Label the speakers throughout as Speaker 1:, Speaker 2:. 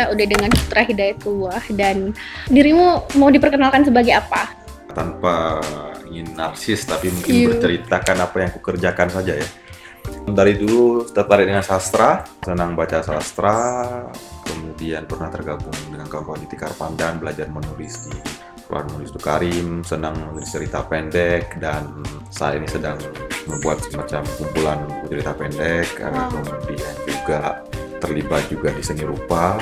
Speaker 1: kita udah dengan Putra Hidayatullah dan dirimu mau diperkenalkan sebagai apa?
Speaker 2: Tanpa ingin narsis tapi mungkin
Speaker 1: Iya.
Speaker 2: berceritakan apa yang kukerjakan saja ya. Dari dulu tertarik dengan sastra, senang baca sastra, kemudian pernah tergabung dengan kawan-kawan di Tikar Pandan, belajar menulis di Keluar Menulis Karim, senang menulis cerita pendek dan saat ini sedang membuat semacam kumpulan cerita pendek, eh,
Speaker 1: Wow.
Speaker 2: kemudian juga terlibat juga di seni rupa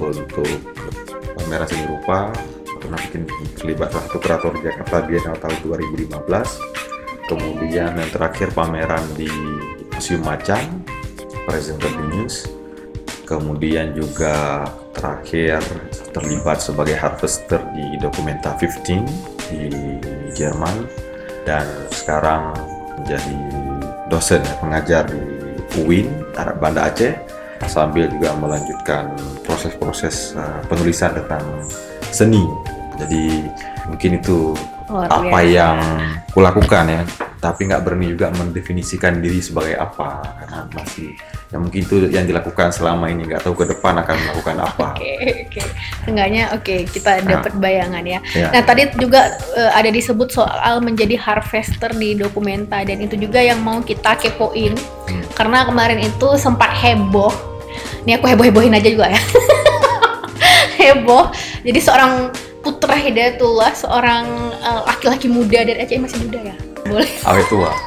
Speaker 2: untuk pameran seni rupa. Pernah bikin terlibat salah satu kurator Jakarta Biennale tahun 2015 kemudian yang terakhir pameran di Museum Macan Present News. Kemudian juga terakhir terlibat sebagai harvester di Documenta 15 di Jerman. Dan sekarang menjadi dosen ya, pengajar di UIN Arab Banda Aceh. Sambil juga melanjutkan proses-proses uh, penulisan tentang seni. Jadi mungkin itu
Speaker 1: Luar
Speaker 2: apa
Speaker 1: biasa.
Speaker 2: yang kulakukan ya, tapi nggak berani juga mendefinisikan diri sebagai apa karena masih ya mungkin itu yang dilakukan selama ini nggak tahu ke depan akan melakukan apa.
Speaker 1: Oke, oke. Enggaknya oke, kita
Speaker 2: Nah.
Speaker 1: dapat bayangan ya.
Speaker 2: Ya.
Speaker 1: Nah, tadi juga eh, ada disebut soal menjadi harvester di dokumenta dan itu juga yang mau kita kepoin.
Speaker 2: Hmm.
Speaker 1: Karena kemarin itu sempat heboh. Ini aku heboh-hebohin aja juga ya. heboh. Jadi seorang Putra Hidayatullah, seorang eh, laki-laki muda dari Aceh masih muda ya. Boleh.
Speaker 2: Awet tua.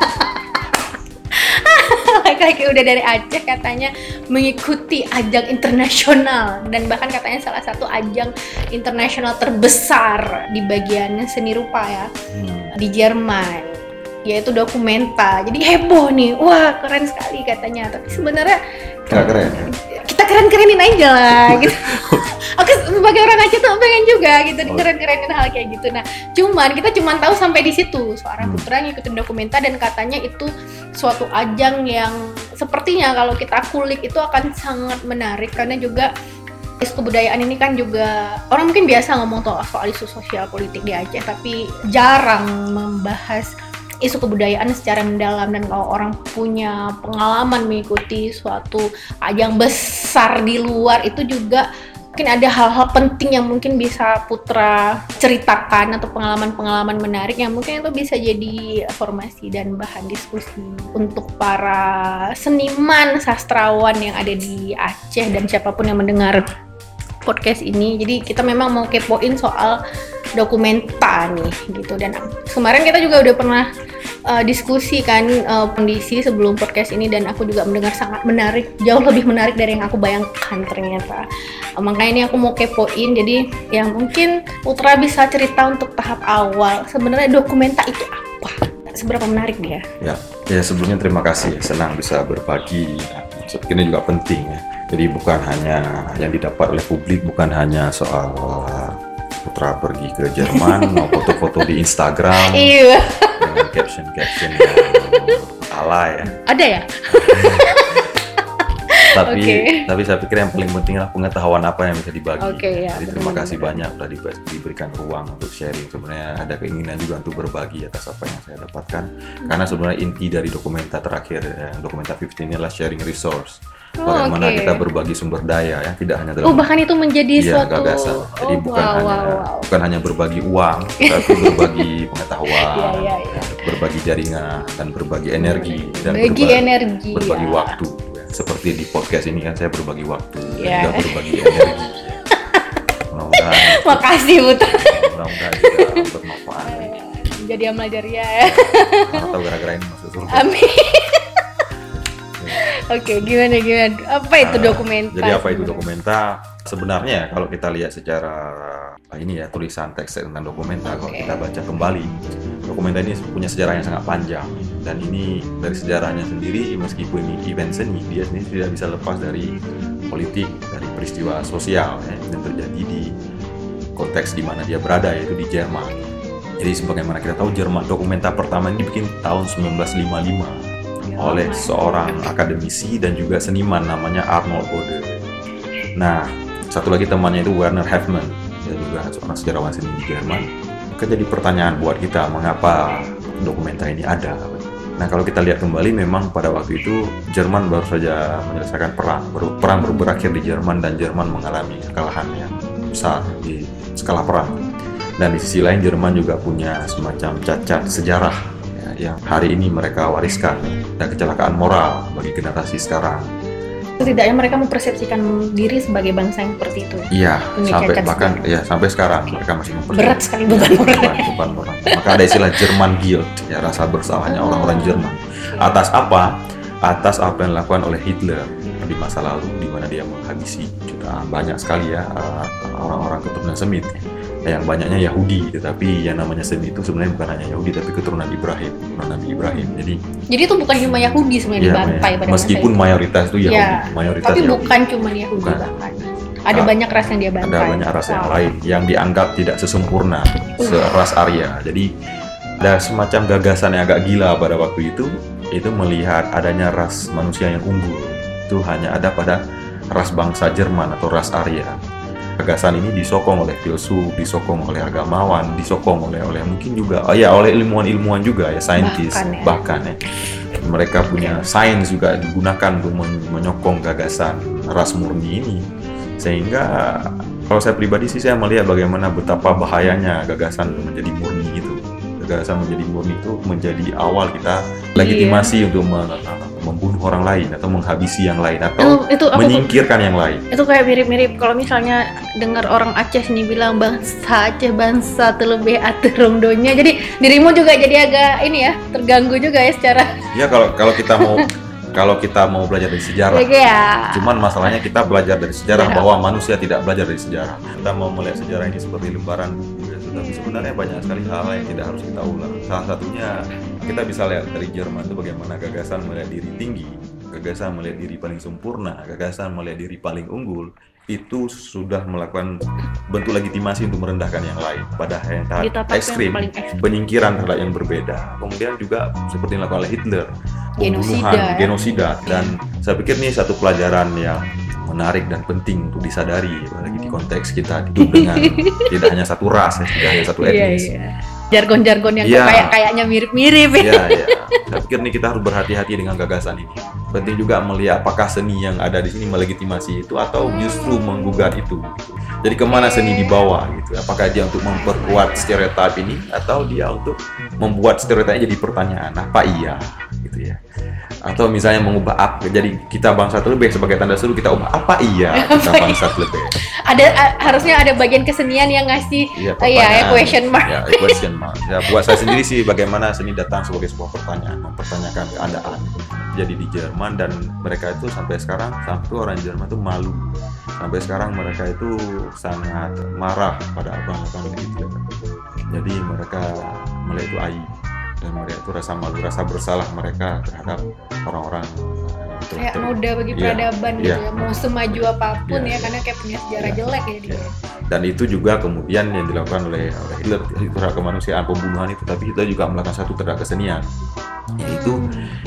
Speaker 1: laki-laki udah dari Aceh katanya mengikuti ajang internasional dan bahkan katanya salah satu ajang internasional terbesar di bagian seni rupa ya
Speaker 2: Hmm.
Speaker 1: di Jerman yaitu dokumenta. Jadi heboh nih. Wah keren sekali katanya. Tapi sebenarnya
Speaker 2: Nggak keren.
Speaker 1: kita keren-kerenin aja lah gitu. Oke sebagai orang Aceh tuh pengen juga gitu.
Speaker 2: Oh.
Speaker 1: keren-kerenin hal kayak gitu. Nah cuman kita cuman tahu sampai di situ. Seorang
Speaker 2: Hmm.
Speaker 1: putra ngikutin dokumenta dan katanya itu suatu ajang yang sepertinya kalau kita kulik itu akan sangat menarik. Karena juga isu kebudayaan ini kan juga orang mungkin biasa ngomong soal isu sosial politik di Aceh tapi jarang membahas isu kebudayaan secara mendalam dan kalau orang punya pengalaman mengikuti suatu ajang besar di luar itu juga mungkin ada hal-hal penting yang mungkin bisa Putra ceritakan atau pengalaman-pengalaman menarik yang mungkin itu bisa jadi formasi dan bahan diskusi untuk para seniman sastrawan yang ada di Aceh dan siapa pun yang mendengar podcast ini. Jadi kita memang mau kepoin soal dokumenta nih gitu dan kemarin kita juga udah pernah uh, diskusi kan uh, kondisi sebelum podcast ini dan aku juga mendengar sangat menarik jauh lebih menarik dari yang aku bayangkan ternyata Uh, makanya ini aku mau kepoin jadi yang mungkin Putra bisa cerita untuk tahap awal sebenarnya dokumenta itu apa seberapa menarik dia
Speaker 2: Ya, ya sebelumnya terima kasih. Senang bisa berbagi. Ini juga penting ya. Jadi bukan hanya yang didapat oleh publik, bukan hanya soal putra pergi ke Jerman, mau foto-foto di Instagram
Speaker 1: iya
Speaker 2: dengan caption-caption yang alay ya.
Speaker 1: ada ya
Speaker 2: Tapi
Speaker 1: Oke.
Speaker 2: tapi saya pikir yang paling penting adalah pengetahuan apa yang bisa dibagi.
Speaker 1: Oke, ya,
Speaker 2: Jadi terima kasih banyak sudah dibe- diberikan ruang untuk sharing. Sebenarnya ada keinginan juga untuk berbagi atas apa yang saya dapatkan. Karena sebenarnya inti dari dokumenta terakhir, ya, dokumenta 15 ini adalah sharing resource.
Speaker 1: Oh,
Speaker 2: Bagaimana
Speaker 1: oke.
Speaker 2: kita berbagi sumber daya ya, tidak hanya dalam
Speaker 1: oh bahkan itu menjadi
Speaker 2: Iya,
Speaker 1: suatu
Speaker 2: gagasan. Jadi
Speaker 1: oh,
Speaker 2: bukan
Speaker 1: wow,
Speaker 2: hanya
Speaker 1: wow, wow.
Speaker 2: bukan hanya berbagi uang, tapi berbagi pengetahuan,
Speaker 1: Iya, iya, iya.
Speaker 2: berbagi jaringan dan berbagi energi dan
Speaker 1: bagi
Speaker 2: berbagi,
Speaker 1: energi
Speaker 2: berbagi
Speaker 1: ya.
Speaker 2: waktu. ya. Seperti di podcast ini kan saya berbagi waktu, dan
Speaker 1: Iya.
Speaker 2: juga berbagi energi. Mudah-mudahan,
Speaker 1: makasih Putra
Speaker 2: mudah-mudahan juga bermanfaat.
Speaker 1: jadi amal jariah ya
Speaker 2: Atau gara-gara ini masuk surga.
Speaker 1: amin Oke, gimana gimana? Apa itu
Speaker 2: Nah,
Speaker 1: dokumenta?
Speaker 2: Jadi apa itu dokumenta? Sebenarnya kalau kita lihat secara ini ya tulisan teks tentang dokumenta, kalau
Speaker 1: Oke.
Speaker 2: kita baca kembali, dokumenta ini punya sejarah yang sangat panjang dan ini dari sejarahnya sendiri meskipun ini event seni, dia sendiri tidak bisa lepas dari politik, dari peristiwa sosial ya, yang terjadi di konteks di mana dia berada yaitu di Jerman. Jadi sebagaimana kita tahu Jerman dokumenta pertama ini dibikin tahun 1955 oleh seorang akademisi dan juga seniman namanya Arnold Bode. Nah, satu lagi temannya itu Werner Heffman, dia juga seorang sejarawan seni di Jerman. Maka jadi pertanyaan buat kita, mengapa dokumenta ini ada? Nah kalau kita lihat kembali memang pada waktu itu Jerman baru saja menyelesaikan perang, perang baru berakhir di Jerman dan Jerman mengalami kekalahan yang besar di skala perang. Dan di sisi lain Jerman juga punya semacam cacat sejarah yang hari ini mereka wariskan dan kecelakaan moral bagi generasi sekarang.
Speaker 1: Setidaknya mereka mempersepsikan diri sebagai bangsa yang seperti itu.
Speaker 2: Iya, sampai bahkan ya sampai sekarang mereka masih mempercayai.
Speaker 1: Berat sekali beban moral.
Speaker 2: beban, beban moral. Maka ada istilah Jerman Guilt, ya rasa bersalahnya orang-orang Jerman. Atas apa? Atas apa yang dilakukan oleh Hitler di masa lalu, di mana dia menghabisi juga banyak sekali ya uh, orang-orang keturunan Semit. Yang banyaknya Yahudi, tetapi yang namanya Semit itu sebenarnya bukan hanya Yahudi, tapi keturunan Ibrahim, keturunan Nabi Ibrahim. Jadi
Speaker 1: Jadi itu bukan cuma Yahudi sebenarnya
Speaker 2: ya,
Speaker 1: dibantai pada masa
Speaker 2: meskipun
Speaker 1: itu.
Speaker 2: mayoritas itu Yahudi,
Speaker 1: Ya,
Speaker 2: mayoritas
Speaker 1: Tapi
Speaker 2: Yahudi.
Speaker 1: bukan cuma Yahudi
Speaker 2: Bukan.
Speaker 1: bahkan. Ada
Speaker 2: Ah,
Speaker 1: banyak ras yang dia bantai.
Speaker 2: ada banyak ras yang
Speaker 1: Wow.
Speaker 2: lain yang dianggap tidak sesempurna seras Arya. Jadi ada semacam gagasan yang agak gila pada waktu itu itu melihat adanya ras manusia yang unggul itu hanya ada pada ras bangsa Jerman atau ras Arya. Gagasan ini disokong oleh filsuf, disokong oleh agamawan, disokong oleh oleh mungkin juga oh ya oleh ilmuwan-ilmuwan juga ya saintis.
Speaker 1: Bahkan ya.
Speaker 2: bahkan ya. Mereka punya sains juga digunakan untuk men- menyokong gagasan ras murni ini. Sehingga kalau saya pribadi sih saya melihat bagaimana betapa bahayanya gagasan menjadi murni itu. Gagasan menjadi murni itu menjadi awal kita legitimasi untuk me- membunuh orang lain atau menghabisi yang lain
Speaker 1: Itu,
Speaker 2: atau
Speaker 1: itu tuh?
Speaker 2: menyingkirkan yang lain
Speaker 1: Itu kayak mirip-mirip kalau misalnya dengar orang Aceh nih bilang bangsa Aceh bangsa terlebih aterongdonya. Jadi dirimu juga jadi agak ini ya terganggu juga ya secara
Speaker 2: ya kalau kalau kita mau kalau kita mau belajar dari sejarah
Speaker 1: ya.
Speaker 2: Cuman masalahnya kita belajar dari sejarah
Speaker 1: Sejarah.
Speaker 2: bahwa manusia tidak belajar dari sejarah. Kita mau melihat sejarah ini seperti lembaran ya, tetapi sebenarnya banyak sekali hal yang tidak harus kita ulang. Salah satunya kita bisa lihat dari Jerman itu bagaimana gagasan melihat diri tinggi, gagasan melihat diri paling sempurna, gagasan melihat diri paling unggul itu sudah melakukan bentuk legitimasi untuk merendahkan yang lain. Pada yang tahap ekstrim penyingkiran terhadap yang berbeda. Kemudian juga seperti yang dilakukan oleh Hitler
Speaker 1: Genosida,
Speaker 2: pembunuhan
Speaker 1: ya.
Speaker 2: genosida. Dan saya pikir ini satu pelajaran yang menarik dan penting untuk disadari apalagi di konteks kita hidup dengan tidak hanya satu ras tidak hanya satu
Speaker 1: Iya,
Speaker 2: etnis.
Speaker 1: iya. Jargon-jargon yang
Speaker 2: Iya.
Speaker 1: kayak kayaknya mirip-mirip ya.
Speaker 2: ya ya saya pikir nih kita harus berhati-hati dengan gagasan ini penting juga melihat apakah seni yang ada di sini melegitimasi itu atau justru menggugat itu gitu. jadi ke mana seni dibawa gitu apakah dia untuk memperkuat stereotip ini atau dia untuk membuat stereotipnya jadi pertanyaan apa iya gitu ya atau misalnya mengubah apa jadi kita bangsa terlebih sebagai tanda seru kita ubah apa iya kita bangsa terlebih
Speaker 1: Ada a- harusnya ada bagian kesenian yang ngasih
Speaker 2: Iya,
Speaker 1: Oh iya, ya, question mark.
Speaker 2: Ya, question mark. Ya, buat saya sendiri sih bagaimana seni datang sebagai sebuah pertanyaan, mempertanyakan keadaan. Jadi di Jerman dan mereka itu sampai sekarang, sampai orang Jerman itu malu. Sampai sekarang mereka itu sangat marah pada dilakukan oleh Hitler. Jadi mereka melihat itu aib dan mereka itu rasa malu, rasa bersalah mereka terhadap orang-orang telah
Speaker 1: kayak noda bagi
Speaker 2: Iya,
Speaker 1: peradaban gitu
Speaker 2: iya.
Speaker 1: ya mau semaju apa pun
Speaker 2: Iya,
Speaker 1: ya karena kayak punya sejarah
Speaker 2: Iya.
Speaker 1: jelek ya dia.
Speaker 2: Iya. dan itu juga kemudian yang dilakukan oleh, oleh Hitler itu kemanusiaan pembunuhan itu tapi Hitler juga melakukan satu terhadap kesenian yaitu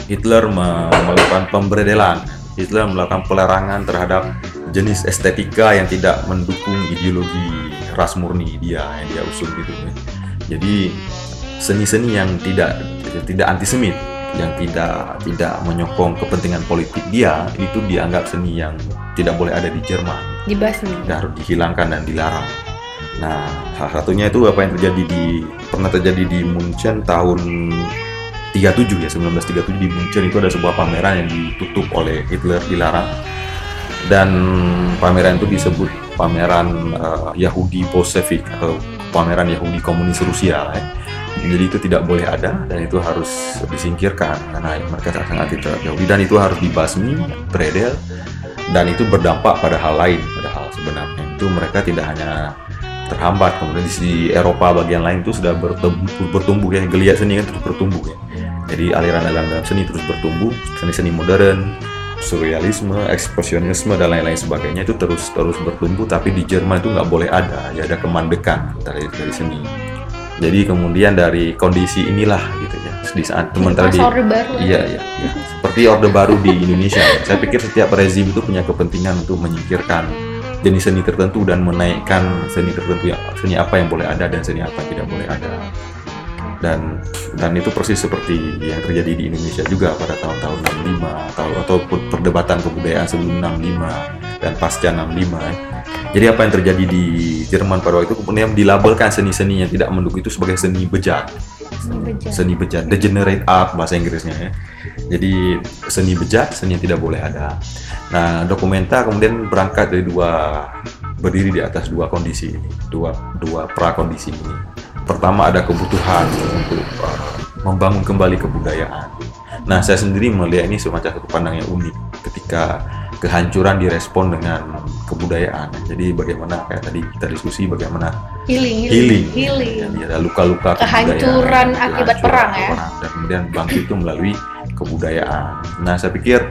Speaker 2: Hitler me- melakukan pemberedelan Hitler melakukan pelarangan terhadap jenis estetika yang tidak mendukung ideologi ras murni dia yang dia usung gitu ya. jadi seni-seni yang tidak tidak antisemit yang tidak tidak menyokong kepentingan politik dia itu dianggap seni yang tidak boleh ada di Jerman.
Speaker 1: Dibasmi
Speaker 2: dan harus dihilangkan dan dilarang. Nah, salah satunya itu apa yang terjadi di pernah terjadi di Munchen tahun 37 ya 1937 di Munchen itu ada sebuah pameran yang ditutup oleh Hitler dilarang. Dan pameran itu disebut pameran eh, Yahudi Bolshevik atau pameran Yahudi komunis Rusia ya. Jadi itu tidak boleh ada dan itu harus disingkirkan karena mereka sangat anti terhadap Yahudi. Dan itu harus dibasmi, beredel dan itu berdampak pada hal lain padahal sebenarnya. Itu mereka tidak hanya terhambat kemudian di Eropa bagian lain itu sudah bertumbuh, bertumbuh ya. Geliat seni kan terus bertumbuh ya. Jadi aliran-aliran dalam seni terus bertumbuh seni-seni modern surrealisme ekspresionisme dan lain-lain sebagainya itu terus terus bertumbuh tapi di Jerman itu nggak boleh ada ya ada kemandekan dari dari seni jadi kemudian dari kondisi inilah gitu ya di saat sementara di
Speaker 1: masa orde baru
Speaker 2: Iya, iya, iya. Seperti orde baru di Indonesia. ya. Saya pikir setiap rezim itu punya kepentingan untuk menyingkirkan jenis seni tertentu dan menaikkan seni tertentu yang seni apa yang boleh ada dan seni apa yang tidak boleh ada. Dan dan itu persis seperti yang terjadi di Indonesia juga pada tahun-tahun 65 atau atau perdebatan kebudayaan sebelum 65 dan pasca 65 ya. Jadi apa yang terjadi di Jerman pada waktu itu kemudian dilabelkan seni-seni yang tidak mendukung itu sebagai seni bejat. Seni bejat, degenerate art bahasa Inggrisnya ya. Jadi seni bejat, seni yang tidak boleh ada. Nah, dokumenta kemudian berangkat dari dua berdiri di atas dua kondisi, dua dua prakondisi ini pertama ada kebutuhan untuk uh, membangun kembali kebudayaan. Nah, saya sendiri melihat ini semacam satu pandang yang unik ketika kehancuran direspon dengan kebudayaan. Jadi bagaimana kayak tadi kita diskusi bagaimana
Speaker 1: healing,
Speaker 2: healing,
Speaker 1: healing.
Speaker 2: Jadi ada luka-luka
Speaker 1: kehancuran akibat perang ya. Perang.
Speaker 2: Dan kemudian bangkit itu melalui kebudayaan. Nah, saya pikir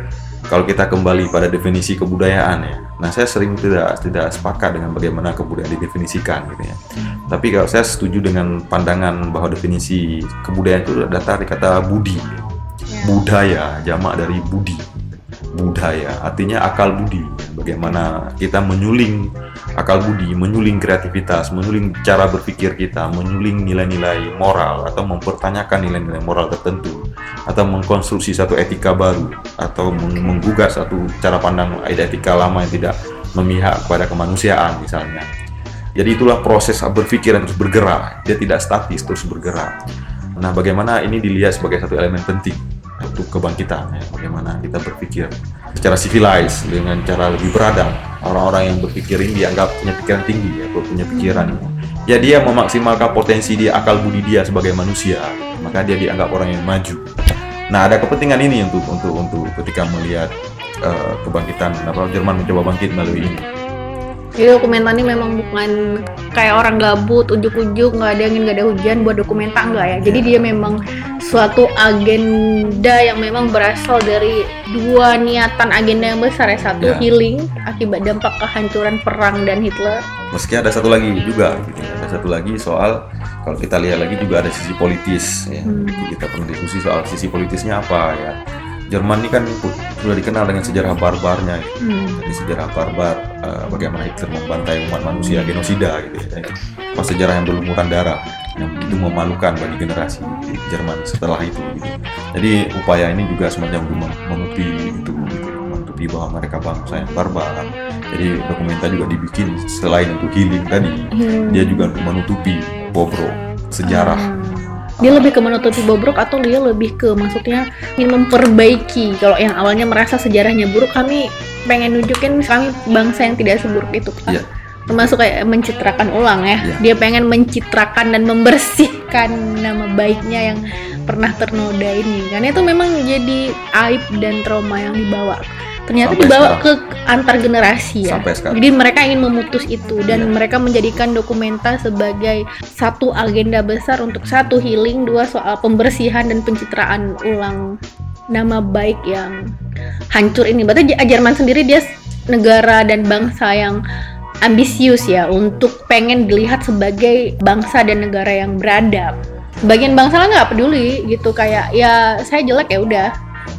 Speaker 2: kalau kita kembali pada definisi kebudayaan ya. Nah, saya sering tidak tidak sepakat dengan bagaimana kebudayaan didefinisikan gitu ya. Hmm. Tapi kalau saya setuju dengan pandangan bahwa definisi kebudayaan itu datang dari kata budi. Ya. Budaya jamak dari budi budaya, artinya akal budi. Bagaimana kita menyuling akal budi, menyuling kreativitas, menyuling cara berpikir kita, menyuling nilai-nilai moral atau mempertanyakan nilai-nilai moral tertentu atau mengkonstruksi satu etika baru atau menggugat satu cara pandang etika lama yang tidak memihak kepada kemanusiaan misalnya. Jadi itulah proses berpikir yang terus bergerak, dia tidak statis, terus bergerak. Nah, bagaimana ini dilihat sebagai satu elemen penting untuk kebangkitan ya. Bagaimana kita berpikir secara civilized dengan cara lebih beradab. Orang-orang yang berpikir ini dianggap punya pikiran tinggi ya punya pikiran ya. Dia memaksimalkan potensi dia akal budi dia sebagai manusia. Maka dia dianggap orang yang maju. Nah ada kepentingan ini untuk untuk untuk ketika melihat uh, kebangkitan apa Jerman mencoba bangkit melalui ini
Speaker 1: jadi dokumenta ini memang bukan kayak orang gabut, ujuk-ujuk, nggak ada angin, nggak ada hujan buat dokumenta enggak ya. Jadi dia memang suatu agenda yang memang berasal dari dua niatan agenda yang besar ya. Satu yeah. healing akibat dampak kehancuran perang dan Hitler.
Speaker 2: Meski ada satu lagi juga, gitu. ada satu lagi soal kalau kita lihat lagi juga ada sisi politis ya. Hmm. kita perlu diskusi soal sisi politisnya apa ya Jerman ini kan sudah dikenal dengan sejarah barbarnya, gitu. hmm. jadi sejarah barbar uh, bagaimana Hitler membantai umat manusia, genosida gitu ya. Pas sejarah yang berlumuran darah, yang itu memalukan bagi generasi Jerman setelah itu. Gitu. Jadi upaya ini juga semacam menutupi itu, gitu, menutupi bahwa mereka bangsa yang barbar. Jadi dokumenta juga dibikin selain untuk healing tadi, hmm. dia juga untuk menutupi bobrok sejarah. Hmm
Speaker 1: dia lebih ke menutupi bobrok atau dia lebih ke maksudnya ingin memperbaiki kalau yang awalnya merasa sejarahnya buruk kami pengen nunjukin kami bangsa yang tidak seburuk itu kan yeah. Termasuk kayak mencitrakan ulang ya yeah. dia pengen mencitrakan dan membersihkan nama baiknya yang pernah ternoda ini kan itu memang jadi aib dan trauma yang dibawa ternyata Sampai dibawa sekarang. ke antar generasi ya. Jadi mereka ingin memutus itu dan yeah. mereka menjadikan dokumenta sebagai satu agenda besar untuk satu healing, dua soal pembersihan dan pencitraan ulang nama baik yang hancur ini. Berarti Jerman sendiri dia negara dan bangsa yang ambisius ya untuk pengen dilihat sebagai bangsa dan negara yang beradab. Bagian bangsa lah nggak peduli gitu kayak ya saya jelek ya udah.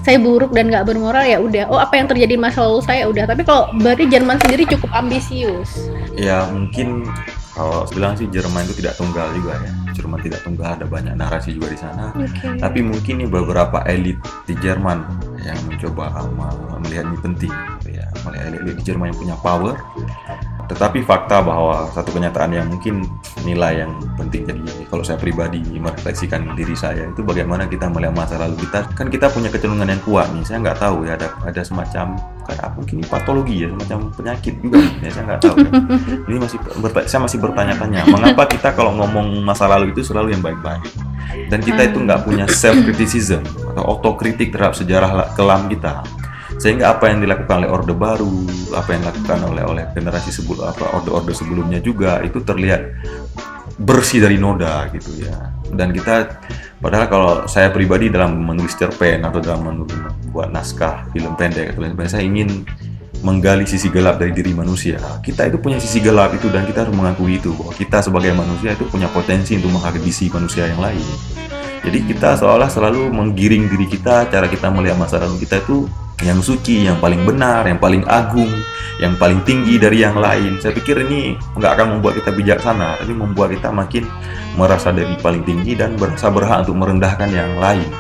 Speaker 1: Saya buruk dan nggak bermoral ya udah. Oh apa yang terjadi masa lalu saya udah. Tapi kalau berarti Jerman sendiri cukup ambisius.
Speaker 2: Ya mungkin kalau bilang sih Jerman itu tidak tunggal juga ya. Jerman tidak tunggal ada banyak narasi juga di sana. Okay. tapi mungkin nih beberapa elit di Jerman yang mencoba melihat ini penting ya. Melihat elit di Jerman yang punya power. Tetapi fakta bahwa satu kenyataan yang mungkin nilai yang penting jadi kalau saya pribadi merefleksikan diri saya itu bagaimana kita melihat masa lalu kita. Kan kita punya kecenderungan yang kuat nih saya nggak tahu ya ada ada semacam kayak apa mungkin patologi ya semacam penyakit juga ya saya nggak tahu ya. ini masih saya masih bertanya-tanya mengapa kita kalau ngomong masa lalu itu selalu yang baik-baik? Dan kita itu nggak punya self criticism atau otokritik terhadap sejarah kelam kita. Sehingga apa yang dilakukan oleh orde baru apa yang dilakukan oleh oleh generasi sebelum apa orde-orde sebelumnya juga itu terlihat bersih dari noda gitu ya. Dan kita padahal kalau saya pribadi dalam menulis cerpen atau dalam membuat naskah film pendek atau lain saya ingin menggali sisi gelap dari diri manusia kita itu punya sisi gelap itu dan kita harus mengakui itu bahwa kita sebagai manusia itu punya potensi untuk menghabisi manusia yang lain jadi kita seolah selalu menggiring diri kita cara kita melihat masa lalu kita itu yang suci, yang paling benar, yang paling agung, yang paling tinggi dari yang lain. Saya pikir ini nggak akan membuat kita bijaksana, tapi membuat kita makin merasa dari paling tinggi dan merasa berhak untuk merendahkan yang lain.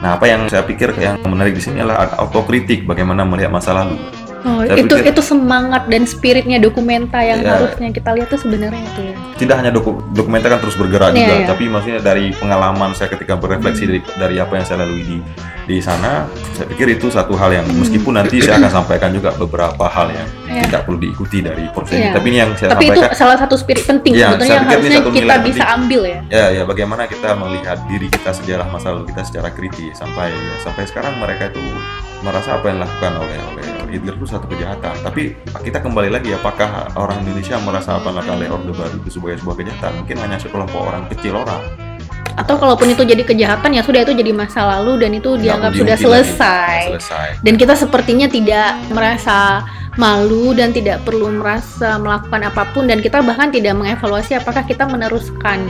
Speaker 2: Nah, apa yang saya pikir yang menarik di sini adalah autokritik, bagaimana melihat masa lalu.
Speaker 1: Oh,
Speaker 2: Saya
Speaker 1: itu
Speaker 2: pikir-
Speaker 1: itu semangat dan spiritnya dokumenta yang
Speaker 2: Iya.
Speaker 1: harusnya kita lihat tuh sebenarnya itu ya.
Speaker 2: Tidak hanya doku, dokumenter kan terus bergerak
Speaker 1: Iya,
Speaker 2: juga,
Speaker 1: iya.
Speaker 2: tapi maksudnya dari pengalaman saya ketika berefleksi dari, dari apa yang saya lalui di di sana, saya pikir itu satu hal yang meskipun nanti saya akan sampaikan juga beberapa hal yang
Speaker 1: Iya.
Speaker 2: tidak perlu diikuti dari proses ini,
Speaker 1: Iya.
Speaker 2: tapi ini yang saya
Speaker 1: Tapi itu
Speaker 2: sampaikan.
Speaker 1: salah satu spirit penting
Speaker 2: Iya,
Speaker 1: sebetulnya yang harusnya kita bisa
Speaker 2: penting.
Speaker 1: ambil ya.
Speaker 2: Ya, ya bagaimana kita melihat diri kita sejarah masa lalu kita secara kritis sampai sampai sekarang mereka itu merasa apa yang dilakukan oleh oleh Hitler itu satu kejahatan. Tapi kita kembali lagi apakah orang Indonesia merasa apa oleh Orde Baru itu sebagai sebuah kejahatan? Mungkin hanya sekelompok orang kecil orang.
Speaker 1: Atau kalaupun itu jadi kejahatan ya sudah itu jadi masa lalu dan itu dianggap sudah selesai.
Speaker 2: Selesai.
Speaker 1: Dan kita sepertinya tidak merasa malu dan tidak perlu merasa melakukan apa pun dan kita bahkan tidak mengevaluasi apakah kita meneruskan.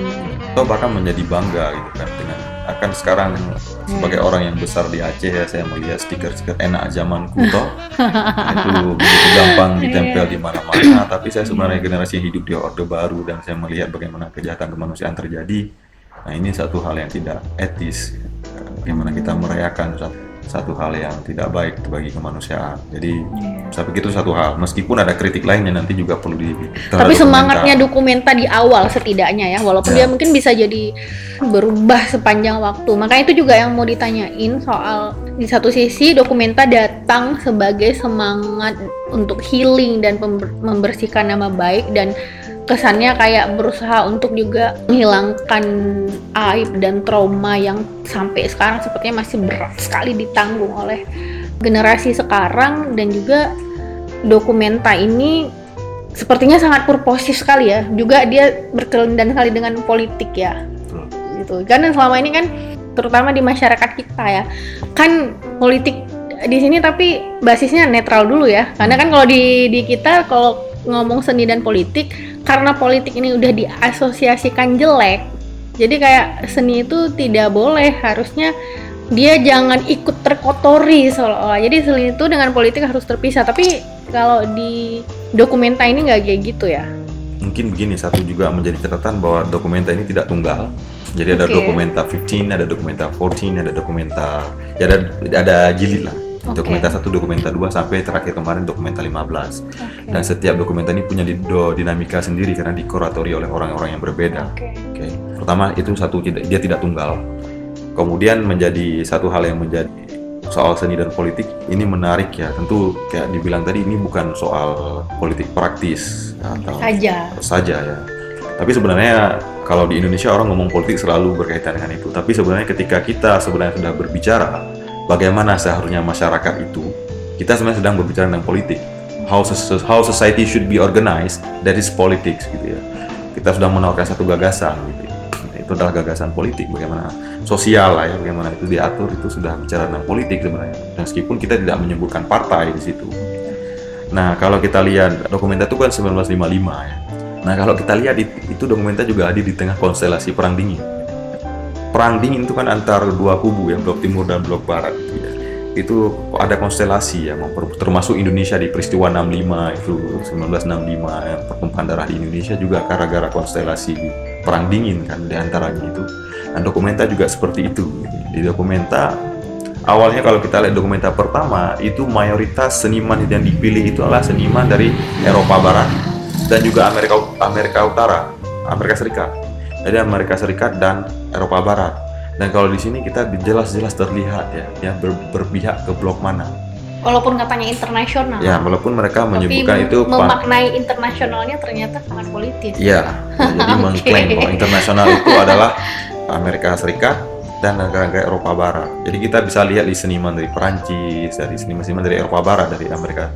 Speaker 2: Atau bahkan menjadi bangga gitu kan dengan akan sekarang sebagai orang yang besar di Aceh ya saya melihat stiker-stiker enak zaman kuno itu begitu gampang ditempel di mana-mana. Tapi saya sebenarnya generasi yang hidup di Orde Baru dan saya melihat bagaimana kejahatan kemanusiaan terjadi. Nah ini satu hal yang tidak etis bagaimana kita merayakan satu, satu hal yang tidak baik bagi kemanusiaan jadi saya pikir itu satu hal meskipun ada kritik lainnya nanti juga perlu di
Speaker 1: Tapi semangatnya dokumenta di awal setidaknya ya, walaupun
Speaker 2: Ya.
Speaker 1: dia mungkin bisa jadi berubah sepanjang waktu. Makanya itu juga yang mau ditanyain soal di satu sisi dokumenta datang sebagai semangat untuk healing dan membersihkan nama baik dan kesannya kayak berusaha untuk juga menghilangkan aib dan trauma yang sampai sekarang sepertinya masih berat sekali ditanggung oleh generasi sekarang dan juga dokumenta ini sepertinya sangat purposif sekali ya. Juga dia berkelindan sekali dengan politik ya.
Speaker 2: Betul.
Speaker 1: Gitu. Karena selama ini kan terutama di masyarakat kita ya. Kan politik di sini tapi basisnya netral dulu ya. Karena kan kalau di di kita kalau ngomong seni dan politik karena politik ini udah diasosiasikan jelek. Jadi kayak seni itu tidak boleh harusnya dia jangan ikut terkotori seolah-olah. Jadi seni itu dengan politik harus terpisah. Tapi kalau di dokumenta ini nggak kayak gitu ya.
Speaker 2: mungkin begini satu juga menjadi catatan bahwa dokumenta ini tidak tunggal. Jadi ada
Speaker 1: Oke.
Speaker 2: dokumenta 15, ada dokumenta 14, ada dokumenta ya ada ada jilid lah.
Speaker 1: Oke.
Speaker 2: Dokumenta 1, dokumenta 2 sampai terakhir kemarin dokumenta 15. Dan setiap dokumenta ini punya dinamika sendiri karena dikuratori oleh orang-orang yang berbeda.
Speaker 1: Oke.
Speaker 2: Oke. Pertama itu satu tidak dia tidak tunggal. Kemudian menjadi satu hal yang menjadi soal seni dan politik ini menarik ya. Tentu kayak dibilang tadi ini bukan soal politik praktis atau
Speaker 1: Saja.
Speaker 2: saja ya. Tapi sebenarnya kalau di Indonesia orang ngomong politik selalu berkaitan dengan itu. Tapi sebenarnya ketika kita sebenarnya sudah berbicara bagaimana seharusnya masyarakat itu, kita sebenarnya sedang berbicara tentang politik. How, how society should be organized, that is politics gitu ya. Kita sudah menawarkan satu gagasan gitu. ya. Itu adalah gagasan politik bagaimana sosial lah ya, bagaimana itu diatur itu sudah bicara tentang politik sebenarnya. Meskipun kita tidak menyebutkan partai di situ. Nah, kalau kita lihat dokumenta itu kan 1955 ya. Nah, kalau kita lihat it- itu dokumenta juga hadir di tengah konstelasi perang dingin. Perang dingin itu kan antara dua kubu ya, blok timur dan blok barat gitu ya. Itu ada konstelasi ya, termasuk Indonesia di peristiwa 65 itu 1965 ya, pertumpahan darah di Indonesia juga gara-gara konstelasi perang dingin kan di antaranya itu. Dan dokumenta juga seperti itu. gitu. Di dokumenta awalnya kalau kita lihat dokumenta pertama itu mayoritas seniman yang dipilih itu adalah seniman dari Eropa Barat dan juga Amerika Amerika Utara, Amerika Serikat. Jadi Amerika Serikat dan Eropa Barat. Dan kalau di sini kita jelas-jelas terlihat ya, ya ber- berpihak ke blok mana.
Speaker 1: Walaupun katanya internasional.
Speaker 2: Ya, walaupun mereka
Speaker 1: Tapi
Speaker 2: menyebutkan itu
Speaker 1: memaknai internasionalnya ternyata sangat politis.
Speaker 2: Iya, ya, jadi
Speaker 1: Oke.
Speaker 2: mengklaim bahwa internasional itu adalah Amerika Serikat dan negara-negara Eropa Barat. Jadi kita bisa lihat di seniman dari Perancis, dari seniman-seniman dari Eropa Barat, dari Amerika.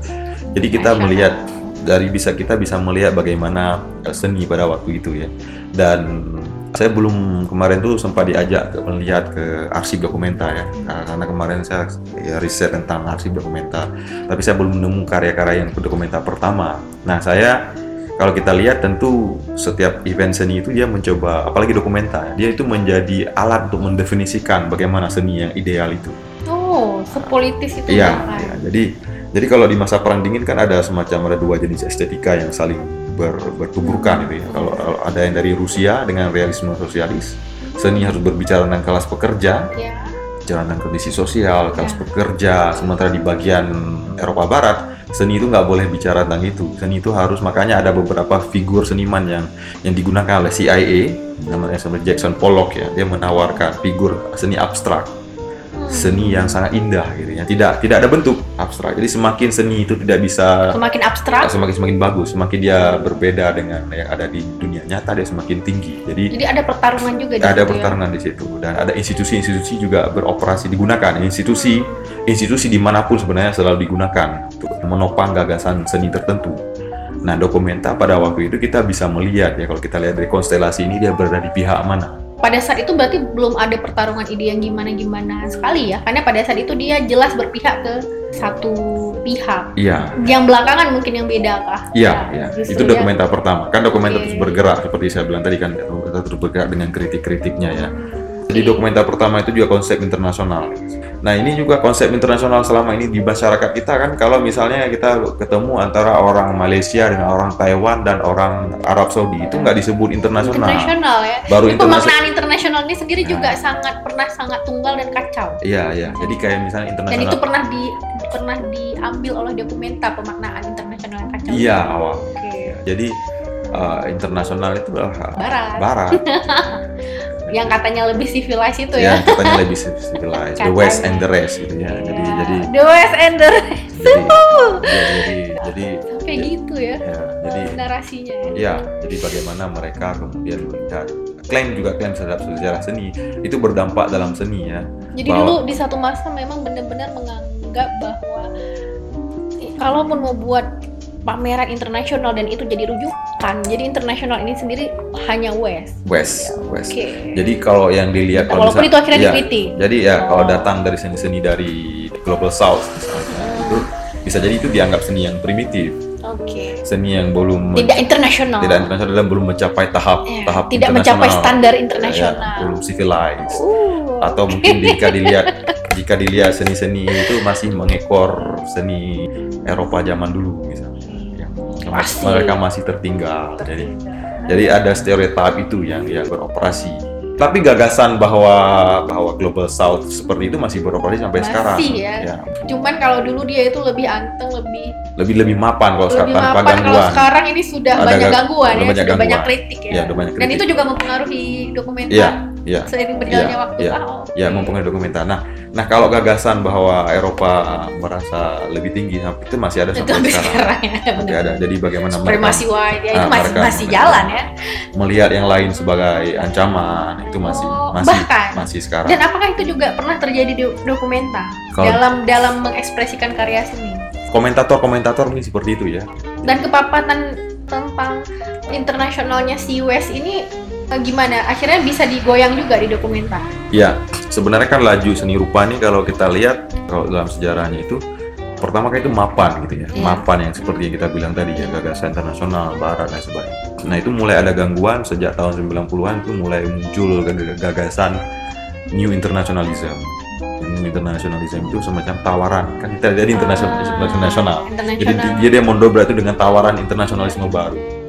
Speaker 2: Jadi kita melihat dari bisa kita bisa melihat bagaimana eh, seni pada waktu itu ya. Dan saya belum kemarin tuh sempat diajak ke melihat ke arsip dokumenta ya, karena kemarin saya ya, riset tentang arsip dokumenta. Tapi saya belum menemu karya-karya yang dokumenta pertama. Nah saya kalau kita lihat tentu setiap event seni itu dia mencoba apalagi dokumenta dia itu menjadi alat untuk mendefinisikan bagaimana seni yang ideal itu
Speaker 1: Oh, sepolitis itu
Speaker 2: Iya,
Speaker 1: bahkan.
Speaker 2: iya. jadi jadi kalau di masa perang dingin kan ada semacam ada dua jenis estetika yang saling ber- bertuburkan gitu ya. Kalau ada yang dari Rusia dengan realisme sosialis, seni harus berbicara tentang kelas pekerja,
Speaker 1: Ya.
Speaker 2: bicara tentang kondisi sosial, kelas pekerja. Sementara di bagian Eropa Barat, seni itu nggak boleh bicara tentang itu. Seni itu harus makanya ada beberapa figur seniman yang yang digunakan oleh CIA, namanya sama Jackson Pollock ya. Dia menawarkan figur seni abstrak seni yang sangat indah gitu ya. Tidak tidak ada bentuk abstrak. Jadi semakin seni itu tidak bisa
Speaker 1: Semakin abstrak,
Speaker 2: semakin semakin bagus. Semakin dia berbeda dengan yang ada di dunia nyata dia semakin tinggi. Jadi
Speaker 1: jadi ada pertarungan juga di
Speaker 2: ada
Speaker 1: situ ya.
Speaker 2: pertarungan di situ. Dan ada institusi-institusi juga beroperasi digunakan. Institusi institusi di mana pun sebenarnya selalu digunakan untuk menopang gagasan seni tertentu. Nah dokumenta pada waktu itu kita bisa melihat ya. Kalau kita lihat dari konstelasi ini dia berada di pihak mana
Speaker 1: Pada saat itu berarti belum ada pertarungan ide yang gimana-gimana sekali ya. Karena pada saat itu dia jelas berpihak ke satu pihak.
Speaker 2: iya
Speaker 1: Yang belakangan mungkin yang beda kah?
Speaker 2: Iya,
Speaker 1: Ya,
Speaker 2: iya.
Speaker 1: justru
Speaker 2: Itu
Speaker 1: ya.
Speaker 2: dokumenta pertama. Kan dokumenta
Speaker 1: Oke.
Speaker 2: terus bergerak seperti saya bilang tadi kan terus bergerak dengan kritik-kritiknya ya. Jadi dokumenta pertama itu juga konsep internasional. Nah ini juga konsep internasional selama ini di masyarakat kita kan kalau misalnya kita ketemu antara orang Malaysia dengan orang Taiwan dan orang Arab Saudi itu nggak disebut internasional.
Speaker 1: internasional ya.
Speaker 2: Baru
Speaker 1: Ini
Speaker 2: internasional.
Speaker 1: pemaknaan internasional ini sendiri
Speaker 2: Nah.
Speaker 1: juga sangat pernah sangat tunggal dan kacau.
Speaker 2: Iya iya. Jadi kayak misalnya
Speaker 1: Dan
Speaker 2: internasional.
Speaker 1: itu pernah di pernah diambil oleh dokumenta pemaknaan internasional yang kacau.
Speaker 2: Iya awal.
Speaker 1: Oke.
Speaker 2: Jadi eh, internasional itu adalah
Speaker 1: Barat.
Speaker 2: Barat.
Speaker 1: Yang katanya lebih civilized itu
Speaker 2: ya
Speaker 1: ya.
Speaker 2: katanya lebih civilized. The West and the rest gitu ya. Jadi
Speaker 1: Iya.
Speaker 2: jadi
Speaker 1: The West and the
Speaker 2: jadi, ya, jadi jadi
Speaker 1: sampai
Speaker 2: ya,
Speaker 1: gitu ya
Speaker 2: ya, jadi
Speaker 1: narasinya. ya.
Speaker 2: ya jadi bagaimana mereka kemudian melihat klaim juga klaim terhadap sejarah seni itu berdampak dalam seni ya
Speaker 1: Jadi
Speaker 2: Bahwa-
Speaker 1: dulu di satu masa memang benar-benar menganggap bahwa kalaupun mau buat pameran internasional dan itu jadi rujukan, jadi internasional ini sendiri hanya West.
Speaker 2: West West
Speaker 1: Oke.
Speaker 2: jadi kalau yang dilihat kalau
Speaker 1: Walaupun
Speaker 2: misal-
Speaker 1: itu akhirnya
Speaker 2: ya,
Speaker 1: dikritik.
Speaker 2: jadi ya kalau
Speaker 1: Oh.
Speaker 2: datang dari seni-seni dari global south misalnya itu bisa jadi itu dianggap seni yang primitif
Speaker 1: Oke.
Speaker 2: seni yang belum
Speaker 1: Tidak internasional.
Speaker 2: tidak internasional dan belum mencapai tahap
Speaker 1: Ya,
Speaker 2: tahap
Speaker 1: tidak mencapai
Speaker 2: internasional.
Speaker 1: standar
Speaker 2: Ya,
Speaker 1: internasional.
Speaker 2: belum civilized
Speaker 1: Uh,
Speaker 2: atau mungkin jika dilihat jika dilihat seni-seni itu masih mengekor seni Eropa zaman dulu misalnya
Speaker 1: Pasti.
Speaker 2: mereka masih tertinggal jadi jadi ada stereotip itu yang yang beroperasi tapi gagasan bahwa bahwa global south seperti itu masih beroperasi sampai
Speaker 1: Masih
Speaker 2: sekarang
Speaker 1: ya. Cuman kalau dulu dia itu lebih anteng, lebih
Speaker 2: lebih lebih mapan kalau sekarang
Speaker 1: lebih
Speaker 2: tanpa
Speaker 1: mapan. Kalau
Speaker 2: gangguan
Speaker 1: sekarang ini sudah
Speaker 2: Ada
Speaker 1: banyak
Speaker 2: gang-
Speaker 1: gangguan ya,
Speaker 2: banyak
Speaker 1: sudah banyak
Speaker 2: gangguan.
Speaker 1: kritik ya.
Speaker 2: ya banyak
Speaker 1: Dan
Speaker 2: kritik
Speaker 1: itu juga mempengaruhi dokumenter
Speaker 2: Iya, iya.
Speaker 1: seiring berjalannya
Speaker 2: Iya,
Speaker 1: waktu. Ah, oke.
Speaker 2: ya mempengaruhi dokumenter. Nah, nah kalau gagasan bahwa Eropa merasa lebih tinggi itu masih ada
Speaker 1: itu
Speaker 2: sampai
Speaker 1: sampai
Speaker 2: sekarang.
Speaker 1: sekarang ya.
Speaker 2: Masih ada. Jadi bagaimana
Speaker 1: Supremasi wide ya itu
Speaker 2: Ah,
Speaker 1: masih
Speaker 2: mereka-
Speaker 1: masih jalan ya.
Speaker 2: melihat yang lain sebagai ancaman itu masih
Speaker 1: Oh,
Speaker 2: masih
Speaker 1: bahkan.
Speaker 2: masih sekarang.
Speaker 1: Dan apakah itu juga pernah terjadi di dokumenta
Speaker 2: Kalau-
Speaker 1: dalam dalam mengekspresikan karya seni
Speaker 2: Komentator-komentator mungkin seperti itu ya.
Speaker 1: dan kepapatan tentang internasionalnya si West ini gimana? Akhirnya bisa digoyang juga di dokumenta.
Speaker 2: Ya, sebenarnya kan laju seni rupa nih kalau kita lihat kalau dalam sejarahnya itu pertama kali itu mapan gitu ya.
Speaker 1: Iya.
Speaker 2: Mapan yang seperti yang kita bilang tadi ya, gagasan internasional, barat dan sebagainya. Nah, itu mulai ada gangguan sejak tahun 90-an itu mulai muncul gag- gagasan new internationalism. New internationalism itu semacam tawaran kan kita jadi internasional
Speaker 1: Ah,
Speaker 2: internasional. Jadi dia dia mendobrak itu dengan tawaran internasionalisme baru.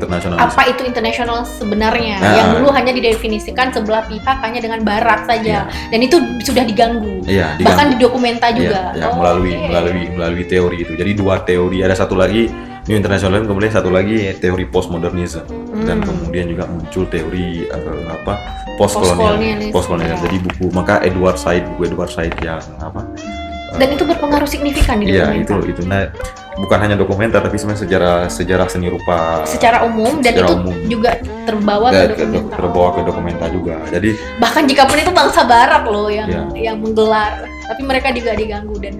Speaker 2: Internasionalisme.
Speaker 1: apa itu internasional sebenarnya
Speaker 2: Nah.
Speaker 1: yang dulu hanya didefinisikan sebelah pihak hanya dengan barat saja dan itu sudah diganggu
Speaker 2: Iya,
Speaker 1: bahkan
Speaker 2: diganggu.
Speaker 1: di dokumenta juga
Speaker 2: Iya, ya,
Speaker 1: Oh,
Speaker 2: melalui
Speaker 1: oke.
Speaker 2: melalui melalui teori itu. Jadi dua teori, ada satu lagi New Internationalism, kemudian satu lagi teori postmodernism dan
Speaker 1: Hmm.
Speaker 2: kemudian juga muncul teori eh, apa postkolonial, postkolonial.
Speaker 1: ya.
Speaker 2: Jadi buku maka Edward Said, buku Edward Said yang apa?
Speaker 1: dan itu berpengaruh signifikan di
Speaker 2: Iya, itu itu. Nah, bukan hanya dokumenter tapi sebenarnya sejarah sejarah seni rupa
Speaker 1: secara umum dan
Speaker 2: secara
Speaker 1: itu
Speaker 2: umum.
Speaker 1: juga terbawa ke
Speaker 2: ke-
Speaker 1: dokumenta
Speaker 2: terbawa ke dokumenta juga. Jadi
Speaker 1: bahkan jika pun itu bangsa barat loh yang
Speaker 2: Iya.
Speaker 1: yang menggelar tapi mereka juga diganggu dan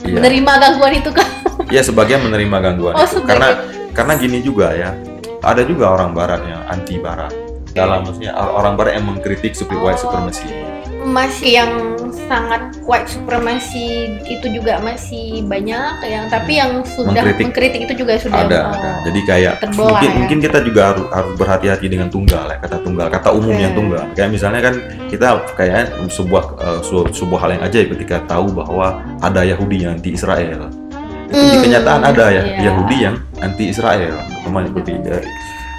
Speaker 2: iya.
Speaker 1: menerima gangguan itu kan
Speaker 2: Ya sebagian menerima gangguan
Speaker 1: Oh,
Speaker 2: itu
Speaker 1: sebagian.
Speaker 2: karena karena gini juga ya ada juga orang barat yang anti barat dalam maksudnya orang barat yang mengkritik white
Speaker 1: Oh,
Speaker 2: supremacy.
Speaker 1: Masih yang sangat white supremacy itu juga masih banyak yang tapi yang sudah
Speaker 2: Mengkritik.
Speaker 1: mengkritik, itu juga sudah
Speaker 2: ada
Speaker 1: eh,
Speaker 2: ada jadi kayak mungkin
Speaker 1: ya.
Speaker 2: mungkin kita juga harus harus berhati-hati dengan tunggal ya kata tunggal kata umum
Speaker 1: Oke.
Speaker 2: yang tunggal kayak misalnya kan kita kayak sebuah su- sebuah hal yang ajaib ketika tahu bahwa ada Yahudi yang anti Israel itu di
Speaker 1: Hmm,
Speaker 2: kenyataan ada ya
Speaker 1: iya.
Speaker 2: Yahudi yang anti Israel teman seperti eh,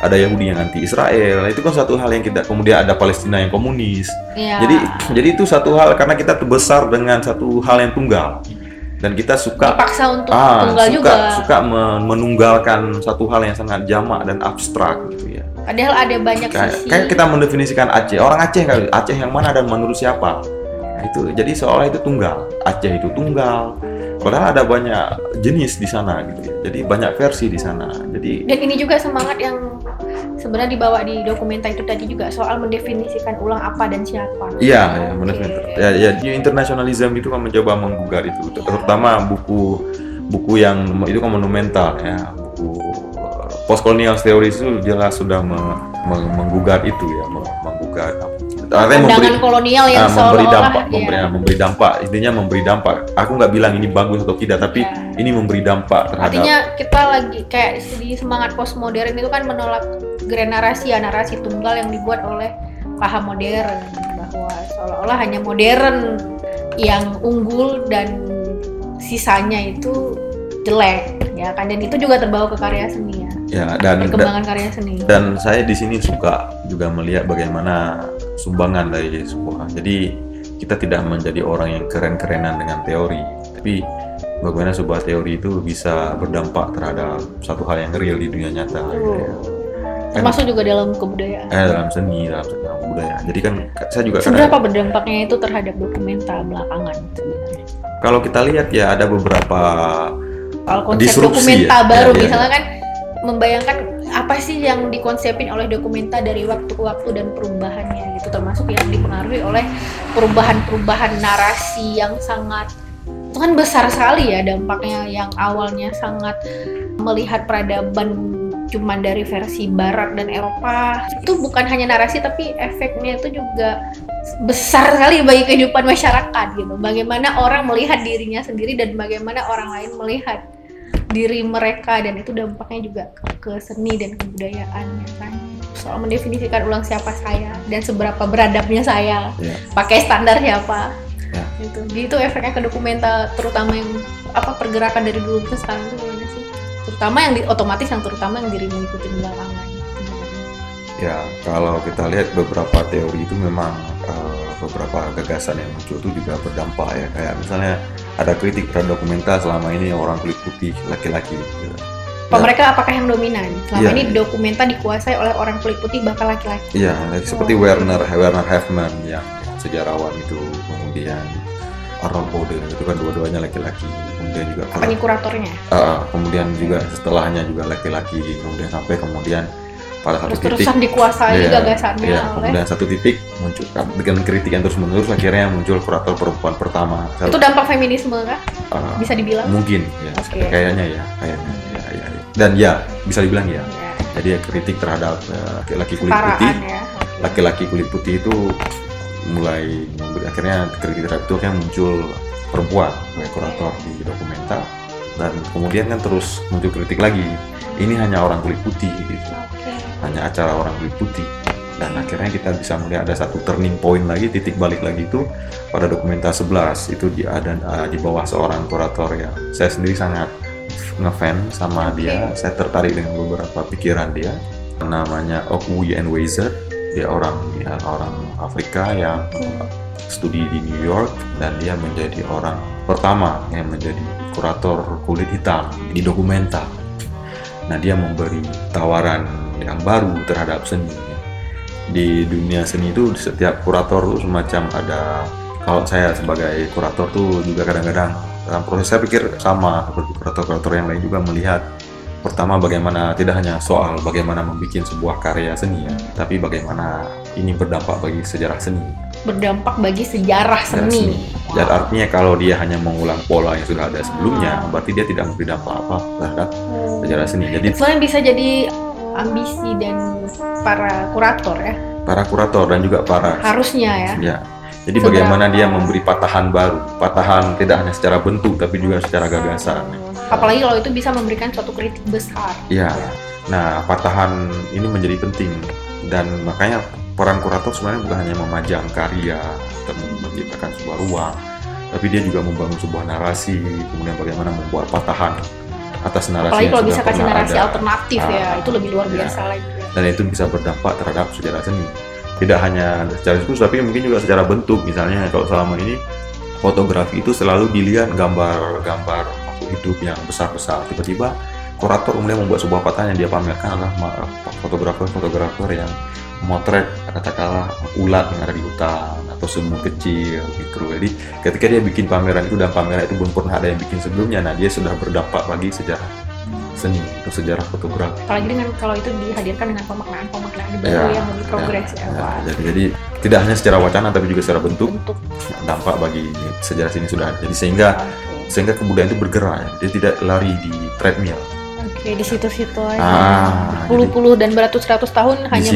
Speaker 2: ada Yahudi yang anti Israel. Itu kan satu hal yang kita kemudian ada Palestina yang komunis.
Speaker 1: Iya.
Speaker 2: jadi jadi itu satu hal karena kita terbesar dengan satu hal yang tunggal. Dan kita suka
Speaker 1: dipaksa untuk
Speaker 2: ah,
Speaker 1: tunggal
Speaker 2: suka
Speaker 1: juga.
Speaker 2: suka men- menunggalkan satu hal yang sangat jamak dan abstrak gitu ya.
Speaker 1: Padahal ada banyak
Speaker 2: kayak,
Speaker 1: sisi.
Speaker 2: kayak kita mendefinisikan Aceh. Orang Aceh kali Aceh yang mana dan menurut siapa? Nah, itu. Jadi seolah itu tunggal. Aceh itu tunggal padahal ada banyak jenis di sana gitu ya jadi banyak versi di sana jadi
Speaker 1: dan ini juga semangat yang sebenarnya dibawa di dokumenta itu tadi juga soal mendefinisikan ulang apa dan siapa
Speaker 2: Iya, ya,
Speaker 1: Oke.
Speaker 2: benar. Ya, ya, di internasionalisme itu kan mencoba menggugat itu, terutama buku buku yang itu kan monumental ya, buku postkolonial theory itu jelas sudah me- me- menggugat itu ya, me- menggugat apa? Artinya memberi
Speaker 1: kolonial yang
Speaker 2: ah, memberi dampak,
Speaker 1: ya,
Speaker 2: memberi, ah, memberi dampak, intinya memberi dampak. Aku nggak bilang ini bagus atau tidak, tapi
Speaker 1: Ya.
Speaker 2: ini memberi dampak terhadap
Speaker 1: artinya kita lagi kayak di semangat postmodern itu kan menolak generasi ya narasi tunggal yang dibuat oleh paham modern bahwa seolah-olah hanya modern yang unggul dan sisanya itu jelek ya kan? Dan itu juga terbawa ke karya seni ya.
Speaker 2: Ya dan, dan
Speaker 1: perkembangan karya seni.
Speaker 2: dan saya di sini suka juga melihat bagaimana sumbangan dari sebuah. Jadi kita tidak menjadi orang yang keren-kerenan dengan teori. Tapi bagaimana sebuah teori itu bisa berdampak terhadap satu hal yang real di dunia nyata gitu ya.
Speaker 1: termasuk juga dalam kebudayaan.
Speaker 2: Eh dalam seni dalam, dalam budaya jadi kan saya juga
Speaker 1: seberapa
Speaker 2: kadang
Speaker 1: berdampaknya itu terhadap dokumenta belakangan? Sebenarnya
Speaker 2: kalau kita lihat ya ada beberapa
Speaker 1: soal konsep
Speaker 2: Disrupsi
Speaker 1: dokumenta
Speaker 2: ya.
Speaker 1: baru
Speaker 2: Ya, ya,
Speaker 1: misalnya kan membayangkan apa sih yang dikonsepin oleh dokumenta dari waktu ke waktu dan perubahannya gitu termasuk yang dipengaruhi oleh perubahan-perubahan narasi yang sangat itu kan besar sekali ya dampaknya yang awalnya sangat melihat peradaban cuman dari versi barat dan Eropa. Itu bukan hanya narasi tapi efeknya itu juga besar sekali bagi kehidupan masyarakat gitu. Bagaimana orang melihat dirinya sendiri dan bagaimana orang lain melihat diri mereka dan itu dampaknya juga ke, ke seni dan kebudayaan ya kan soal mendefinisikan ulang siapa saya dan seberapa beradabnya saya
Speaker 2: Ya.
Speaker 1: pakai standar siapa
Speaker 2: Ya.
Speaker 1: gitu jadi itu efeknya ke dokumenta terutama yang apa pergerakan dari dulu ke sekarang itu gimana sih terutama yang di, otomatis yang terutama yang dirimu ikutin belakangan
Speaker 2: Ya, kalau kita lihat beberapa teori itu memang eh, beberapa gagasan yang muncul itu juga berdampak ya. Kayak misalnya ada kritik terhadap dokumenta selama ini orang kulit putih laki-laki. gitu. Ya.
Speaker 1: mereka apakah yang dominan? Selama
Speaker 2: Iya.
Speaker 1: ini dokumenta dikuasai oleh orang kulit putih bakal laki-laki.
Speaker 2: Iya, seperti
Speaker 1: Oh.
Speaker 2: Werner Werner Heffman yang sejarawan itu, kemudian Arnold Bode itu kan dua-duanya laki-laki. Kemudian juga
Speaker 1: Apa nih kuratornya?
Speaker 2: eh, kemudian juga setelahnya juga laki-laki. Kemudian sampai kemudian pada satu titik
Speaker 1: Terus-terusan dikuasai
Speaker 2: Iya,
Speaker 1: gagasannya oleh
Speaker 2: kemudian satu titik muncul dengan kritik yang terus menerus akhirnya muncul kurator perempuan pertama.
Speaker 1: itu dampak feminisme kah?
Speaker 2: Uh,
Speaker 1: Bisa dibilang?
Speaker 2: mungkin ya,
Speaker 1: Oke.
Speaker 2: kayaknya ya, kayaknya ya, ya, ya. Dan ya bisa dibilang ya.
Speaker 1: Ya,
Speaker 2: Jadi ya kritik terhadap uh, laki-laki kulit putih,
Speaker 1: ya.
Speaker 2: Laki-laki kulit putih itu mulai akhirnya kritik terhadap itu akhirnya muncul perempuan sebagai kurator di dokumenta dan kemudian kan terus muncul kritik lagi. Ini hanya orang kulit putih gitu. Hanya acara orang kulit putih dan akhirnya kita bisa melihat ada satu turning point lagi titik balik lagi itu pada dokumenta 11 itu di ada uh, di bawah seorang kurator yang saya sendiri sangat ngefans sama dia. Saya tertarik dengan beberapa pikiran dia. Namanya Okwi and Weiser dia orang dia orang Afrika yang uh, studi di New York. Dan dia menjadi orang pertama yang menjadi kurator kulit hitam di dokumenta. Nah, dia memberi tawaran yang baru terhadap seni. Di dunia seni itu setiap kurator itu semacam ada kalau saya sebagai kurator tuh juga kadang-kadang dalam proses saya pikir sama seperti kurator-kurator yang lain juga melihat pertama bagaimana tidak hanya soal bagaimana membuat sebuah karya seni ya, tapi bagaimana ini berdampak bagi sejarah seni.
Speaker 1: Berdampak bagi sejarah
Speaker 2: Sejarah
Speaker 1: seni.
Speaker 2: Dan artinya kalau dia hanya mengulang pola yang sudah ada sebelumnya, berarti dia tidak memberi dampak apa terhadap sejarah seni. Jadi
Speaker 1: Sebenarnya bisa jadi ambisi dan para kurator ya.
Speaker 2: para kurator dan juga para
Speaker 1: Harusnya ya.
Speaker 2: ya Jadi
Speaker 1: Seberapa?
Speaker 2: bagaimana dia memberi patahan baru, patahan tidak hanya secara bentuk tapi juga secara gagasan.
Speaker 1: apalagi kalau itu bisa memberikan suatu kritik besar
Speaker 2: Iya. Nah, patahan ini menjadi penting dan makanya peran kurator sebenarnya bukan hanya memajang karya atau menciptakan sebuah ruang, tapi dia juga membangun sebuah narasi, kemudian bagaimana membuat patahan atas narasi
Speaker 1: apalagi kalau bisa kasih narasi
Speaker 2: ada.
Speaker 1: alternatif ya
Speaker 2: Ah,
Speaker 1: itu lebih luar biasa lagi
Speaker 2: dan itu bisa berdampak terhadap sejarah seni. Tidak hanya secara diskurs, tapi mungkin juga secara bentuk. Misalnya kalau selama ini fotografi itu selalu dilihat gambar-gambar hidup yang besar-besar. Tiba-tiba kurator mulai membuat sebuah patahan yang dia pamerkan adalah fotografer-fotografer yang memotret katakanlah ulat yang ada di hutan semut kecil gitu. Jadi ketika dia bikin pameran itu dan pameran itu belum pernah ada yang bikin sebelumnya, nah dia sudah berdampak bagi sejarah seni atau sejarah fotografi.
Speaker 1: apalagi dengan kalau itu dihadirkan dengan pemaknaan pemaknaan baru
Speaker 2: Ya,
Speaker 1: yang lebih progres ya,
Speaker 2: Ya, jadi, jadi tidak hanya secara wacana tapi juga secara bentuk
Speaker 1: bentuk
Speaker 2: dampak bagi sejarah sini sudah ada. Jadi sehingga
Speaker 1: Oke.
Speaker 2: sehingga kebudayaan itu bergerak, ya. dia tidak lari di treadmill.
Speaker 1: Oke, di situ-situ aja.
Speaker 2: Ah,
Speaker 1: Puluh-puluh dan beratus-ratus tahun hanya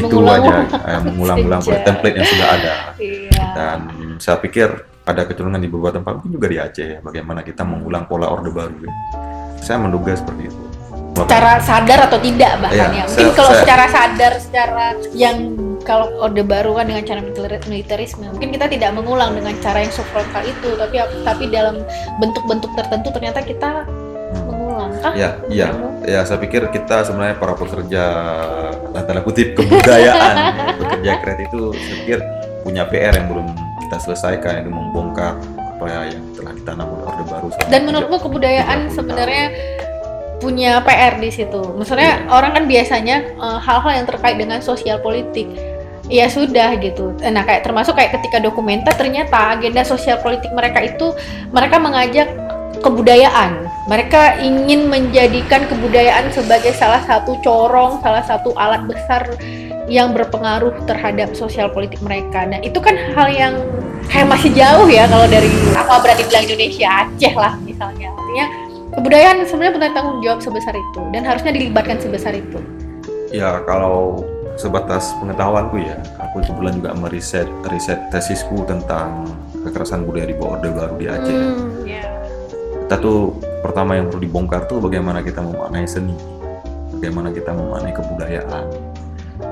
Speaker 2: mengulang-ulang
Speaker 1: Sejak.
Speaker 2: template yang sudah ada.
Speaker 1: Iya.
Speaker 2: Dan saya pikir ada kecenderungan di beberapa tempat mungkin juga di Aceh ya, bagaimana kita mengulang pola orde baru. ya. Saya menduga seperti itu.
Speaker 1: Secara sadar atau tidak bahkan
Speaker 2: Iya,
Speaker 1: ya. Mungkin
Speaker 2: saya-
Speaker 1: kalau
Speaker 2: saya-
Speaker 1: secara sadar, secara yang kalau orde baru kan dengan cara militer- militerisme, mungkin kita tidak mengulang dengan cara yang subfrontal itu, tapi tapi dalam bentuk-bentuk tertentu ternyata kita
Speaker 2: Hmm.
Speaker 1: mengulang. Kah?
Speaker 2: Ya, iya. Ya, saya pikir kita sebenarnya para pekerja tanda kutip kebudayaan, ya, pekerja kreatif itu saya pikir punya PR yang belum kita selesaikan itu membongkar apa yang telah ditanam oleh Orde Baru.
Speaker 1: Dan menurutmu kebudayaan
Speaker 2: 30
Speaker 1: sebenarnya punya PR di situ. Maksudnya orang kan biasanya eh, hal-hal yang terkait dengan sosial politik ya sudah gitu. Nah kayak termasuk kayak ketika dokumenter ternyata agenda sosial politik mereka itu mereka mengajak kebudayaan. Mereka ingin menjadikan kebudayaan sebagai salah satu corong, salah satu alat besar yang berpengaruh terhadap sosial politik mereka. Nah itu kan hal yang kayak masih jauh ya kalau dari apa berarti bilang Indonesia Aceh lah misalnya. Artinya kebudayaan sebenarnya punya tanggung jawab sebesar itu dan harusnya dilibatkan sebesar itu.
Speaker 2: Ya, kalau sebatas pengetahuanku ya, aku kebetulan juga meriset riset tesisku tentang kekerasan budaya di bawah Orde Baru di Aceh.
Speaker 1: Hmm, ya.
Speaker 2: Kita tuh pertama yang perlu dibongkar tuh bagaimana kita memaknai seni, bagaimana kita memaknai kebudayaan.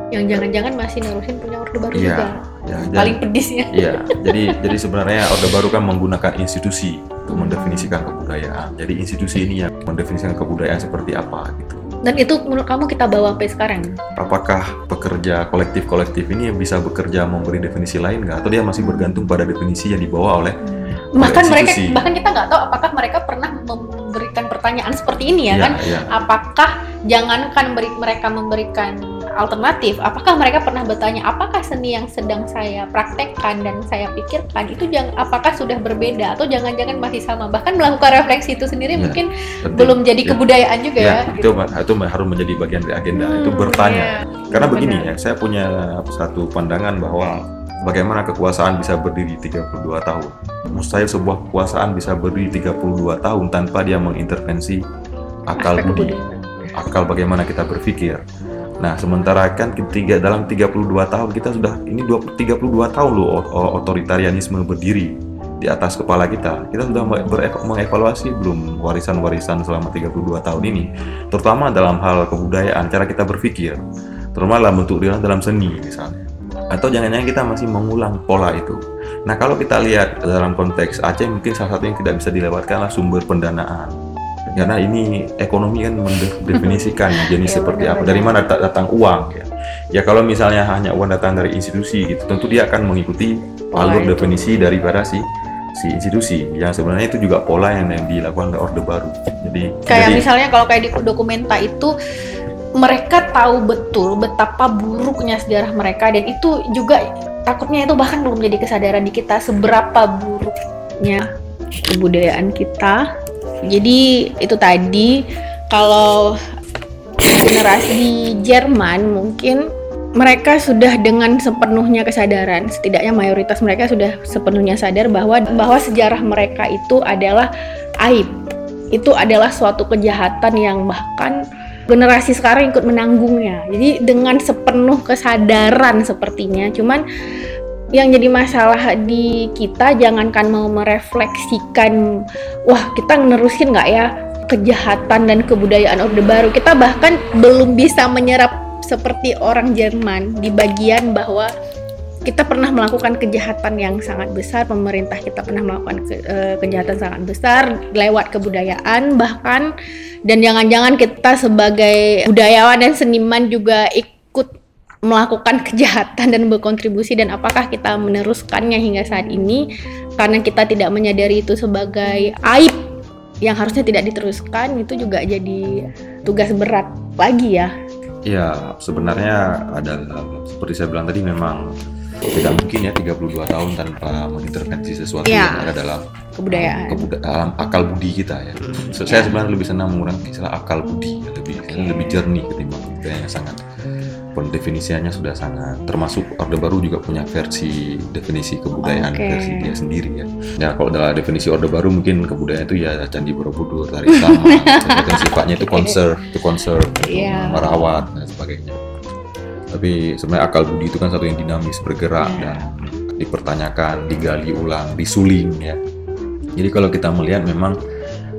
Speaker 1: Yang jangan-jangan masih nerusin punya orde baru
Speaker 2: Iya,
Speaker 1: juga.
Speaker 2: ya,
Speaker 1: Paling pedisnya.
Speaker 2: Iya, jadi jadi sebenarnya Orde Baru kan menggunakan institusi untuk mendefinisikan kebudayaan. Jadi institusi ini yang mendefinisikan kebudayaan seperti apa gitu.
Speaker 1: Dan itu menurut kamu kita bawa sampai sekarang.
Speaker 2: Apakah pekerja kolektif-kolektif ini bisa bekerja memberi definisi lain nggak? Atau dia masih bergantung pada definisi yang dibawa oleh
Speaker 1: Bahkan mereka bahkan kita nggak tahu apakah mereka pernah memberikan pertanyaan seperti ini ya
Speaker 2: Iya,
Speaker 1: kan?
Speaker 2: iya.
Speaker 1: Apakah jangankan beri, mereka memberikan alternatif, apakah mereka pernah bertanya apakah seni yang sedang saya praktekkan dan saya pikirkan itu jang, apakah sudah berbeda atau jangan-jangan masih sama? Bahkan melakukan refleksi itu sendiri
Speaker 2: Iya,
Speaker 1: mungkin
Speaker 2: penting.
Speaker 1: belum jadi
Speaker 2: Iya.
Speaker 1: kebudayaan juga
Speaker 2: Ya,
Speaker 1: ya.
Speaker 2: itu, itu harus menjadi bagian dari agenda. itu
Speaker 1: Hmm,
Speaker 2: bertanya.
Speaker 1: iya.
Speaker 2: Karena begini
Speaker 1: Benar.
Speaker 2: ya, saya punya satu pandangan bahwa bagaimana kekuasaan bisa berdiri 32 tahun. Mustahil sebuah kekuasaan bisa berdiri 32 tahun tanpa dia mengintervensi akal budi, akal bagaimana kita berpikir. Nah, sementara kan ketiga dalam 32 tahun kita sudah ini 20, 32 tahun loh otoritarianisme berdiri di atas kepala kita. Kita sudah mengevaluasi belum warisan-warisan selama 32 tahun ini, terutama dalam hal kebudayaan, cara kita berpikir, terutama dalam bentuk dalam seni misalnya. Atau jangan-jangan kita masih mengulang pola itu. Nah, kalau kita lihat dalam konteks Aceh mungkin salah satu yang tidak bisa dilewatkan adalah sumber pendanaan. Karena ini ekonomi kan mendefinisikan jenis
Speaker 1: Ya,
Speaker 2: seperti apa, dari mana dat- datang uang ya. Ya kalau misalnya hanya uang datang dari institusi gitu, tentu dia akan mengikuti alur
Speaker 1: itu.
Speaker 2: definisi daripada si si institusi. Yang sebenarnya itu juga pola yang, yang dilakukan oleh Orde Baru. Jadi
Speaker 1: Kayak
Speaker 2: jadi
Speaker 1: misalnya kalau kayak di dokumenta itu mereka tahu betul betapa buruknya sejarah mereka dan itu juga takutnya itu bahkan belum jadi kesadaran di kita seberapa buruknya kebudayaan kita. Jadi itu tadi kalau generasi Jerman mungkin mereka sudah dengan sepenuhnya kesadaran, setidaknya mayoritas mereka sudah sepenuhnya sadar bahwa bahwa sejarah mereka itu adalah aib. Itu adalah suatu kejahatan yang bahkan generasi sekarang ikut menanggungnya. Jadi dengan sepenuh kesadaran sepertinya, cuman yang jadi masalah di kita jangankan mau merefleksikan wah kita nerusin nggak ya kejahatan dan kebudayaan Orde Baru. Kita bahkan belum bisa menyerap seperti orang Jerman di bagian bahwa kita pernah melakukan kejahatan yang sangat besar pemerintah kita pernah melakukan ke, uh, kejahatan sangat besar lewat kebudayaan bahkan. Dan jangan-jangan kita sebagai budayawan dan seniman juga ikut melakukan kejahatan dan berkontribusi dan apakah kita meneruskannya hingga saat ini karena kita tidak menyadari itu sebagai aib yang harusnya tidak diteruskan itu juga jadi tugas berat lagi ya.
Speaker 2: Iya, sebenarnya ada seperti saya bilang tadi memang tidak mungkin ya 32 tahun tanpa mengintervensi sesuatu
Speaker 1: ya.
Speaker 2: yang ada dalam
Speaker 1: kebudayaan
Speaker 2: kebuda dalam akal budi kita ya. So, Saya sebenarnya lebih senang menggunakan istilah akal budi, lebih lebih jernih ketimbang budaya yang sangat pendefinisiannya sudah sangat termasuk Orde Baru juga punya versi definisi kebudayaan
Speaker 1: Oke.
Speaker 2: versi dia sendiri ya. Ya kalau dalam definisi Orde Baru mungkin kebudayaan itu ya Candi Borobudur, Tari Sama, yang sifatnya itu conserve, itu conserve, itu
Speaker 1: Iya.
Speaker 2: merawat dan sebagainya. Tapi sebenarnya akal budi itu kan satu yang dinamis bergerak
Speaker 1: Iya.
Speaker 2: dan dipertanyakan, digali ulang, disuling ya. Jadi kalau kita melihat memang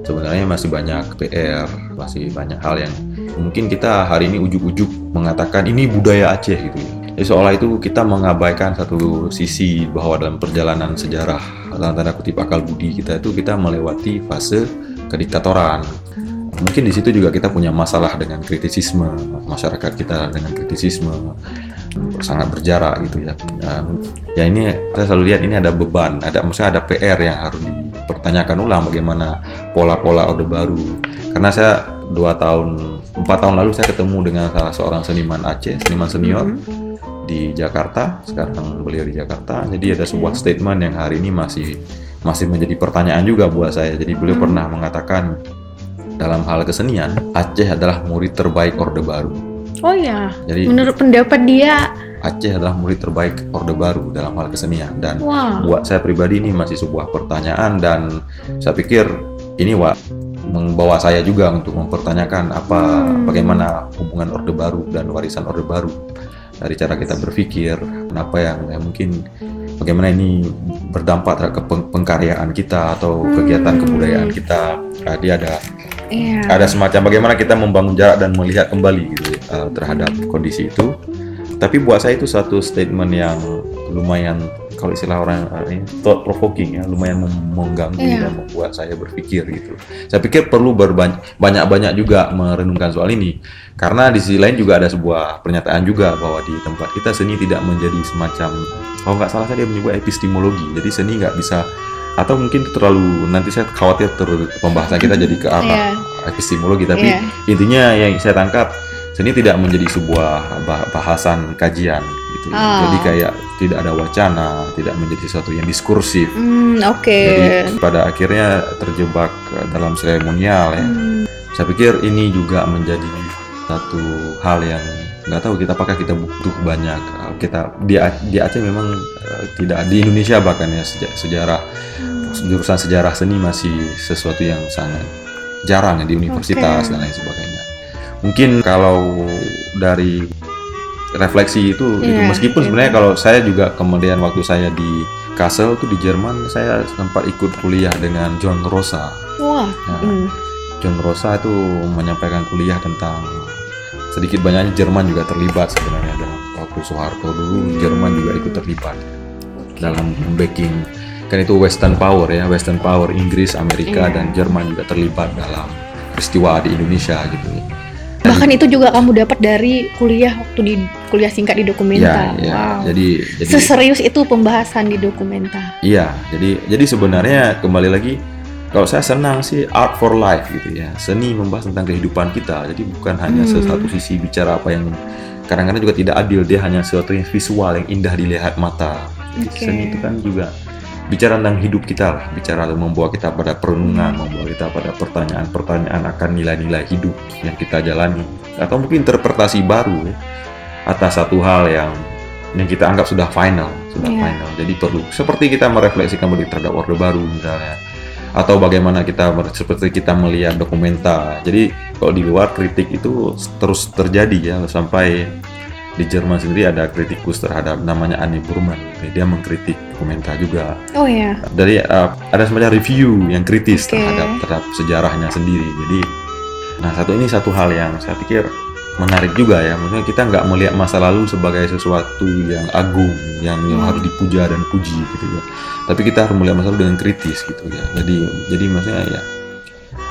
Speaker 2: sebenarnya masih banyak PR, masih banyak hal yang mungkin kita hari ini ujuk-ujuk mengatakan ini budaya Aceh gitu ya. Jadi seolah itu kita mengabaikan satu sisi bahwa dalam perjalanan sejarah dalam tanda kutip akal budi kita itu kita melewati fase kediktatoran. Mungkin di situ juga kita punya masalah dengan kritisisme masyarakat kita dengan kritisisme sangat berjarak gitu ya. Ya ini saya selalu lihat ini ada beban, ada maksudnya ada PR yang harus dipertanyakan ulang bagaimana pola-pola Orde Baru. Karena saya dua tahun, empat tahun lalu saya ketemu dengan salah seorang seniman Aceh, seniman senior di Jakarta. Sekarang beliau di Jakarta. Jadi ada sebuah statement yang hari ini masih masih menjadi pertanyaan juga buat saya. Jadi beliau pernah mengatakan dalam hal kesenian Aceh adalah murid terbaik Orde Baru.
Speaker 1: oh ya
Speaker 2: Jadi
Speaker 1: menurut pendapat dia
Speaker 2: Aceh adalah murid terbaik Orde Baru dalam hal kesenian dan
Speaker 1: wah
Speaker 2: buat saya pribadi ini masih sebuah pertanyaan dan saya pikir ini wa membawa saya juga untuk mempertanyakan apa
Speaker 1: Hmm.
Speaker 2: bagaimana hubungan Orde Baru dan warisan Orde Baru dari cara kita berpikir apa yang ya mungkin bagaimana ini berdampak terhadap peng- pengkaryaan kita atau kegiatan
Speaker 1: Hmm.
Speaker 2: kebudayaan kita tadi ada
Speaker 1: iya
Speaker 2: ada semacam bagaimana kita membangun jarak dan melihat kembali gitu uh, terhadap kondisi itu. Tapi buat saya itu satu statement yang lumayan kalau istilah orang uh, ini thought provoking ya, lumayan mengganggu
Speaker 1: Iya.
Speaker 2: dan membuat saya berpikir gitu. Saya pikir perlu banyak-banyak juga merenungkan soal ini. Karena di sisi lain juga ada sebuah pernyataan juga bahwa di tempat kita seni tidak menjadi semacam kalau nggak salah saya dia menyebut epistemologi. Jadi seni nggak bisa atau mungkin terlalu nanti saya khawatir ter, pembahasan kita jadi ke arah
Speaker 1: Iya.
Speaker 2: epistemologi tapi
Speaker 1: Iya.
Speaker 2: intinya yang saya tangkap seni tidak menjadi sebuah bah- bahasan kajian gitu
Speaker 1: Oh.
Speaker 2: jadi kayak tidak ada wacana tidak menjadi sesuatu yang diskursif
Speaker 1: Hmm, oke.
Speaker 2: jadi pada akhirnya terjebak eh, dalam seremonial ya
Speaker 1: Hmm,
Speaker 2: saya pikir ini juga menjadi satu hal yang nggak tahu kita apakah kita butuh banyak eh, kita di, di Aceh memang eh, tidak di Indonesia bahkan ya seja- sejarah jurusan sejarah seni masih sesuatu yang sangat jarang ya di universitas
Speaker 1: Oke.
Speaker 2: dan lain sebagainya. Mungkin kalau dari refleksi itu, itu
Speaker 1: Iya,
Speaker 2: meskipun
Speaker 1: iya.
Speaker 2: sebenarnya kalau saya juga kemudian waktu saya di Kassel tuh di Jerman saya sempat ikut kuliah dengan John Rosa.
Speaker 1: Wah.
Speaker 2: Nah,
Speaker 1: hmm.
Speaker 2: John Rosa itu menyampaikan kuliah tentang sedikit banyaknya Jerman juga terlibat sebenarnya dalam waktu Soeharto dulu Jerman juga ikut terlibat dalam backing kan itu Western Power ya Western Power Inggris Amerika
Speaker 1: Iya.
Speaker 2: dan Jerman juga terlibat dalam peristiwa di Indonesia gitu
Speaker 1: Bahkan itu juga kamu dapat dari kuliah waktu di kuliah singkat di
Speaker 2: ya,
Speaker 1: dokumenta.
Speaker 2: ya.
Speaker 1: Wow.
Speaker 2: jadi jadi
Speaker 1: Seserius itu pembahasan di dokumenta.
Speaker 2: Iya, jadi jadi sebenarnya kembali lagi kalau saya senang sih art for life gitu ya. Seni membahas tentang kehidupan kita. Jadi bukan hanya
Speaker 1: Hmm.
Speaker 2: satu sisi bicara apa yang kadang-kadang juga tidak adil, dia hanya sesuatu yang visual yang indah dilihat mata. Jadi
Speaker 1: Oke.
Speaker 2: seni itu kan juga bicara tentang hidup kita lah, bicara membawa kita pada perenungan, membawa kita pada pertanyaan-pertanyaan akan nilai-nilai hidup yang kita jalani atau mungkin interpretasi baru ya, atas satu hal yang yang kita anggap sudah final, sudah
Speaker 1: Iya.
Speaker 2: final. Jadi perlu seperti kita merefleksikan kembali terhadap Orde Baru misalnya atau bagaimana kita seperti kita melihat dokumenta. Jadi kalau di luar kritik itu terus terjadi ya sampai di Jerman sendiri ada kritikus terhadap namanya Annie Burman. Dia mengkritik dokumenta juga.
Speaker 1: Oh ya.
Speaker 2: Dari uh, ada semacam review yang kritis
Speaker 1: Oke.
Speaker 2: terhadap terhadap sejarahnya sendiri. Jadi, nah satu ini satu hal yang saya pikir menarik juga ya. Maksudnya kita nggak melihat masa lalu sebagai sesuatu yang agung, yang, yang
Speaker 1: Hmm.
Speaker 2: harus dipuja dan puji gitu ya. Tapi kita harus melihat masa lalu dengan kritis gitu ya. Jadi, jadi maksudnya ya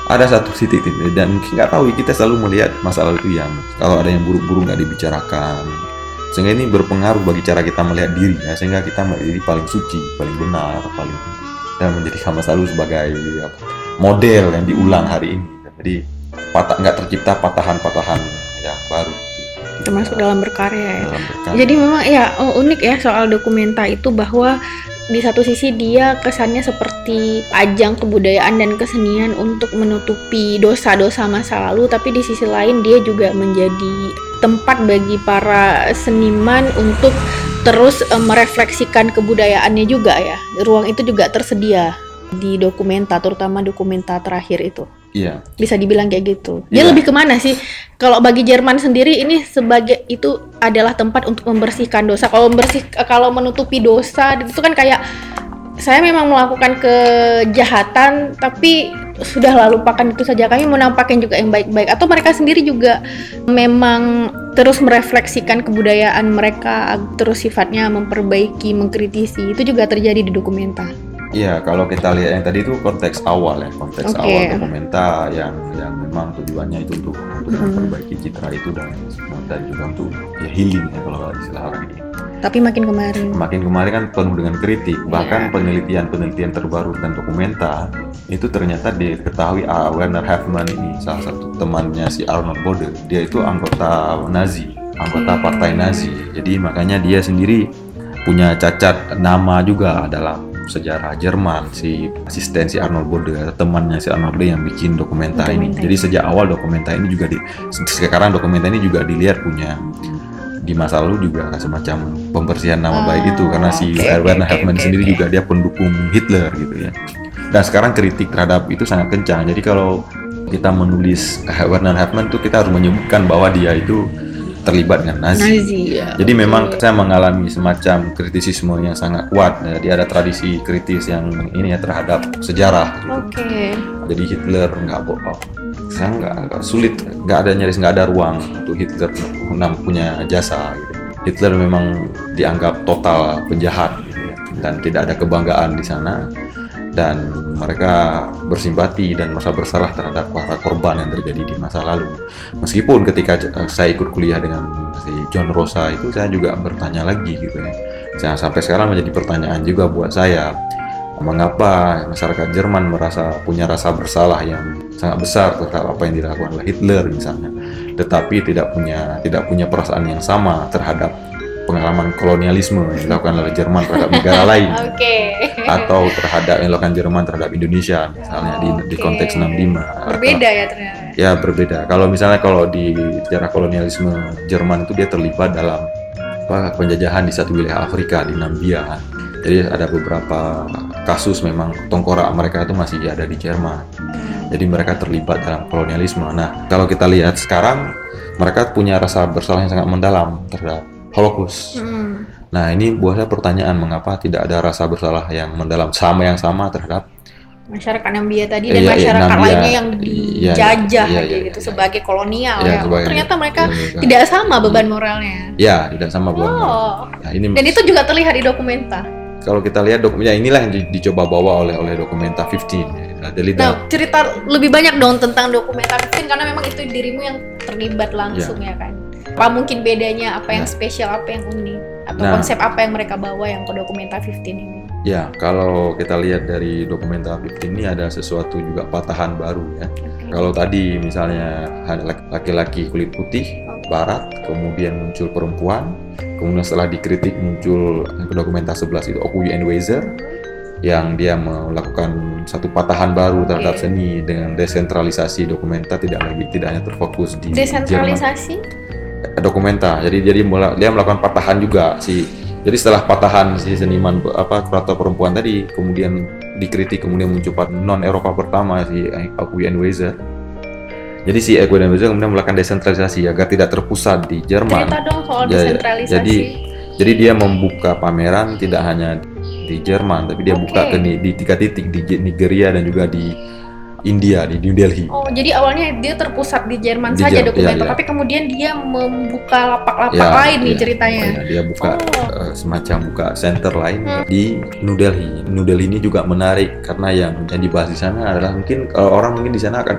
Speaker 2: ada satu titik titik dan mungkin nggak tahu kita selalu melihat masa lalu itu yang kalau ada yang buruk-buruk nggak dibicarakan. Sehingga ini berpengaruh bagi cara kita melihat diri ya. Sehingga kita menjadi paling suci paling benar paling dan menjadikan masa lalu sebagai apa, model yang diulang hari ini. Jadi patah nggak tercipta patahan-patahan yang baru.
Speaker 1: Termasuk dalam berkarya ya.
Speaker 2: dalam berkarya.
Speaker 1: Jadi memang ya oh, unik ya soal dokumenta itu bahwa di satu sisi dia kesannya seperti ajang kebudayaan dan kesenian untuk menutupi dosa-dosa masa lalu, tapi di sisi lain dia juga menjadi tempat bagi para seniman untuk terus eh, merefleksikan kebudayaannya juga ya. Ruang itu juga tersedia di dokumenta, terutama dokumenta terakhir itu
Speaker 2: iya
Speaker 1: bisa dibilang kayak gitu. Dia
Speaker 2: Iya.
Speaker 1: lebih ke mana sih? Kalau bagi Jerman sendiri ini sebagai itu adalah tempat untuk membersihkan dosa. Kalau membersih, kalau menutupi dosa itu kan kayak saya memang melakukan kejahatan, tapi sudah lalu lupakan itu saja. Kami menampakkan juga yang baik-baik. Atau mereka sendiri juga memang terus merefleksikan kebudayaan mereka, terus sifatnya memperbaiki, mengkritisi. Itu juga terjadi di dokumenta.
Speaker 2: Iya, kalau kita lihat yang tadi itu konteks awal ya, konteks
Speaker 1: Oke.
Speaker 2: awal dokumenta yang yang memang tujuannya itu untuk, untuk
Speaker 1: Mhm.
Speaker 2: memperbaiki citra itu dan dan juga untuk ya healing ya kalau istilah orang ini.
Speaker 1: Tapi makin kemarin.
Speaker 2: Makin kemarin kan penuh dengan kritik, bahkan
Speaker 1: Iya.
Speaker 2: penelitian-penelitian terbaru tentang dokumenta itu ternyata diketahui ah, Werner Hafmann ini salah satu temannya si Arnold Bode, dia itu anggota Nazi, anggota
Speaker 1: Oke.
Speaker 2: partai Nazi. Jadi makanya dia sendiri punya cacat nama juga dalam sejarah Jerman si asisten si Arnold Bode temannya si Arnold Bode yang bikin dokumenta ini. Jadi sejak awal dokumenta ini juga di sekarang dokumenta ini juga dilihat punya di masa lalu juga semacam pembersihan nama baik itu karena si
Speaker 1: oke,
Speaker 2: Hafmann
Speaker 1: oke,
Speaker 2: sendiri juga dia pendukung Hitler gitu ya. Dan sekarang kritik terhadap itu sangat kencang. Jadi kalau kita menulis Werner Hafmann itu kita harus menyebutkan bahwa dia itu terlibat dengan Nazi.
Speaker 1: Nazi ya.
Speaker 2: Jadi
Speaker 1: Oke.
Speaker 2: memang saya mengalami semacam kritisisme yang sangat kuat. Jadi ada tradisi kritis yang ini ya terhadap sejarah.
Speaker 1: Oke.
Speaker 2: Jadi Hitler nggak bohong. Saya nggak sulit, nggak ada nyaris nggak ada ruang untuk Hitler punya jasa. Gitu. Hitler memang dianggap total penjahat gitu ya. dan tidak ada kebanggaan di sana. Dan mereka bersimpati dan merasa bersalah terhadap para korban yang terjadi di masa lalu. Meskipun ketika eh, saya ikut kuliah dengan si John Rosa itu saya juga bertanya lagi gitu ya. Saya sampai sekarang menjadi pertanyaan juga buat saya mengapa masyarakat Jerman merasa punya rasa bersalah yang sangat besar terhadap apa yang dilakukan oleh Hitler misalnya, tetapi tidak punya tidak punya perasaan yang sama terhadap pengalaman kolonialisme yang dilakukan oleh Jerman terhadap negara lain.
Speaker 1: Oke.
Speaker 2: atau terhadap yang dilakukan Jerman terhadap Indonesia misalnya di, di
Speaker 1: Oke.
Speaker 2: konteks 65 atau-
Speaker 1: Berbeda ya ternyata.
Speaker 2: ya berbeda. Kalau misalnya kalau di sejarah kolonialisme Jerman itu dia terlibat dalam apa, penjajahan di satu wilayah Afrika di Nambia jadi ada beberapa kasus memang tongkorak mereka itu masih ada di Jerman. Jadi mereka terlibat dalam kolonialisme. Nah kalau kita lihat sekarang mereka punya rasa bersalah yang sangat mendalam terhadap Holocaust
Speaker 1: Hmm.
Speaker 2: nah ini buat saya pertanyaan mengapa tidak ada rasa bersalah yang mendalam sama yang sama terhadap
Speaker 1: Masyarakat Nambia tadi
Speaker 2: Iya,
Speaker 1: dan
Speaker 2: iya,
Speaker 1: masyarakat
Speaker 2: Nambia.
Speaker 1: lainnya yang
Speaker 2: Iya,
Speaker 1: dijajah
Speaker 2: iya, iya,
Speaker 1: gitu
Speaker 2: iya.
Speaker 1: sebagai kolonial
Speaker 2: Ya,
Speaker 1: ya.
Speaker 2: Sebagai-
Speaker 1: ternyata mereka
Speaker 2: Ya,
Speaker 1: tidak sama beban moralnya.
Speaker 2: ya tidak sama beban
Speaker 1: Oh.
Speaker 2: Nah, ini
Speaker 1: Dan itu juga terlihat di dokumenta.
Speaker 2: kalau kita lihat dokumen ya inilah yang di- dicoba bawa oleh oleh dokumenta 15 ya. Nah,
Speaker 1: Nah, cerita lebih banyak dong tentang dokumenta 15 karena memang itu dirimu yang terlibat langsung ya, kan. Apa mungkin bedanya, apa yang
Speaker 2: Nah.
Speaker 1: spesial, apa yang unik, atau
Speaker 2: Nah.
Speaker 1: konsep apa yang mereka bawa yang ke dokumenta 15 ini.
Speaker 2: ya kalau kita lihat dari dokumenta 15 ini ada sesuatu juga patahan baru ya. Kalau tadi misalnya ada laki-laki kulit putih barat, kemudian muncul perempuan, kemudian setelah dikritik muncul dokumenta 11 itu Okuyen Weiser yang dia melakukan satu patahan baru terhadap
Speaker 1: Oke.
Speaker 2: seni dengan desentralisasi dokumenta tidak lagi tidak hanya terfokus di Jerman. Dokumenta. Jadi jadi mula- dia melakukan patahan juga si. Jadi setelah patahan si seniman apa kurator perempuan tadi kemudian dikritik kemudian muncul non Eropa pertama si Akuyen Weiser. Jadi si dan Bezos kemudian melakukan desentralisasi agar tidak terpusat di Jerman.
Speaker 1: Cerita dong soal
Speaker 2: Ya, ya.
Speaker 1: desentralisasi.
Speaker 2: Jadi jadi dia membuka pameran tidak hanya di Jerman, tapi dia
Speaker 1: Oke.
Speaker 2: buka ke di tiga titik di Nigeria dan juga di India di New Delhi.
Speaker 1: Oh, jadi awalnya dia terpusat di Jerman
Speaker 2: Di
Speaker 1: saja
Speaker 2: Jer-
Speaker 1: dokumenter,
Speaker 2: iya, iya.
Speaker 1: tapi kemudian dia membuka lapak-lapak
Speaker 2: Ya,
Speaker 1: lain nih
Speaker 2: ya,
Speaker 1: ceritanya.
Speaker 2: makanya dia buka
Speaker 1: Oh.
Speaker 2: eh, semacam buka center lain
Speaker 1: Hmm.
Speaker 2: di New Delhi. New Delhi ini juga menarik karena yang yang dibahas di sana adalah mungkin kalau orang mungkin di sana akan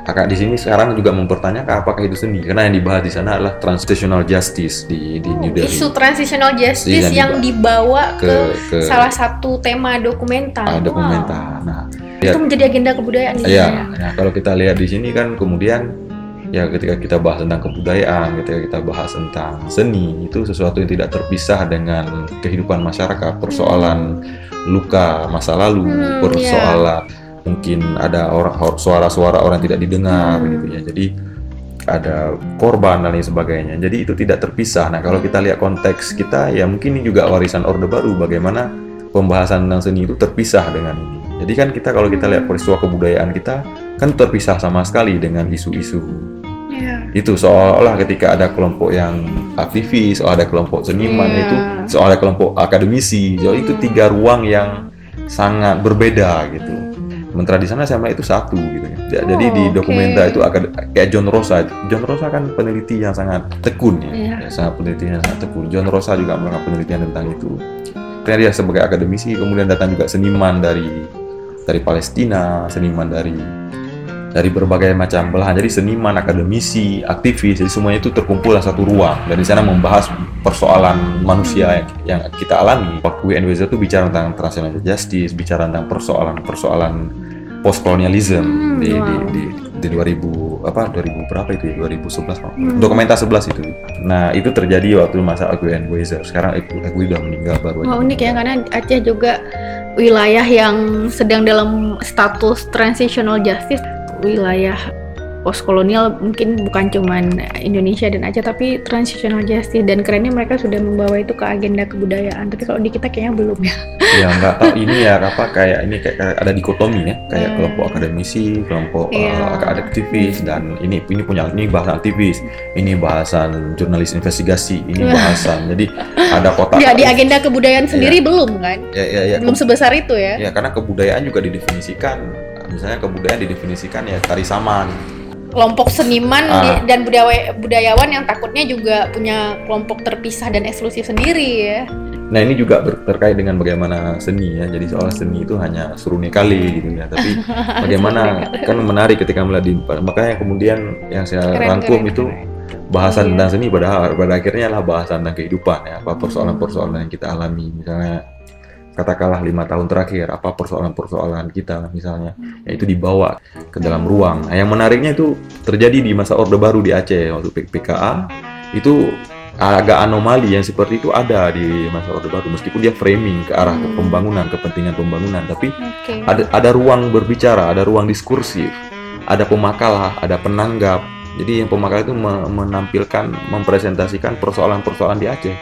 Speaker 2: kakak di sini sekarang juga mempertanyakan apakah itu seni karena yang dibahas di sana adalah transitional justice di di New Delhi
Speaker 1: Isu transitional justice
Speaker 2: Iya,
Speaker 1: yang dibawa ke,
Speaker 2: ke ke
Speaker 1: salah satu tema dokumenter.
Speaker 2: ah,
Speaker 1: Wow.
Speaker 2: dokumenter. Nah,
Speaker 1: Itu menjadi agenda kebudayaan di
Speaker 2: Iya,
Speaker 1: sana.
Speaker 2: nah kalau kita lihat di sini kan kemudian ya ketika kita bahas tentang kebudayaan, ketika kita bahas tentang seni itu sesuatu yang tidak terpisah dengan kehidupan masyarakat, persoalan luka masa lalu,
Speaker 1: Hmm,
Speaker 2: persoalan mungkin ada orang suara-suara orang tidak didengar
Speaker 1: Hmm.
Speaker 2: gitu ya. Jadi ada korban dan lain sebagainya. Jadi itu tidak terpisah. Nah, kalau kita lihat konteks kita ya mungkin ini juga warisan Orde Baru bagaimana pembahasan tentang seni itu terpisah dengan ini. Jadi kan kita kalau kita lihat peristiwa kebudayaan kita kan terpisah sama sekali dengan isu-isu
Speaker 1: Iya.
Speaker 2: itu seolah-olah ketika ada kelompok yang aktivis, ada kelompok seniman
Speaker 1: Iya.
Speaker 2: itu, soal ada kelompok akademisi, jadi itu tiga ruang yang sangat berbeda gitu. Sementara di sana sama itu satu gitu ya. Ja- Jadi di
Speaker 1: Oh,
Speaker 2: dokumenta itu agak kayak John Rosa. John Rosa kan peneliti yang sangat tekun ya,
Speaker 1: Iya.
Speaker 2: Ya, sangat peneliti yang sangat tekun. John Rosa juga melakukan penelitian tentang itu. Karena dia sebagai akademisi, kemudian datang juga seniman dari dari Palestina, seniman dari dari berbagai macam belahan. Jadi seniman, akademisi, aktivis, jadi semuanya itu terkumpul dalam satu ruang. Dan di sana membahas persoalan manusia yang, yang kita alami. Waktu UNWZ itu bicara tentang transnational justice, bicara tentang persoalan-persoalan postkolonialisme
Speaker 1: Hmm,
Speaker 2: di, di,
Speaker 1: wow.
Speaker 2: di, di 2000 apa 2000 berapa itu ya 2011 Pak?
Speaker 1: Hmm.
Speaker 2: dokumenta 11 itu nah itu terjadi waktu masa Aguian Weser sekarang Agui udah meninggal baru aja
Speaker 1: Wah unik ya karena Aceh juga wilayah yang sedang dalam status transitional justice, wilayah postkolonial mungkin bukan cuman Indonesia dan Aceh tapi transitional justice dan kerennya mereka sudah membawa itu ke agenda kebudayaan. Tapi kalau di kita kayaknya belum ya.
Speaker 2: ya nggak tahu ini ya apa kayak ini kayak, ada dikotomi ya kayak
Speaker 1: Hmm.
Speaker 2: kelompok akademisi kelompok
Speaker 1: Iya.
Speaker 2: uh, aktivis dan ini ini punya ini bahasan aktivis ini bahasan jurnalis investigasi ini
Speaker 1: Wah.
Speaker 2: bahasan jadi ada kotak
Speaker 1: Ya di agenda kebudayaan sendiri belum kan?
Speaker 2: ya, ya, ya,
Speaker 1: Belum sebesar itu ya.
Speaker 2: ya karena kebudayaan juga didefinisikan misalnya kebudayaan didefinisikan ya tari saman
Speaker 1: Kelompok seniman
Speaker 2: Ah.
Speaker 1: di- dan budaya, budayawan yang takutnya juga punya kelompok terpisah dan eksklusif sendiri ya.
Speaker 2: Nah ini juga ber- terkait dengan bagaimana seni ya. Jadi soal seni itu hanya suruni kali gitu ya. Tapi bagaimana kan menarik ketika melihat di makanya kemudian yang saya
Speaker 1: Keren,
Speaker 2: rangkum
Speaker 1: keren,
Speaker 2: itu
Speaker 1: keren.
Speaker 2: bahasan
Speaker 1: Iya.
Speaker 2: tentang seni pada pada akhirnya adalah bahasan tentang kehidupan ya. Apa persoalan-persoalan yang kita alami misalnya katakanlah lima tahun terakhir apa persoalan-persoalan kita misalnya ya itu dibawa ke dalam ruang. Nah, yang menariknya itu terjadi di masa Orde Baru di Aceh waktu PKA itu agak anomali yang seperti itu ada di masa Orde Baru meskipun dia framing ke arah
Speaker 1: Hmm.
Speaker 2: pembangunan kepentingan pembangunan tapi
Speaker 1: Oke.
Speaker 2: ada ada ruang berbicara ada ruang diskursif ada pemakalah ada penanggap jadi yang pemakalah itu me- menampilkan mempresentasikan persoalan-persoalan di Aceh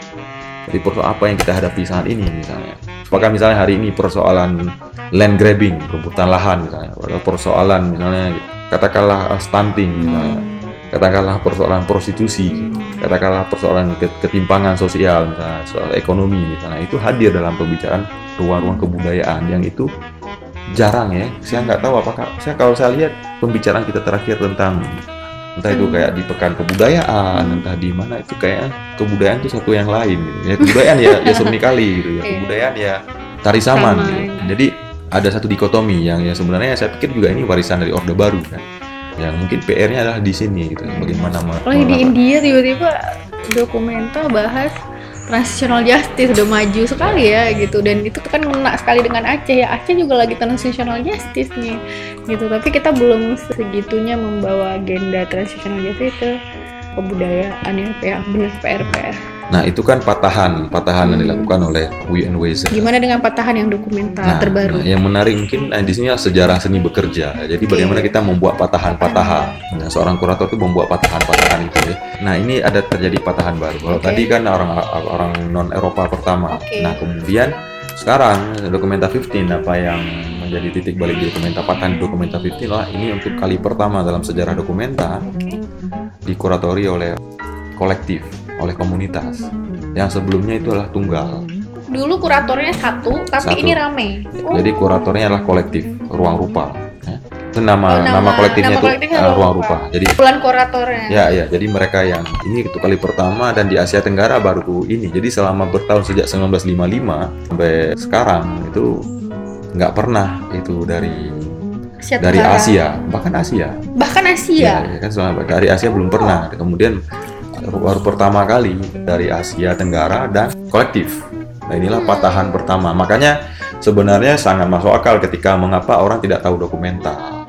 Speaker 2: jadi persoalan apa yang kita hadapi saat ini misalnya apakah misalnya hari ini persoalan land grabbing perebutan lahan misalnya atau persoalan misalnya katakanlah stunting misalnya
Speaker 1: Hmm.
Speaker 2: katakanlah persoalan prostitusi katakanlah persoalan ke- ketimpangan sosial misalnya soal ekonomi misalnya itu hadir dalam pembicaraan ruang-ruang kebudayaan yang itu jarang ya. Saya nggak tahu apakah saya kalau saya lihat pembicaraan kita terakhir tentang entah itu kayak di pekan kebudayaan entah di mana itu kayak kebudayaan itu satu yang lain gitu. ya kebudayaan ya ya seni kali gitu ya kebudayaan ya tari saman
Speaker 1: Sama,
Speaker 2: gitu. jadi ada satu dikotomi yang yang sebenarnya saya pikir juga ini warisan dari orde baru kan yang mungkin PR-nya adalah di sini gitu bagaimana
Speaker 1: Kalau di India tiba-tiba dokumenter bahas transitional justice udah maju sekali ya gitu. Dan itu kan kena sekali dengan Aceh ya. Aceh juga lagi transitional justice nih gitu. Tapi kita belum segitunya membawa agenda transitional justice ke kebudayaan ya ya bener PR PR
Speaker 2: Nah itu kan patahan, patahan yang
Speaker 1: Hmm.
Speaker 2: dilakukan oleh Wi and Weiser.
Speaker 1: gimana dengan patahan yang dokumenter
Speaker 2: Nah,
Speaker 1: terbaru
Speaker 2: nah, yang menarik mungkin nah, di sini sejarah seni bekerja. Jadi bagaimana kita membuat patahan-patahan. Nah, seorang kurator itu membuat patahan-patahan itu ya. Nah ini ada terjadi patahan baru. Kalau
Speaker 1: Oke.
Speaker 2: tadi kan orang orang non Eropa pertama.
Speaker 1: Oke.
Speaker 2: Nah kemudian sekarang dokumenta 15 apa yang menjadi titik balik di Dokumenta Patan Dokumenta 15 lah ini untuk kali pertama dalam sejarah Dokumenta dikuratori oleh kolektif, oleh komunitas. Yang sebelumnya itu adalah tunggal.
Speaker 1: Dulu kuratornya satu, tapi
Speaker 2: Satu.
Speaker 1: ini rame. Oh,
Speaker 2: Jadi kuratornya adalah kolektif, ruang rupa. ya. Itu nama
Speaker 1: Oh, nama-
Speaker 2: nama, kolektifnya
Speaker 1: nama
Speaker 2: itu
Speaker 1: kolektifnya
Speaker 2: eh,
Speaker 1: Ruang Rupa.
Speaker 2: rupa. Jadi
Speaker 1: bulan kuratornya.
Speaker 2: Ya, ya. Jadi mereka yang ini itu kali pertama dan di Asia Tenggara baru ini. Jadi selama bertahun sejak 1955 sampai sekarang itu nggak pernah itu dari
Speaker 1: Asia
Speaker 2: dari. Asia, bahkan Asia.
Speaker 1: Bahkan Asia.
Speaker 2: Ya, ya kan selama dari Asia belum pernah. Kemudian baru pertama kali dari Asia Tenggara dan kolektif. Nah, inilah patahan pertama. Makanya sebenarnya sangat masuk akal ketika mengapa orang tidak tahu dokumenta.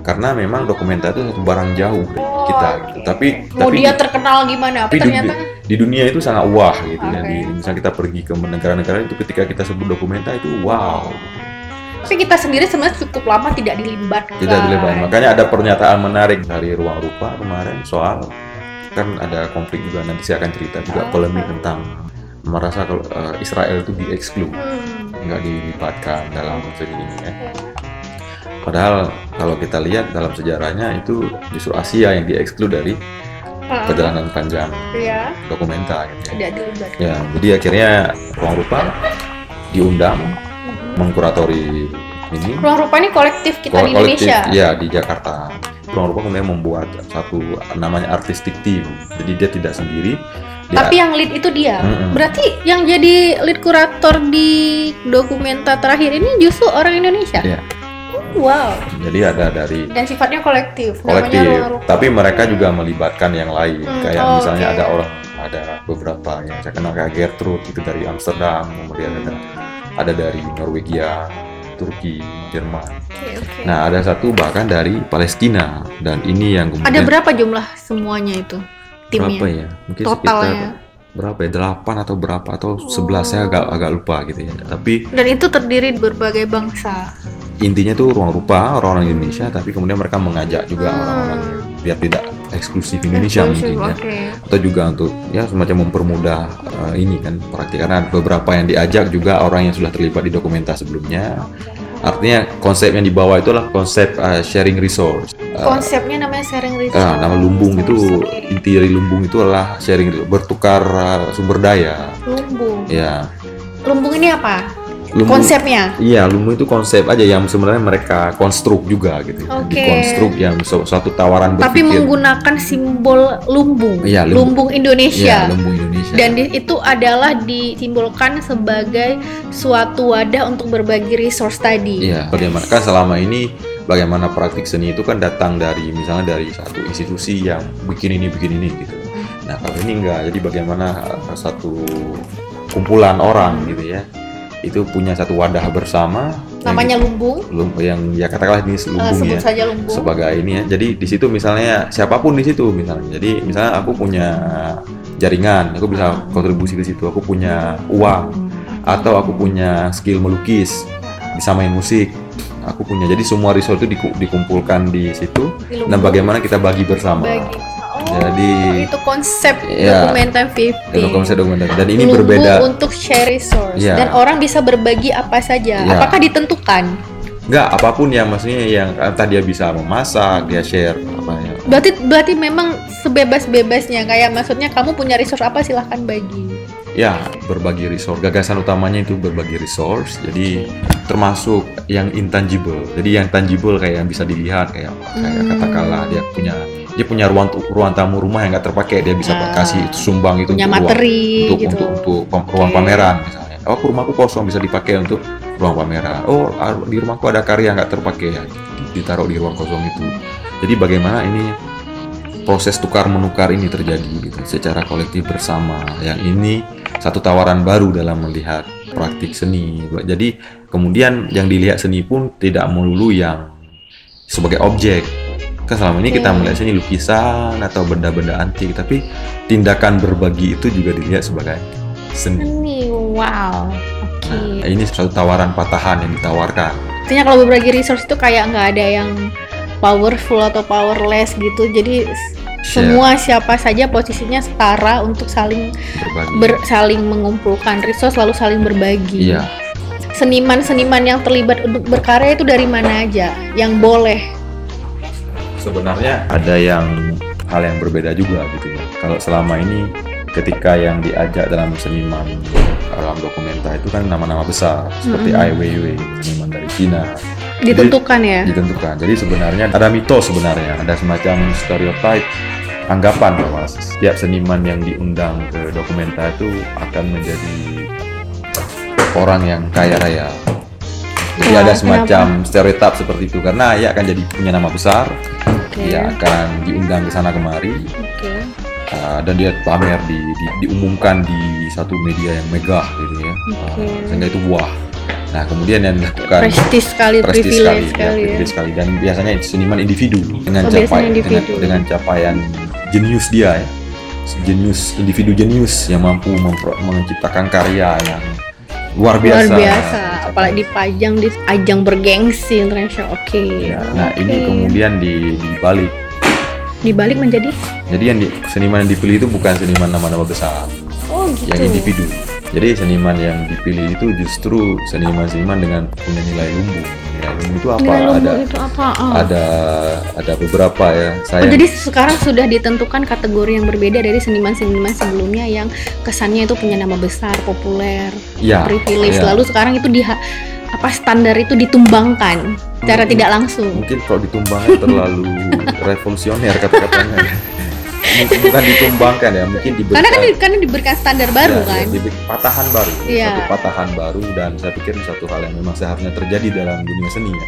Speaker 2: Karena memang dokumenta itu satu barang jauh dari kita gitu. Tapi
Speaker 1: Mau
Speaker 2: tapi
Speaker 1: dia terkenal gimana?
Speaker 2: tapi
Speaker 1: Tapi
Speaker 2: di,
Speaker 1: ternyata
Speaker 2: di dunia itu sangat wah gitu ya.
Speaker 1: Oke.
Speaker 2: Di, misalnya kita pergi ke negara-negara itu ketika kita sebut dokumenta itu wow,
Speaker 1: tapi kita sendiri sebenarnya cukup lama tidak dilibatkan.
Speaker 2: tidak dilebar. Makanya ada pernyataan menarik dari ruang rupa kemarin soal kan ada konflik juga nanti saya akan cerita juga polemik tentang merasa kalau eh, Israel itu dieksklu
Speaker 1: Hmm.
Speaker 2: nggak dilibatkan dalam segi ini ya. Padahal kalau kita lihat dalam sejarahnya itu justru Asia yang dieksklu dari
Speaker 1: Ah,
Speaker 2: perjalanan panjang
Speaker 1: ya,
Speaker 2: dokumenta gitu ya. Ya, jadi akhirnya ruang rupa diundang
Speaker 1: Mhm.
Speaker 2: mengkuratori ini
Speaker 1: Ruang rupa ini kolektif kita di
Speaker 2: kolektif
Speaker 1: Indonesia.
Speaker 2: ya di Jakarta. Rupa kemudian membuat satu namanya artistic team. Jadi dia tidak sendiri. Dia,
Speaker 1: Tapi yang lead itu dia.
Speaker 2: Mm-mm.
Speaker 1: Berarti yang jadi lead kurator di dokumenta terakhir ini justru orang Indonesia.
Speaker 2: Iya.
Speaker 1: Wow.
Speaker 2: jadi ada dari
Speaker 1: Dan sifatnya kolektif.
Speaker 2: kolektif, tapi mereka juga melibatkan yang lain.
Speaker 1: Hmm,
Speaker 2: Kayak
Speaker 1: oh,
Speaker 2: misalnya
Speaker 1: oke.
Speaker 2: ada orang ada beberapa yang saya kenal kayak Gertrude itu dari Amsterdam, kemudian ada ada dari Norwegia, Turki, Jerman.
Speaker 1: Oke, oke.
Speaker 2: Nah, ada satu bahkan dari Palestina dan ini yang kemudian
Speaker 1: Ada berapa jumlah semuanya itu timnya?
Speaker 2: berapa ya? Mungkin
Speaker 1: Totalnya.
Speaker 2: sekitar berapa ya? 8 atau berapa atau 11 saya agak agak lupa gitu ya. Tapi
Speaker 1: Dan itu terdiri berbagai bangsa.
Speaker 2: intinya tuh ruang rupa orang-orang Indonesia tapi kemudian mereka mengajak juga
Speaker 1: Hmm.
Speaker 2: orang-orang biar tidak eksklusif Indonesia
Speaker 1: Eksklusif,
Speaker 2: mungkin ya.
Speaker 1: Oke.
Speaker 2: Atau juga untuk ya semacam mempermudah eh, ini kan praktik karena beberapa yang diajak juga orang yang sudah terlibat di dokumenta sebelumnya. Artinya konsep yang dibawa itu adalah konsep eh, sharing resource. Eh,
Speaker 1: Konsepnya namanya sharing resource.
Speaker 2: Ah, nama lumbung itu inti dari lumbung itu adalah sharing bertukar uh, sumber daya.
Speaker 1: lumbung.
Speaker 2: Ya,
Speaker 1: Lumbung ini apa?
Speaker 2: Lumbung.
Speaker 1: Konsepnya.
Speaker 2: Iya, lumbung itu konsep aja yang sebenarnya mereka konstruk juga gitu.
Speaker 1: Oke.
Speaker 2: Dikonstruk yang su- suatu tawaran
Speaker 1: Tapi
Speaker 2: berpikir.
Speaker 1: menggunakan simbol lumbung.
Speaker 2: Iya, lumbung.
Speaker 1: lumbung Indonesia.
Speaker 2: Iya, lumbung Indonesia.
Speaker 1: Dan di- itu adalah disimbolkan sebagai suatu wadah untuk berbagi resource tadi.
Speaker 2: Iya, bagaimana kan selama ini bagaimana praktik seni itu kan datang dari misalnya dari satu institusi yang bikin ini bikin ini gitu. Nah kalau ini enggak, jadi bagaimana uh, satu kumpulan orang gitu ya itu punya satu wadah bersama yang
Speaker 1: Namanya
Speaker 2: di-
Speaker 1: lumbung.
Speaker 2: lum- yang ya katakanlah ini
Speaker 1: Eh,
Speaker 2: lumbung
Speaker 1: sebut
Speaker 2: ya
Speaker 1: saja lumbung.
Speaker 2: sebagai ini ya. Jadi di situ misalnya siapa pun di situ misalnya. Jadi misalnya aku punya jaringan, aku bisa kontribusi ke situ. Aku punya uang atau aku punya skill melukis, bisa main musik. Aku punya. Jadi semua resource itu diku- dikumpulkan di situ
Speaker 1: Di
Speaker 2: dan bagaimana kita bagi bersama.
Speaker 1: Bagi. Oh,
Speaker 2: Jadi-
Speaker 1: itu konsep
Speaker 2: Iya.
Speaker 1: dokumenta 50.
Speaker 2: Dan konsep dokumenter. Dan ini
Speaker 1: Lumbung
Speaker 2: berbeda.
Speaker 1: untuk share resource
Speaker 2: Iya.
Speaker 1: dan orang bisa berbagi apa saja.
Speaker 2: Iya.
Speaker 1: Apakah ditentukan?
Speaker 2: Enggak, apa pun yang maksudnya yang entah dia bisa memasak, dia share apa ya.
Speaker 1: Berarti berarti memang sebebas-bebasnya kayak maksudnya kamu punya resource apa silahkan bagi.
Speaker 2: Ya, berbagi resource. Gagasan utamanya itu berbagi resource. Jadi termasuk yang intangible. Jadi yang tangible kayak yang bisa dilihat kayak kayak
Speaker 1: Hmm.
Speaker 2: katakanlah dia punya dia punya ruang ruang tamu rumah yang nggak terpakai dia bisa
Speaker 1: Ah.
Speaker 2: kasih sumbang itu
Speaker 1: Punya
Speaker 2: untuk ruang-
Speaker 1: materi
Speaker 2: untuk
Speaker 1: gitu.
Speaker 2: untuk untuk pam- ruang
Speaker 1: Oke.
Speaker 2: pameran misalnya. Oh, rumahku kosong bisa dipakai untuk ruang pameran. Oh, di rumahku ada karya nggak terpakai ya ditaruh di ruang kosong itu. Jadi bagaimana ini proses tukar menukar ini terjadi gitu secara kolektif bersama. Yang ini satu tawaran baru dalam melihat praktik seni. Jadi kemudian yang dilihat seni pun tidak melulu yang sebagai objek. Kan selama ini kita
Speaker 1: Oke.
Speaker 2: melihat seni lukisan atau benda-benda antik, tapi tindakan berbagi itu juga dilihat sebagai seni.
Speaker 1: Ini wow. Oke.
Speaker 2: Nah, ini satu tawaran patahan yang ditawarkan.
Speaker 1: Artinya kalau berbagi resource itu kayak nggak ada yang powerful atau powerless gitu. Jadi
Speaker 2: Share.
Speaker 1: semua siapa saja posisinya setara untuk saling
Speaker 2: Berbagi.
Speaker 1: ber- saling mengumpulkan resource lalu saling berbagi.
Speaker 2: Iya.
Speaker 1: seniman-seniman yang terlibat untuk berkarya itu dari mana aja yang boleh
Speaker 2: sebenarnya ada yang hal yang berbeda juga gitu ya. Kalau selama ini ketika yang diajak dalam seniman dalam dokumenta itu kan nama-nama besar seperti
Speaker 1: Mm-mm.
Speaker 2: Ai Weiwei, seniman dari Cina.
Speaker 1: ditentukan ya
Speaker 2: Ditentukan. Jadi sebenarnya ada mitos sebenarnya, ada semacam stereotype anggapan bahwa setiap seniman yang diundang ke dokumenta itu akan menjadi orang yang kaya raya. Jadi
Speaker 1: Wah,
Speaker 2: ada semacam stereotip seperti itu karena ia akan jadi punya nama besar,
Speaker 1: oke
Speaker 2: dia akan diundang ke sana kemari
Speaker 1: oke
Speaker 2: uh, dan dia pamer di, di- diumumkan di satu media yang megah gitu ya.
Speaker 1: Oke.
Speaker 2: Uh, sehingga itu wah. Nah, kemudian yang dilakukan
Speaker 1: prestis sekali
Speaker 2: prestis sekali, ya,
Speaker 1: sekali ya
Speaker 2: privilege sekali dan biasanya seniman individu dengan
Speaker 1: Oh, biasanya
Speaker 2: capai
Speaker 1: individu.
Speaker 2: dengan dengan capaian jenius dia ya. Jenius individu jenius yang mampu menciptakan karya yang luar
Speaker 1: luar
Speaker 2: biasa.
Speaker 1: biasa apalagi dipajang di ajang bergengsi internasional oke
Speaker 2: Ya, nah ini
Speaker 1: Oke.
Speaker 2: kemudian di dibalik.
Speaker 1: dibalik menjadi
Speaker 2: Jadi yang di, seniman yang dipilih itu bukan seniman nama-nama besar.
Speaker 1: oh gitu
Speaker 2: yang individu. Jadi seniman yang dipilih itu justru seniman-seniman dengan punya nilai lumbung. Nilai lumbung itu apa?
Speaker 1: Nilai lumbung
Speaker 2: ada
Speaker 1: itu apa Ah.
Speaker 2: ada ada beberapa ya.
Speaker 1: Oh,
Speaker 2: Saya
Speaker 1: jadi sekarang sudah ditentukan kategori yang berbeda dari seniman-seniman sebelumnya yang kesannya itu punya nama besar, populer,
Speaker 2: ya
Speaker 1: privilege.
Speaker 2: ya.
Speaker 1: Lalu sekarang itu di apa standar itu ditumbangkan secara
Speaker 2: Hmm.
Speaker 1: tidak langsung.
Speaker 2: mungkin kalau ditumbangkan terlalu revolusioner kata-katanya. Bukan ditumbangkan ya, mungkin diberikan
Speaker 1: Karena kan di- karena diberikan standar baru
Speaker 2: ya,
Speaker 1: kan.
Speaker 2: ya, diberi patahan baru,
Speaker 1: Iya.
Speaker 2: satu patahan baru dan saya pikir satu hal yang memang seharusnya terjadi dalam dunia seni ya.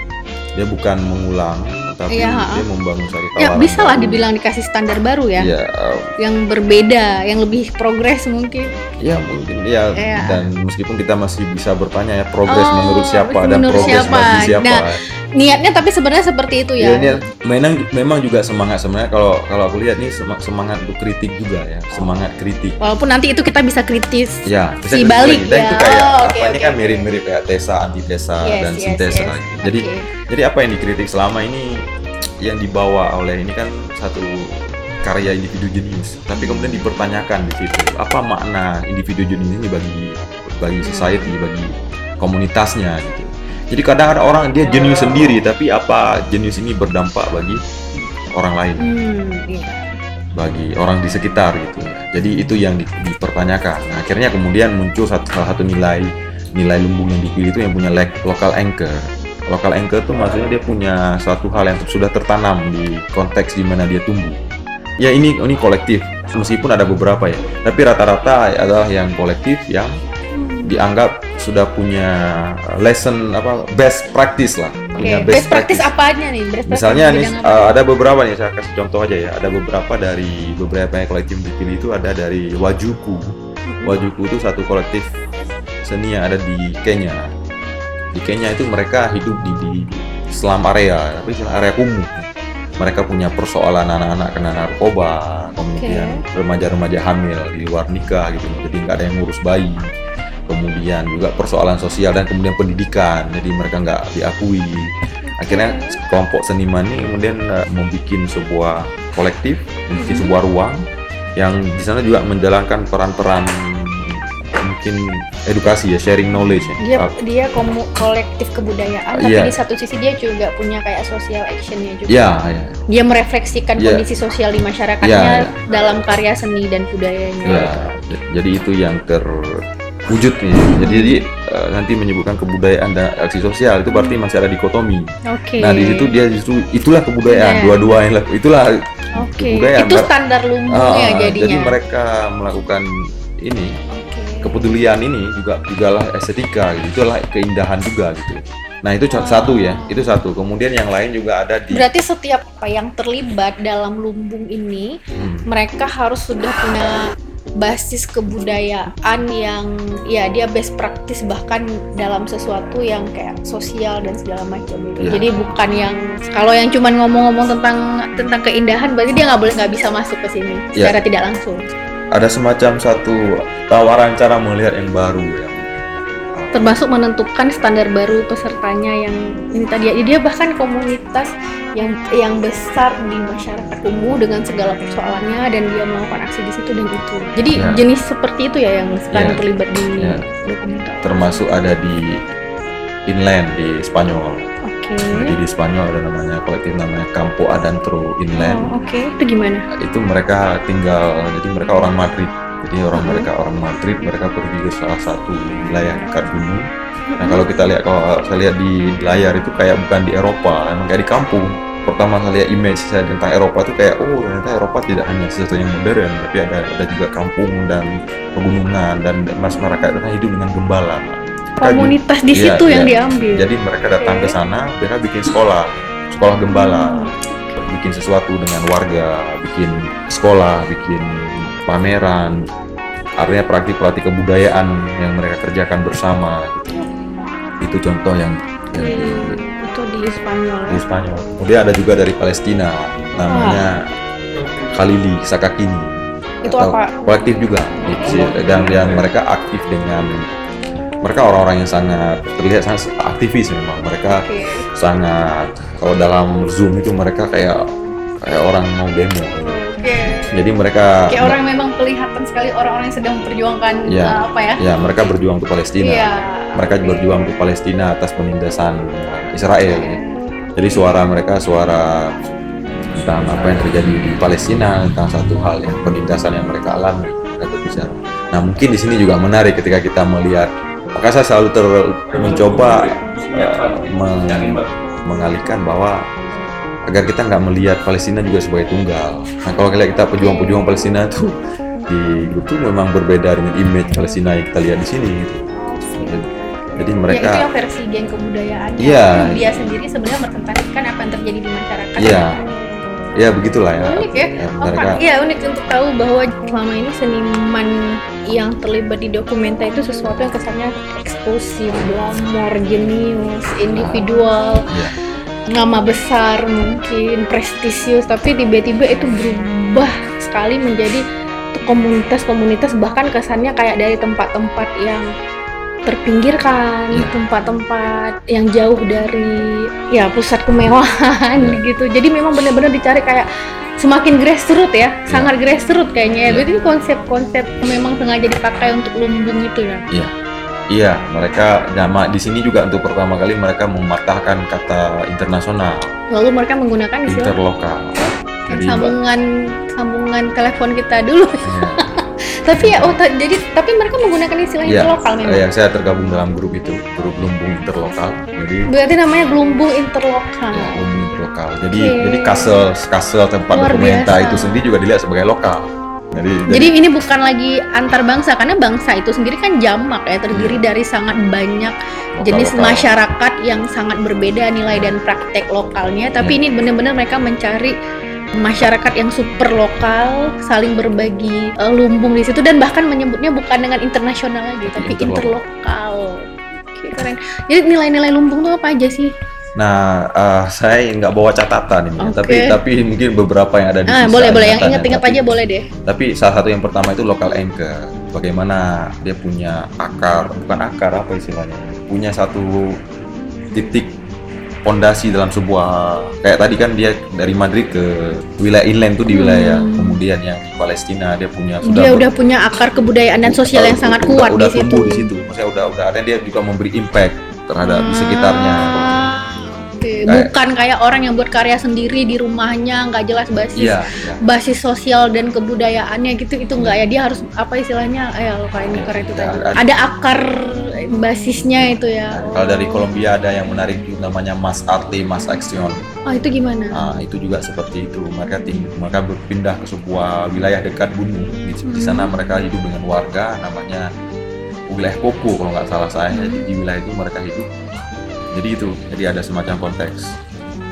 Speaker 2: Dia bukan mengulang, tapi
Speaker 1: Iya, ha-ha.
Speaker 2: dia membangun satu
Speaker 1: Ya
Speaker 2: tawaran
Speaker 1: bisa lah dibilang dikasih standar baru ya,
Speaker 2: Ya, eh,
Speaker 1: yang berbeda, yang lebih progres mungkin.
Speaker 2: Ya mungkin ya
Speaker 1: Iya.
Speaker 2: dan meskipun kita masih bisa bertanya ya progres
Speaker 1: Oh,
Speaker 2: menurut siapa dan progres
Speaker 1: siapa.
Speaker 2: bagi siapa.
Speaker 1: Nah, Niatnya tapi sebenarnya seperti itu
Speaker 2: ya,
Speaker 1: ya.
Speaker 2: ini memang memang juga semangat sebenarnya kalau kalau aku lihat nih sema- semangat untuk kritik juga ya semangat kritik.
Speaker 1: Walaupun nanti itu kita bisa kritis.
Speaker 2: Ya, bisa
Speaker 1: Si balik
Speaker 2: dan
Speaker 1: ya.
Speaker 2: itu kayak
Speaker 1: Oh,
Speaker 2: ini
Speaker 1: oke,
Speaker 2: kan mirip-mirip kayak tesa antitesa
Speaker 1: Yes,
Speaker 2: dan
Speaker 1: yes,
Speaker 2: sintesa.
Speaker 1: yes.
Speaker 2: Jadi
Speaker 1: Oke.
Speaker 2: jadi apa yang dikritik selama ini yang dibawa oleh ini kan satu karya individu jenius tapi kemudian dipertanyakan di situ apa makna individu jenius ini bagi bagi society bagi komunitasnya gitu jadi kadang ada orang dia jenius sendiri tapi apa jenius ini berdampak bagi orang lain
Speaker 1: Hmm, iya.
Speaker 2: bagi orang di sekitar gitu. Jadi itu yang di- dipertanyakan. Nah, akhirnya kemudian muncul satu, salah satu nilai nilai lumbung yang dipilih itu yang punya local anchor. Local anchor itu maksudnya dia punya suatu hal yang sudah tertanam di konteks di mana dia tumbuh. Ya ini ini kolektif meskipun ada beberapa ya, tapi rata-rata adalah yang kolektif yang dianggap sudah punya lesson apa best practice lah. Punya
Speaker 1: best, practice apanya nih? Best practice
Speaker 2: Misalnya nih uh, ada beberapa nih saya kasih contoh aja ya. Ada beberapa dari beberapa yang kolektif dipilih itu ada dari Wajuku. Wajuku itu satu kolektif seni yang ada di Kenya. Di Kenya itu mereka hidup di, di selam area, tapi selam area kumuh. Mereka punya persoalan anak-anak kena narkoba, kemudian remaja-remaja hamil di luar nikah gitu, jadi nggak ada yang ngurus bayi. Kemudian juga persoalan sosial dan kemudian pendidikan, jadi mereka nggak diakui. Akhirnya kelompok seniman ini kemudian uh, membuat sebuah kolektif, membuat sebuah ruang yang di sana juga menjalankan peran-peran mungkin edukasi ya, sharing knowledge ya.
Speaker 1: dia
Speaker 2: Uh,
Speaker 1: dia komu- kolektif kebudayaan tapi
Speaker 2: Iya.
Speaker 1: di satu sisi dia juga punya kayak social actionnya juga
Speaker 2: ya, ya.
Speaker 1: dia merefleksikan
Speaker 2: Iya.
Speaker 1: kondisi sosial di masyarakatnya
Speaker 2: Iya, iya.
Speaker 1: dalam karya seni dan budayanya
Speaker 2: Ya, j- jadi itu yang terwujud nih. Jadi, jadi eh, nanti menyebutkan kebudayaan dan aksi sosial itu berarti masih ada dikotomi.
Speaker 1: oke
Speaker 2: Nah di situ dia justru itulah kebudayaan,
Speaker 1: Iya.
Speaker 2: dua-dua yang itulah
Speaker 1: oke
Speaker 2: kebudayaan.
Speaker 1: itu standar lumbungnya
Speaker 2: Ah,
Speaker 1: ya jadinya
Speaker 2: jadi mereka melakukan ini. Kepedulian ini juga juga lah estetika, gitu. itulah keindahan juga gitu. Nah itu contoh satu ya, itu satu. Kemudian yang lain juga ada di
Speaker 1: berarti setiap apa yang terlibat dalam lumbung ini
Speaker 2: Hmm.
Speaker 1: mereka harus sudah punya basis kebudayaan yang ya dia best practice bahkan dalam sesuatu yang kayak sosial dan segala macam gitu.
Speaker 2: Iya.
Speaker 1: Jadi bukan yang kalau yang cuman ngomong-ngomong tentang tentang keindahan berarti dia nggak boleh nggak bisa masuk ke sini
Speaker 2: Iya.
Speaker 1: secara tidak langsung.
Speaker 2: Ada semacam satu tawaran cara melihat yang baru ya.
Speaker 1: Termasuk menentukan standar baru pesertanya yang ini tadi ya. dia bahkan komunitas yang yang besar di masyarakat umum dengan segala persoalannya dan dia melakukan aksi di situ dan itu. Jadi
Speaker 2: Ya.
Speaker 1: jenis seperti itu ya yang sekarang
Speaker 2: Ya.
Speaker 1: terlibat di
Speaker 2: Ya.
Speaker 1: dokumenter.
Speaker 2: termasuk ada di inland di Spanyol.
Speaker 1: Oke.
Speaker 2: Jadi di Spanyol ada namanya kolektif namanya Campo Adentro Inland.
Speaker 1: Oh, Oke, itu gimana?
Speaker 2: Itu mereka tinggal, jadi mereka orang Madrid. Jadi orang
Speaker 1: Mhm.
Speaker 2: mereka orang Madrid, mereka pergi ke salah satu wilayah dekat gunung. Nah kalau kita lihat kalau saya lihat di layar itu kayak bukan di Eropa, emang kayak di kampung. Pertama saya lihat image saya tentang Eropa itu kayak oh ternyata Eropa tidak hanya sesuatu yang modern, tapi ada ada juga kampung dan pegunungan dan masyarakat mereka hidup dengan gembala.
Speaker 1: Komunitas di
Speaker 2: Iya,
Speaker 1: situ yang
Speaker 2: iya.
Speaker 1: diambil.
Speaker 2: jadi mereka datang
Speaker 1: Oke.
Speaker 2: ke sana, mereka bikin sekolah, sekolah gembala,
Speaker 1: Hmm.
Speaker 2: bikin sesuatu dengan warga, bikin sekolah, bikin pameran, artinya praktik-praktik kebudayaan yang mereka kerjakan bersama. Itu contoh yang, yang di,
Speaker 1: itu di Spanyol.
Speaker 2: di Spanyol. Kemudian ada juga dari Palestina, namanya Khalili Sakakini.
Speaker 1: Itu apa?
Speaker 2: Kolektif juga, dan yang mereka aktif dengan mereka orang-orang yang sangat terlihat sangat aktivis memang mereka
Speaker 1: Oke.
Speaker 2: sangat kalau dalam zoom itu mereka kayak kayak orang mau demo
Speaker 1: Oke.
Speaker 2: jadi mereka
Speaker 1: Kayak orang memang kelihatan sekali orang-orang yang sedang memperjuangkan
Speaker 2: Iya.
Speaker 1: uh, apa ya?
Speaker 2: ya mereka berjuang untuk Palestina
Speaker 1: Iya.
Speaker 2: mereka
Speaker 1: Oke.
Speaker 2: berjuang untuk Palestina atas penindasan Israel ya. jadi suara mereka suara tentang apa yang terjadi di Palestina tentang satu hal yang penindasan yang mereka alami mereka berbicara nah mungkin di sini juga menarik ketika kita melihat maka saya selalu ter mencoba eh, meng- mengalihkan bahwa agar kita nggak melihat Palestina juga sebagai tunggal. Nah kalau kita kita pejuang-pejuang Palestina tuh di grup tuh memang berbeda dengan image Palestina yang kita lihat di sini. Gitu. Jadi
Speaker 1: Ya, itu
Speaker 2: mereka,
Speaker 1: yang versi geng kebudayaan.
Speaker 2: Iya.
Speaker 1: Dia sendiri sebenarnya merepresentasikan apa yang terjadi di masyarakat.
Speaker 2: Iya. Ya begitulah ya.
Speaker 1: Unik ya.
Speaker 2: Ya,
Speaker 1: Oh,
Speaker 2: mereka,
Speaker 1: iya unik untuk tahu bahwa selama ini seniman yang terlibat di dokumenta itu sesuatu yang kesannya eksklusif, glamor, jenius, individual,
Speaker 2: ya,
Speaker 1: nama besar mungkin prestisius, tapi tiba-tiba itu berubah sekali menjadi komunitas-komunitas bahkan kesannya kayak dari tempat-tempat yang terpinggirkan,
Speaker 2: Iya.
Speaker 1: tempat-tempat yang jauh dari ya pusat kemewahan
Speaker 2: Iya.
Speaker 1: gitu. Jadi memang benar-benar dicari kayak semakin grassroots ya, sangat grassroots kayaknya. ya.
Speaker 2: Iya.
Speaker 1: Berarti konsep-konsep memang sengaja dipakai untuk lumbung itu ya.
Speaker 2: iya mereka nama di sini juga untuk pertama kali mereka mematahkan kata internasional,
Speaker 1: Lalu mereka menggunakan istilah
Speaker 2: interlokal. Jadi,
Speaker 1: sambungan sambungan telepon kita dulu.
Speaker 2: Iya.
Speaker 1: Tapi ya oh jadi tapi mereka menggunakan istilah
Speaker 2: Iya,
Speaker 1: interlokal memang.
Speaker 2: yang saya tergabung dalam grup itu, grup lumbung interlokal. Jadi
Speaker 1: Berarti namanya gelumbung interlokal.
Speaker 2: ya, lumbung interlokal. Jadi
Speaker 1: Oke.
Speaker 2: jadi kasel kasel tempat
Speaker 1: Luar biasa.
Speaker 2: itu sendiri juga dilihat sebagai lokal. Jadi,
Speaker 1: Jadi ini bukan lagi antar bangsa karena bangsa itu sendiri kan jamak ya terdiri dari sangat banyak
Speaker 2: lokal-
Speaker 1: jenis
Speaker 2: lokal.
Speaker 1: masyarakat yang sangat berbeda nilai dan praktek lokalnya. Tapi
Speaker 2: Iya.
Speaker 1: ini benar-benar mereka mencari masyarakat yang super lokal, saling berbagi eh, lumbung di situ dan bahkan menyebutnya bukan dengan internasional lagi, tapi
Speaker 2: Interlokal.
Speaker 1: interlokal. Oke, keren. Jadi nilai-nilai lumbung tuh apa aja sih?
Speaker 2: Nah, eh, saya nggak bawa catatan ini,
Speaker 1: Oke.
Speaker 2: tapi tapi mungkin beberapa yang ada di
Speaker 1: Ah, boleh boleh yang
Speaker 2: Tapi-
Speaker 1: aja boleh deh.
Speaker 2: Tapi salah satu yang pertama itu local anchor. Bagaimana dia punya akar, bukan akar apa istilahnya, punya satu titik pondasi dalam sebuah kayak tadi kan dia dari Madrid ke wilayah inland tuh di wilayah
Speaker 1: Hmm.
Speaker 2: kemudian yang di Palestina dia punya
Speaker 1: Dia
Speaker 2: ber-
Speaker 1: udah punya akar kebudayaan dan sosial yang sangat
Speaker 2: udah-
Speaker 1: kuat
Speaker 2: udah
Speaker 1: di situ.
Speaker 2: tumbuh di situ. Maksudnya udah udah ada dia juga memberi impact terhadap di sekitarnya.
Speaker 1: Ah, Bukan kayak orang yang buat karya sendiri di rumahnya nggak jelas basis
Speaker 2: Iya, iya.
Speaker 1: basis sosial dan kebudayaannya gitu itu nggak ya dia harus apa istilahnya ya lupa ini keren itu
Speaker 2: Ya,
Speaker 1: tadi
Speaker 2: ada-
Speaker 1: ada akar basisnya itu ya
Speaker 2: Kalau dari Kolombia ada yang menarik juga namanya Mas Arte Mas Action.
Speaker 1: oh itu gimana
Speaker 2: Nah, itu juga seperti itu. Mereka ting mereka berpindah ke sebuah wilayah dekat gunung. Di, di sana
Speaker 1: Hmm.
Speaker 2: mereka hidup dengan warga namanya wilayah Koko kalau nggak salah saya.
Speaker 1: Hmm.
Speaker 2: Jadi di wilayah itu mereka hidup. Jadi itu. Jadi ada semacam konteks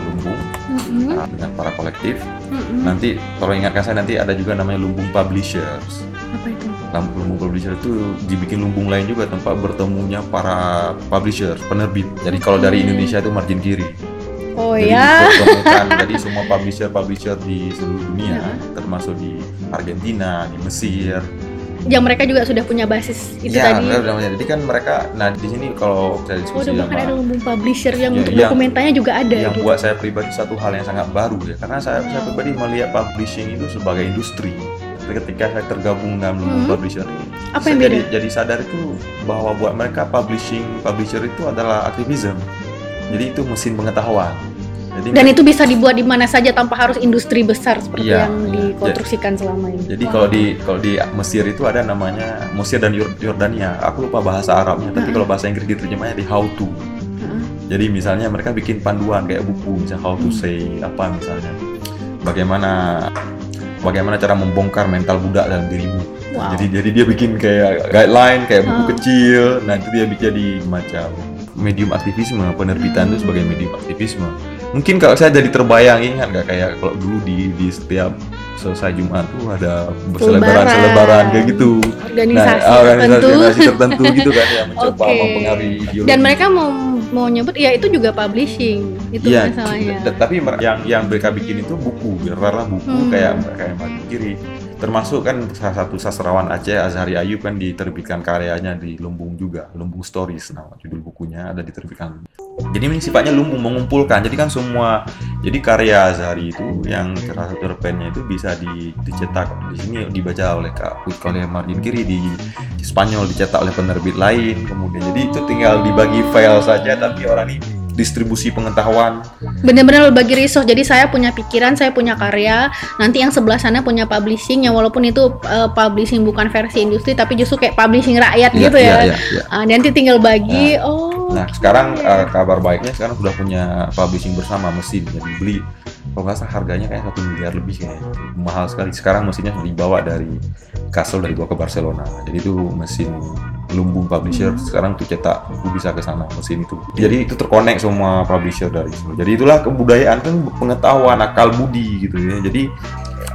Speaker 2: lumbung
Speaker 1: Mm-mm,
Speaker 2: nah, dengan para kolektif.
Speaker 1: mm-mm.
Speaker 2: Nanti kalau ingatkan saya nanti ada juga namanya lumbung publishers.
Speaker 1: apa itu
Speaker 2: Lumbung publisher itu dibikin lumbung lain juga tempat bertemunya para publisher, penerbit. Jadi kalau dari
Speaker 1: Hmm.
Speaker 2: Indonesia itu margin kiri.
Speaker 1: oh
Speaker 2: Jadi
Speaker 1: ya
Speaker 2: jadi semua publisher-publisher di seluruh dunia,
Speaker 1: Ya.
Speaker 2: termasuk di Argentina, di Mesir.
Speaker 1: Yang mereka juga sudah punya basis itu
Speaker 2: ya,
Speaker 1: tadi
Speaker 2: mereka udah punya. Jadi kan mereka, nah di sini kalau saya
Speaker 1: oh
Speaker 2: diskusi
Speaker 1: udah bahkan ada
Speaker 2: sama
Speaker 1: lumbung publisher yang
Speaker 2: Ya,
Speaker 1: untuk
Speaker 2: yang-
Speaker 1: dokumentanya juga ada
Speaker 2: yang
Speaker 1: gitu
Speaker 2: buat saya pribadi satu hal yang sangat baru ya, karena saya, saya pribadi melihat publishing itu sebagai industri. ketika saya tergabung dalam lumbung
Speaker 1: Hmm.
Speaker 2: publisher ini
Speaker 1: Apa yang
Speaker 2: jadi,
Speaker 1: beda?
Speaker 2: jadi sadar itu bahwa buat mereka publishing publisher itu adalah aktivism jadi itu mesin pengetahuan jadi
Speaker 1: Dan itu bisa dibuat di mana saja tanpa harus industri besar seperti
Speaker 2: Iya,
Speaker 1: yang
Speaker 2: iya.
Speaker 1: dikonstruksikan selama ini.
Speaker 2: Jadi kalau di kalau di Mesir itu ada namanya Mesir dan Yor- Yordania. Aku lupa bahasa Arabnya, tapi
Speaker 1: Hmm.
Speaker 2: kalau bahasa Inggris diterjemahnya di how to. Jadi misalnya mereka bikin panduan kayak buku, misalnya how to say apa misalnya. Bagaimana bagaimana cara membongkar mental budak dalam dirimu.
Speaker 1: Wow.
Speaker 2: Jadi jadi dia bikin kayak guideline kayak buku
Speaker 1: Oh.
Speaker 2: kecil. Nah, itu dia bikin jadi macam medium aktivisme, penerbitan
Speaker 1: Hmm.
Speaker 2: itu sebagai medium aktivisme. Mungkin kalau saya jadi terbayang ingat nggak kayak kalau dulu di di setiap selesai Jumat tuh ada berselebaran selebaran kayak gitu.
Speaker 1: organisasi
Speaker 2: nah,
Speaker 1: tertentu.
Speaker 2: organisasi tertentu gitu kan yang mencoba
Speaker 1: Oke.
Speaker 2: mempengaruhi ideologi.
Speaker 1: Dan mereka mau mau nyebut ya itu juga publishing. Itu
Speaker 2: Iya,
Speaker 1: masalahnya.
Speaker 2: tapi yang yang mereka bikin itu buku, rara buku
Speaker 1: Hmm.
Speaker 2: kayak kayak Mbak Kiri. Termasuk kan salah satu sastrawan Aceh Azhari Ayub kan diterbitkan karyanya di Lumbung juga, Lumbung Stories nama judul bukunya ada diterbitkan. Jadi ini sifatnya lumbung mengumpulkan. Jadi kan semua jadi karya Azhari itu yang salah satu cerpennya itu bisa di, dicetak di sini dibaca oleh Kak Put oleh Martin Kiri di, di Spanyol dicetak oleh penerbit lain kemudian jadi itu tinggal dibagi file saja tapi orang ini distribusi pengetahuan
Speaker 1: Bener-bener bagi resource. Jadi saya punya pikiran, saya punya karya. Nanti yang sebelah sana punya publishing yang walaupun itu uh, publishing bukan versi industri tapi justru kayak publishing rakyat
Speaker 2: Iya,
Speaker 1: gitu ya.
Speaker 2: iya, iya.
Speaker 1: Ah, nanti tinggal bagi. oh.
Speaker 2: Nah sekarang eh, kabar baiknya sekarang sudah punya publishing bersama mesin jadi beli kalau nggak salah harganya kayak satu miliar lebih kayak mahal sekali sekarang mesinnya dibawa dari Kassel dari bawa ke Barcelona jadi itu mesin lumbung publisher sekarang tuh cetak buku bisa ke sana mesin itu. Jadi itu terkonek semua publisher dari situ. Jadi itulah kebudayaan kan pengetahuan akal budi gitu ya. Jadi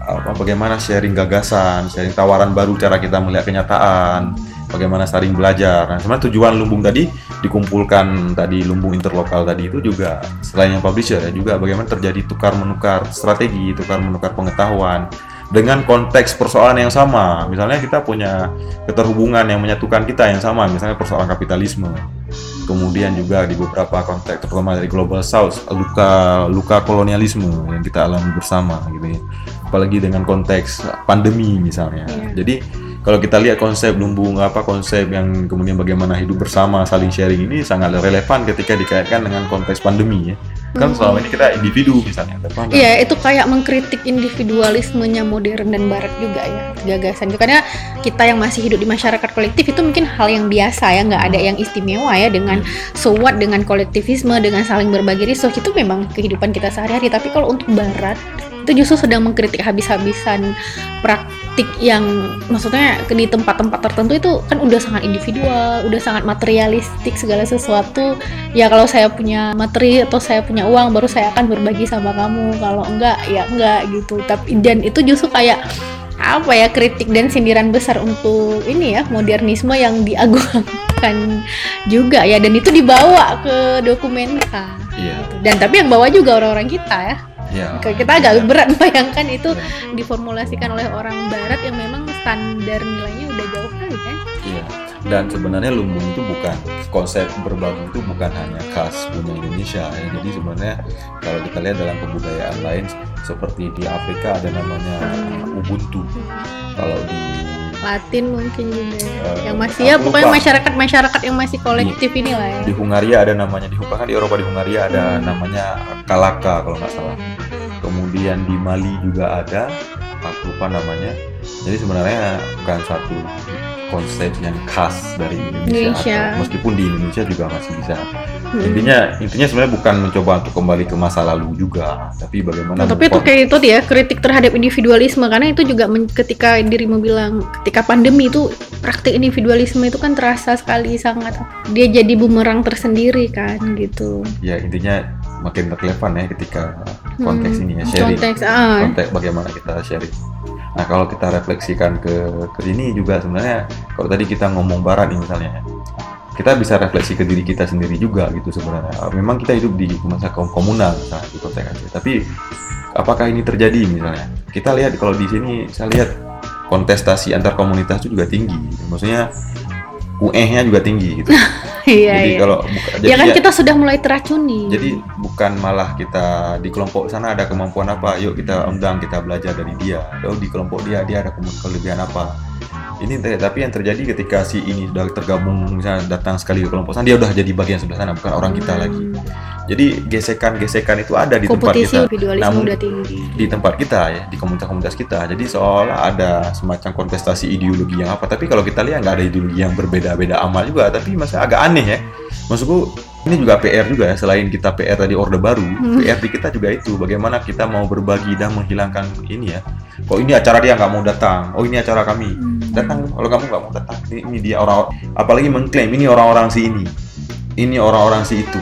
Speaker 2: apa bagaimana sharing gagasan sharing tawaran baru cara kita melihat kenyataan bagaimana saling belajar. Nah, sebenarnya tujuan lumbung tadi dikumpulkan tadi lumbung interlokal tadi itu juga selain yang publisher ya juga bagaimana terjadi tukar menukar strategi, tukar menukar pengetahuan dengan konteks persoalan yang sama. Misalnya kita punya keterhubungan yang menyatukan kita yang sama, misalnya persoalan kapitalisme. Kemudian juga di beberapa konteks terutama dari global south luka luka kolonialisme yang kita alami bersama gitu ya. Apalagi dengan konteks pandemi misalnya.
Speaker 1: Iya.
Speaker 2: Jadi kalau kita lihat konsep lumbung apa konsep yang kemudian bagaimana hidup bersama saling sharing ini sangat relevan ketika dikaitkan dengan konteks pandemi ya kan selama ini kita individu misalnya
Speaker 1: Iya, itu kayak mengkritik individualismenya modern dan barat juga ya gagasan itu. Karena kita yang masih hidup di masyarakat kolektif itu mungkin hal yang biasa ya, nggak ada yang istimewa ya dengan so what dengan kolektivisme, dengan saling berbagi resource itu memang kehidupan kita sehari-hari. Tapi kalau untuk barat itu justru sedang mengkritik habis-habisan praktik yang maksudnya ke- di tempat-tempat tertentu itu kan udah sangat individual, udah sangat materialistik segala sesuatu. Ya kalau saya punya materi atau saya punya uang baru saya akan berbagi sama kamu. Kalau enggak ya enggak gitu. Tapi dan itu justru kayak apa ya kritik dan sindiran besar untuk ini ya modernisme yang diagungkan juga ya. Dan itu dibawa ke dokumenta
Speaker 2: iya.
Speaker 1: Dan tapi yang bawa juga orang-orang kita ya
Speaker 2: iya
Speaker 1: kita agak berat membayangkan itu
Speaker 2: Iya.
Speaker 1: diformulasikan oleh orang barat yang memang standar nilainya udah jauh kali kan
Speaker 2: Iya. Dan sebenarnya lumbung itu bukan konsep berbagi itu bukan hanya khas punya Indonesia ya. Jadi sebenarnya kalau kita lihat dalam kebudayaan lain seperti di Afrika ada namanya uh, Ubuntu. Kalau di
Speaker 1: Latin mungkin juga
Speaker 2: Eh,
Speaker 1: yang masih ya pokoknya
Speaker 2: lupa.
Speaker 1: masyarakat masyarakat yang masih kolektif inilah ya
Speaker 2: di Hungaria ada namanya di bahkan di Eropa di Hungaria ada namanya Kalaka kalau nggak salah. Kemudian di Mali juga ada, aku lupa namanya. Jadi sebenarnya bukan satu konsep yang khas dari Indonesia,
Speaker 1: Indonesia.
Speaker 2: atau meskipun di Indonesia juga masih bisa.
Speaker 1: Hmm.
Speaker 2: Intinya intinya sebenarnya bukan mencoba untuk kembali ke masa lalu juga, tapi bagaimana
Speaker 1: Nah, tapi itu kayak itu dia kritik terhadap individualisme karena itu juga men- ketika dirimu bilang ketika pandemi itu praktik individualisme itu kan terasa sekali sangat dia jadi bumerang tersendiri kan gitu.
Speaker 2: ya intinya makin relevan ya ketika konteks
Speaker 1: Hmm,
Speaker 2: ini ya sharing.
Speaker 1: Konteks ah.
Speaker 2: konteks bagaimana kita sharing. Nah kalau kita refleksikan ke ke ini juga sebenarnya kalau tadi kita ngomong barat nih misalnya, ya, kita bisa refleksi ke diri kita sendiri juga gitu sebenarnya. Memang kita hidup di masa kaum komunal misalnya di konteks Aceh, tapi apakah ini terjadi misalnya? Kita lihat kalau di sini saya lihat kontestasi antar komunitas itu juga tinggi. Maksudnya QE-nya juga tinggi gitu.
Speaker 1: iya
Speaker 2: jadi
Speaker 1: iya
Speaker 2: kalau buka-
Speaker 1: ya
Speaker 2: jadi
Speaker 1: kan
Speaker 2: ya-
Speaker 1: kita sudah mulai teracuni
Speaker 2: jadi bukan malah kita di kelompok sana ada kemampuan apa, yuk kita undang kita belajar dari dia. Oh di kelompok dia dia ada kelebihan apa. Ini tapi yang terjadi ketika si ini sudah tergabung misalnya datang sekali ke kelompok sana dia udah jadi bagian sebelah sana bukan orang kita
Speaker 1: Hmm.
Speaker 2: lagi. Jadi gesekan-gesekan itu ada di tempat
Speaker 1: kompetisi
Speaker 2: kita.
Speaker 1: individualisme
Speaker 2: Namun-
Speaker 1: udah tinggi.
Speaker 2: di tempat kita ya di komunitas-komunitas kita. Jadi seolah ada semacam kontestasi ideologi yang apa. Tapi kalau kita lihat nggak ada ideologi yang berbeda-beda amat juga tapi masih agak aneh ya. Maksudku ini juga PR juga ya selain kita PR tadi orde baru
Speaker 1: Hmm.
Speaker 2: PR di kita juga itu bagaimana kita mau berbagi dan menghilangkan ini ya. Oh ini acara dia nggak mau datang. Oh ini acara kami.
Speaker 1: Hmm.
Speaker 2: datang. Kalau kamu nggak mau datang ini, ini dia orang apalagi mengklaim ini orang-orang si ini. Ini orang-orang si itu.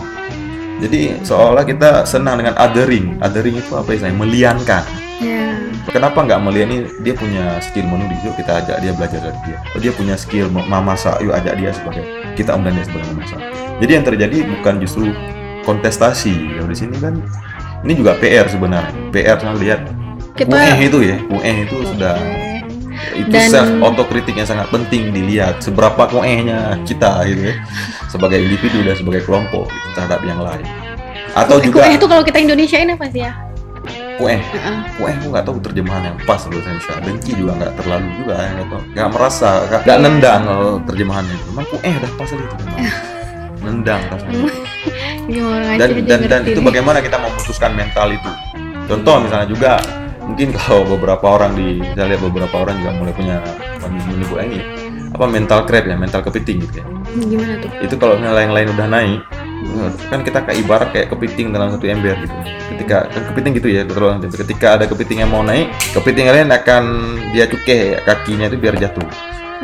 Speaker 2: Jadi seolah kita senang dengan othering. Othering itu apa istilahnya meliankan.
Speaker 1: Ya.
Speaker 2: Kenapa nggak melihat ini dia punya skill menulis yuk kita ajak dia belajar dari dia. Oh, dia punya skill mem- memasak. Yuk ajak dia sebagai kita undang dia sebagai memasak jadi yang terjadi bukan justru kontestasi. Kalau di sini kan ini juga PR sebenarnya. PR saya lihat.
Speaker 1: Kita
Speaker 2: UE itu ya UE itu sudah itu
Speaker 1: Dan-
Speaker 2: self otokritik yang sangat penting dilihat seberapa kuehnya kita gitu ya. Sebagai individu dan sebagai kelompok terhadap yang lain. Atau
Speaker 1: Kue-
Speaker 2: juga
Speaker 1: itu kalau kita Indonesia ini apa sih ya
Speaker 2: kueh
Speaker 1: Heeh.
Speaker 2: kueh aku nggak tahu terjemahan yang pas loh saya bisa benci juga nggak terlalu juga nggak merasa nggak nendang kalau terjemahannya. Itu memang kueh udah pas itu nendang rasanya dan dan dan itu bagaimana kita memutuskan mental itu. Contoh misalnya juga mungkin kalau beberapa orang di saya lihat beberapa orang juga mulai punya menyebut ini apa mental crab ya mental kepiting gitu ya.
Speaker 1: Gimana tuh?
Speaker 2: Itu kalau misalnya yang lain udah naik kan kita kayak ibarat kayak kepiting dalam satu ember gitu. Ketika kan kepiting gitu ya betul ketika ada kepiting yang mau naik kepiting lain akan dia cukai kakinya itu biar jatuh.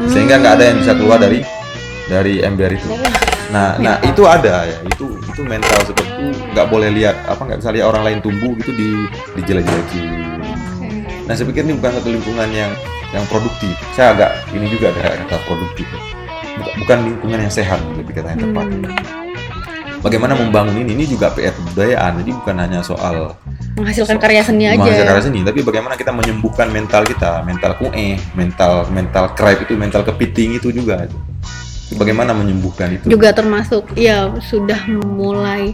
Speaker 2: Sehingga nggak ada yang bisa keluar dari dari ember itu. Nah nah itu ada ya. Itu itu mental seperti itu nggak boleh lihat apa nggak bisa lihat orang lain tumbuh gitu di dijelek-jelekin nah saya pikir ini bukan satu lingkungan yang yang produktif. Saya agak ini juga ada kata produktif bukan lingkungan yang sehat lebih kata yang tepat.
Speaker 1: Hmm.
Speaker 2: Bagaimana membangun ini ini juga PR kebudayaan. Jadi bukan hanya soal
Speaker 1: menghasilkan karya seni aja.
Speaker 2: menghasilkan karya seni tapi bagaimana kita menyembuhkan mental kita mental kue mental mental crab itu mental kepiting itu juga. Bagaimana menyembuhkan itu?
Speaker 1: Juga termasuk ya sudah mulai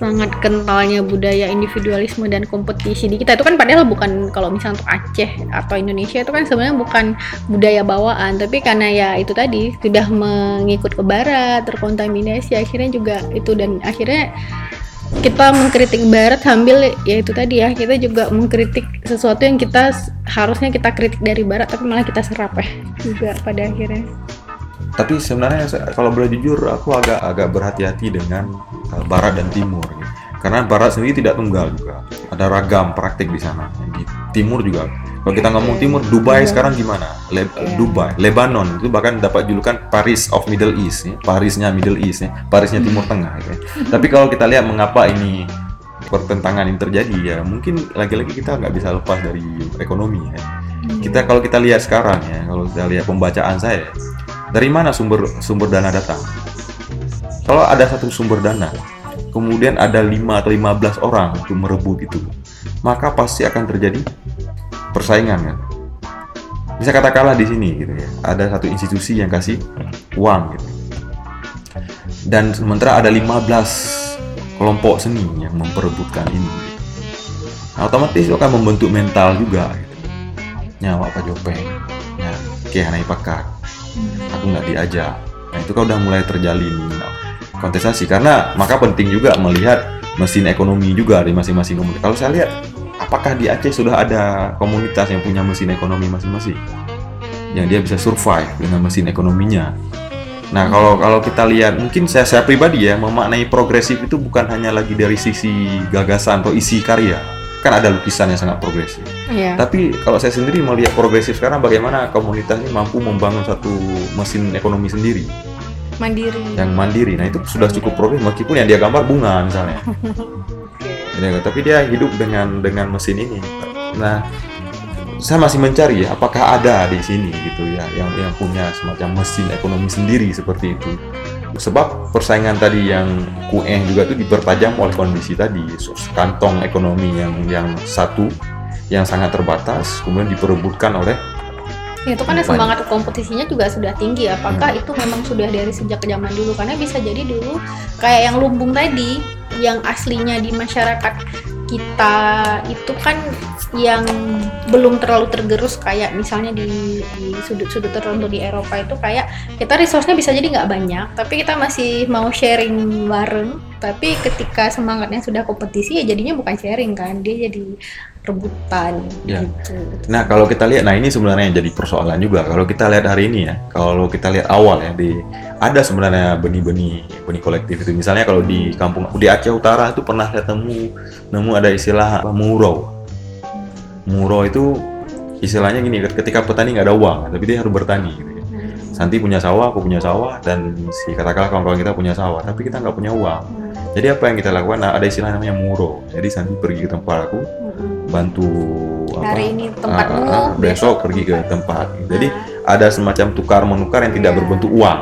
Speaker 1: sangat kentalnya budaya individualisme dan kompetisi di kita. Itu kan padahal bukan kalau misalnya untuk Aceh atau Indonesia itu kan sebenarnya bukan budaya bawaan. Tapi karena ya itu tadi sudah mengikut ke barat terkontaminasi akhirnya juga itu. Dan akhirnya kita mengkritik barat sambil ya itu tadi ya kita juga mengkritik sesuatu yang kita harusnya kita kritik dari barat tapi malah kita serap ya juga pada akhirnya
Speaker 2: tapi sebenarnya kalau boleh jujur aku agak agak berhati-hati dengan uh, barat dan timur gitu. karena barat sendiri tidak tunggal juga ada ragam praktik di sana di timur juga kalau kita ngomong timur Dubai
Speaker 1: Iya.
Speaker 2: sekarang gimana Le-
Speaker 1: Iya.
Speaker 2: Dubai Lebanon itu bahkan dapat julukan Paris of Middle East ya. Parisnya Middle East ya. Parisnya Timur Tengah gitu ya. tapi kalau kita lihat mengapa ini pertentangan ini terjadi ya mungkin lagi-lagi kita nggak bisa lepas dari ekonomi ya kita kalau kita lihat sekarang ya kalau kita lihat pembacaan saya dari mana sumber sumber dana datang? Kalau ada satu sumber dana kemudian ada 5 atau 15 orang untuk merebut itu maka pasti akan terjadi persaingan kan? Bisa katakanlah di sini gitu ya. Ada satu institusi yang kasih uang gitu. Dan sementara ada 15 kelompok seni yang memperebutkan ini gitu. Nah, otomatis itu akan membentuk mental juga gitu. nyawa apa jopeng ya kayak pakar aku nggak diajak. Nah itu kan udah mulai terjalin kontestasi. Karena maka penting juga melihat mesin ekonomi juga di masing-masing komunitas. Kalau saya lihat apakah di Aceh sudah ada komunitas yang punya mesin ekonomi masing-masing? Yang dia bisa survive dengan mesin ekonominya. Nah kalau kalau kita lihat mungkin saya saya pribadi ya memaknai progresif itu bukan hanya lagi dari sisi gagasan atau isi karya kan ada lukisan yang sangat progresif
Speaker 1: Iya.
Speaker 2: tapi kalau saya sendiri melihat progresif sekarang bagaimana komunitas ini mampu membangun satu mesin ekonomi sendiri
Speaker 1: mandiri
Speaker 2: yang mandiri. Nah itu sudah cukup progresif meskipun yang dia gambar bunga misalnya. Ya, tapi dia hidup dengan dengan mesin ini. Nah saya masih mencari ya apakah ada di sini gitu ya yang yang punya semacam mesin ekonomi sendiri seperti itu. Sebab persaingan tadi yang QE juga itu dipertajam oleh kondisi tadi kantong ekonomi yang yang satu yang sangat terbatas kemudian diperebutkan oleh
Speaker 1: Ya, itu kan semangat kompetisinya juga sudah tinggi. Apakah itu memang sudah dari sejak zaman dulu? Karena bisa jadi dulu kayak yang lumbung tadi, yang aslinya di masyarakat kita itu kan yang belum terlalu tergerus kayak misalnya di, sudut-sudut tertentu di Eropa itu kayak kita resource-nya bisa jadi nggak banyak, tapi kita masih mau sharing bareng. Tapi ketika semangatnya sudah kompetisi ya jadinya bukan sharing kan, dia jadi rebutan
Speaker 2: Ya.
Speaker 1: gitu.
Speaker 2: Nah kalau kita lihat, nah ini sebenarnya yang jadi persoalan juga. Kalau kita lihat hari ini ya, kalau kita lihat awal ya di ada sebenarnya benih-benih benih kolektif itu. Misalnya kalau di kampung di Aceh Utara itu pernah saya temu nemu ada istilah muro. Muro itu istilahnya gini, ketika petani nggak ada uang, tapi dia harus bertani. Gitu. ya.
Speaker 1: Hmm.
Speaker 2: Santi punya sawah, aku punya sawah, dan si katakanlah kawan-kawan kita punya sawah, tapi kita nggak punya uang. Jadi apa yang kita lakukan? Nah, ada istilah namanya muro. Jadi Santi pergi ke tempat aku,
Speaker 1: Hmm.
Speaker 2: bantu apa,
Speaker 1: Hari ini tempatmu,
Speaker 2: ah, ah, besok pergi ke tempat. Jadi ada semacam tukar menukar yang tidak
Speaker 1: Iya.
Speaker 2: berbentuk uang.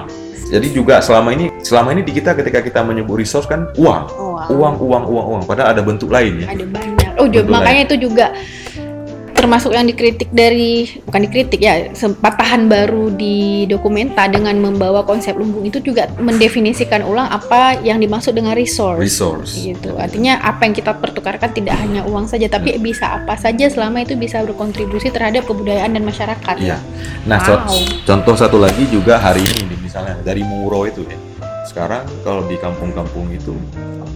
Speaker 2: Jadi juga selama ini selama ini di kita ketika kita menyebut resource kan uang,
Speaker 1: wow.
Speaker 2: uang, uang, uang, uang. Padahal ada bentuk lain ya.
Speaker 1: ada banyak. Oh,
Speaker 2: Betul,
Speaker 1: makanya itu juga termasuk yang dikritik dari bukan dikritik ya patahan baru di dokumenta dengan membawa konsep lumbung itu juga mendefinisikan ulang apa yang dimaksud dengan resource.
Speaker 2: Resource.
Speaker 1: Gitu. Artinya apa yang kita pertukarkan tidak hanya uang saja tapi
Speaker 2: Hmm.
Speaker 1: bisa apa saja selama itu bisa berkontribusi terhadap kebudayaan dan masyarakat.
Speaker 2: Iya. Nah,
Speaker 1: Wow.
Speaker 2: contoh satu lagi juga hari ini misalnya dari Muro itu ya. Sekarang kalau di kampung-kampung itu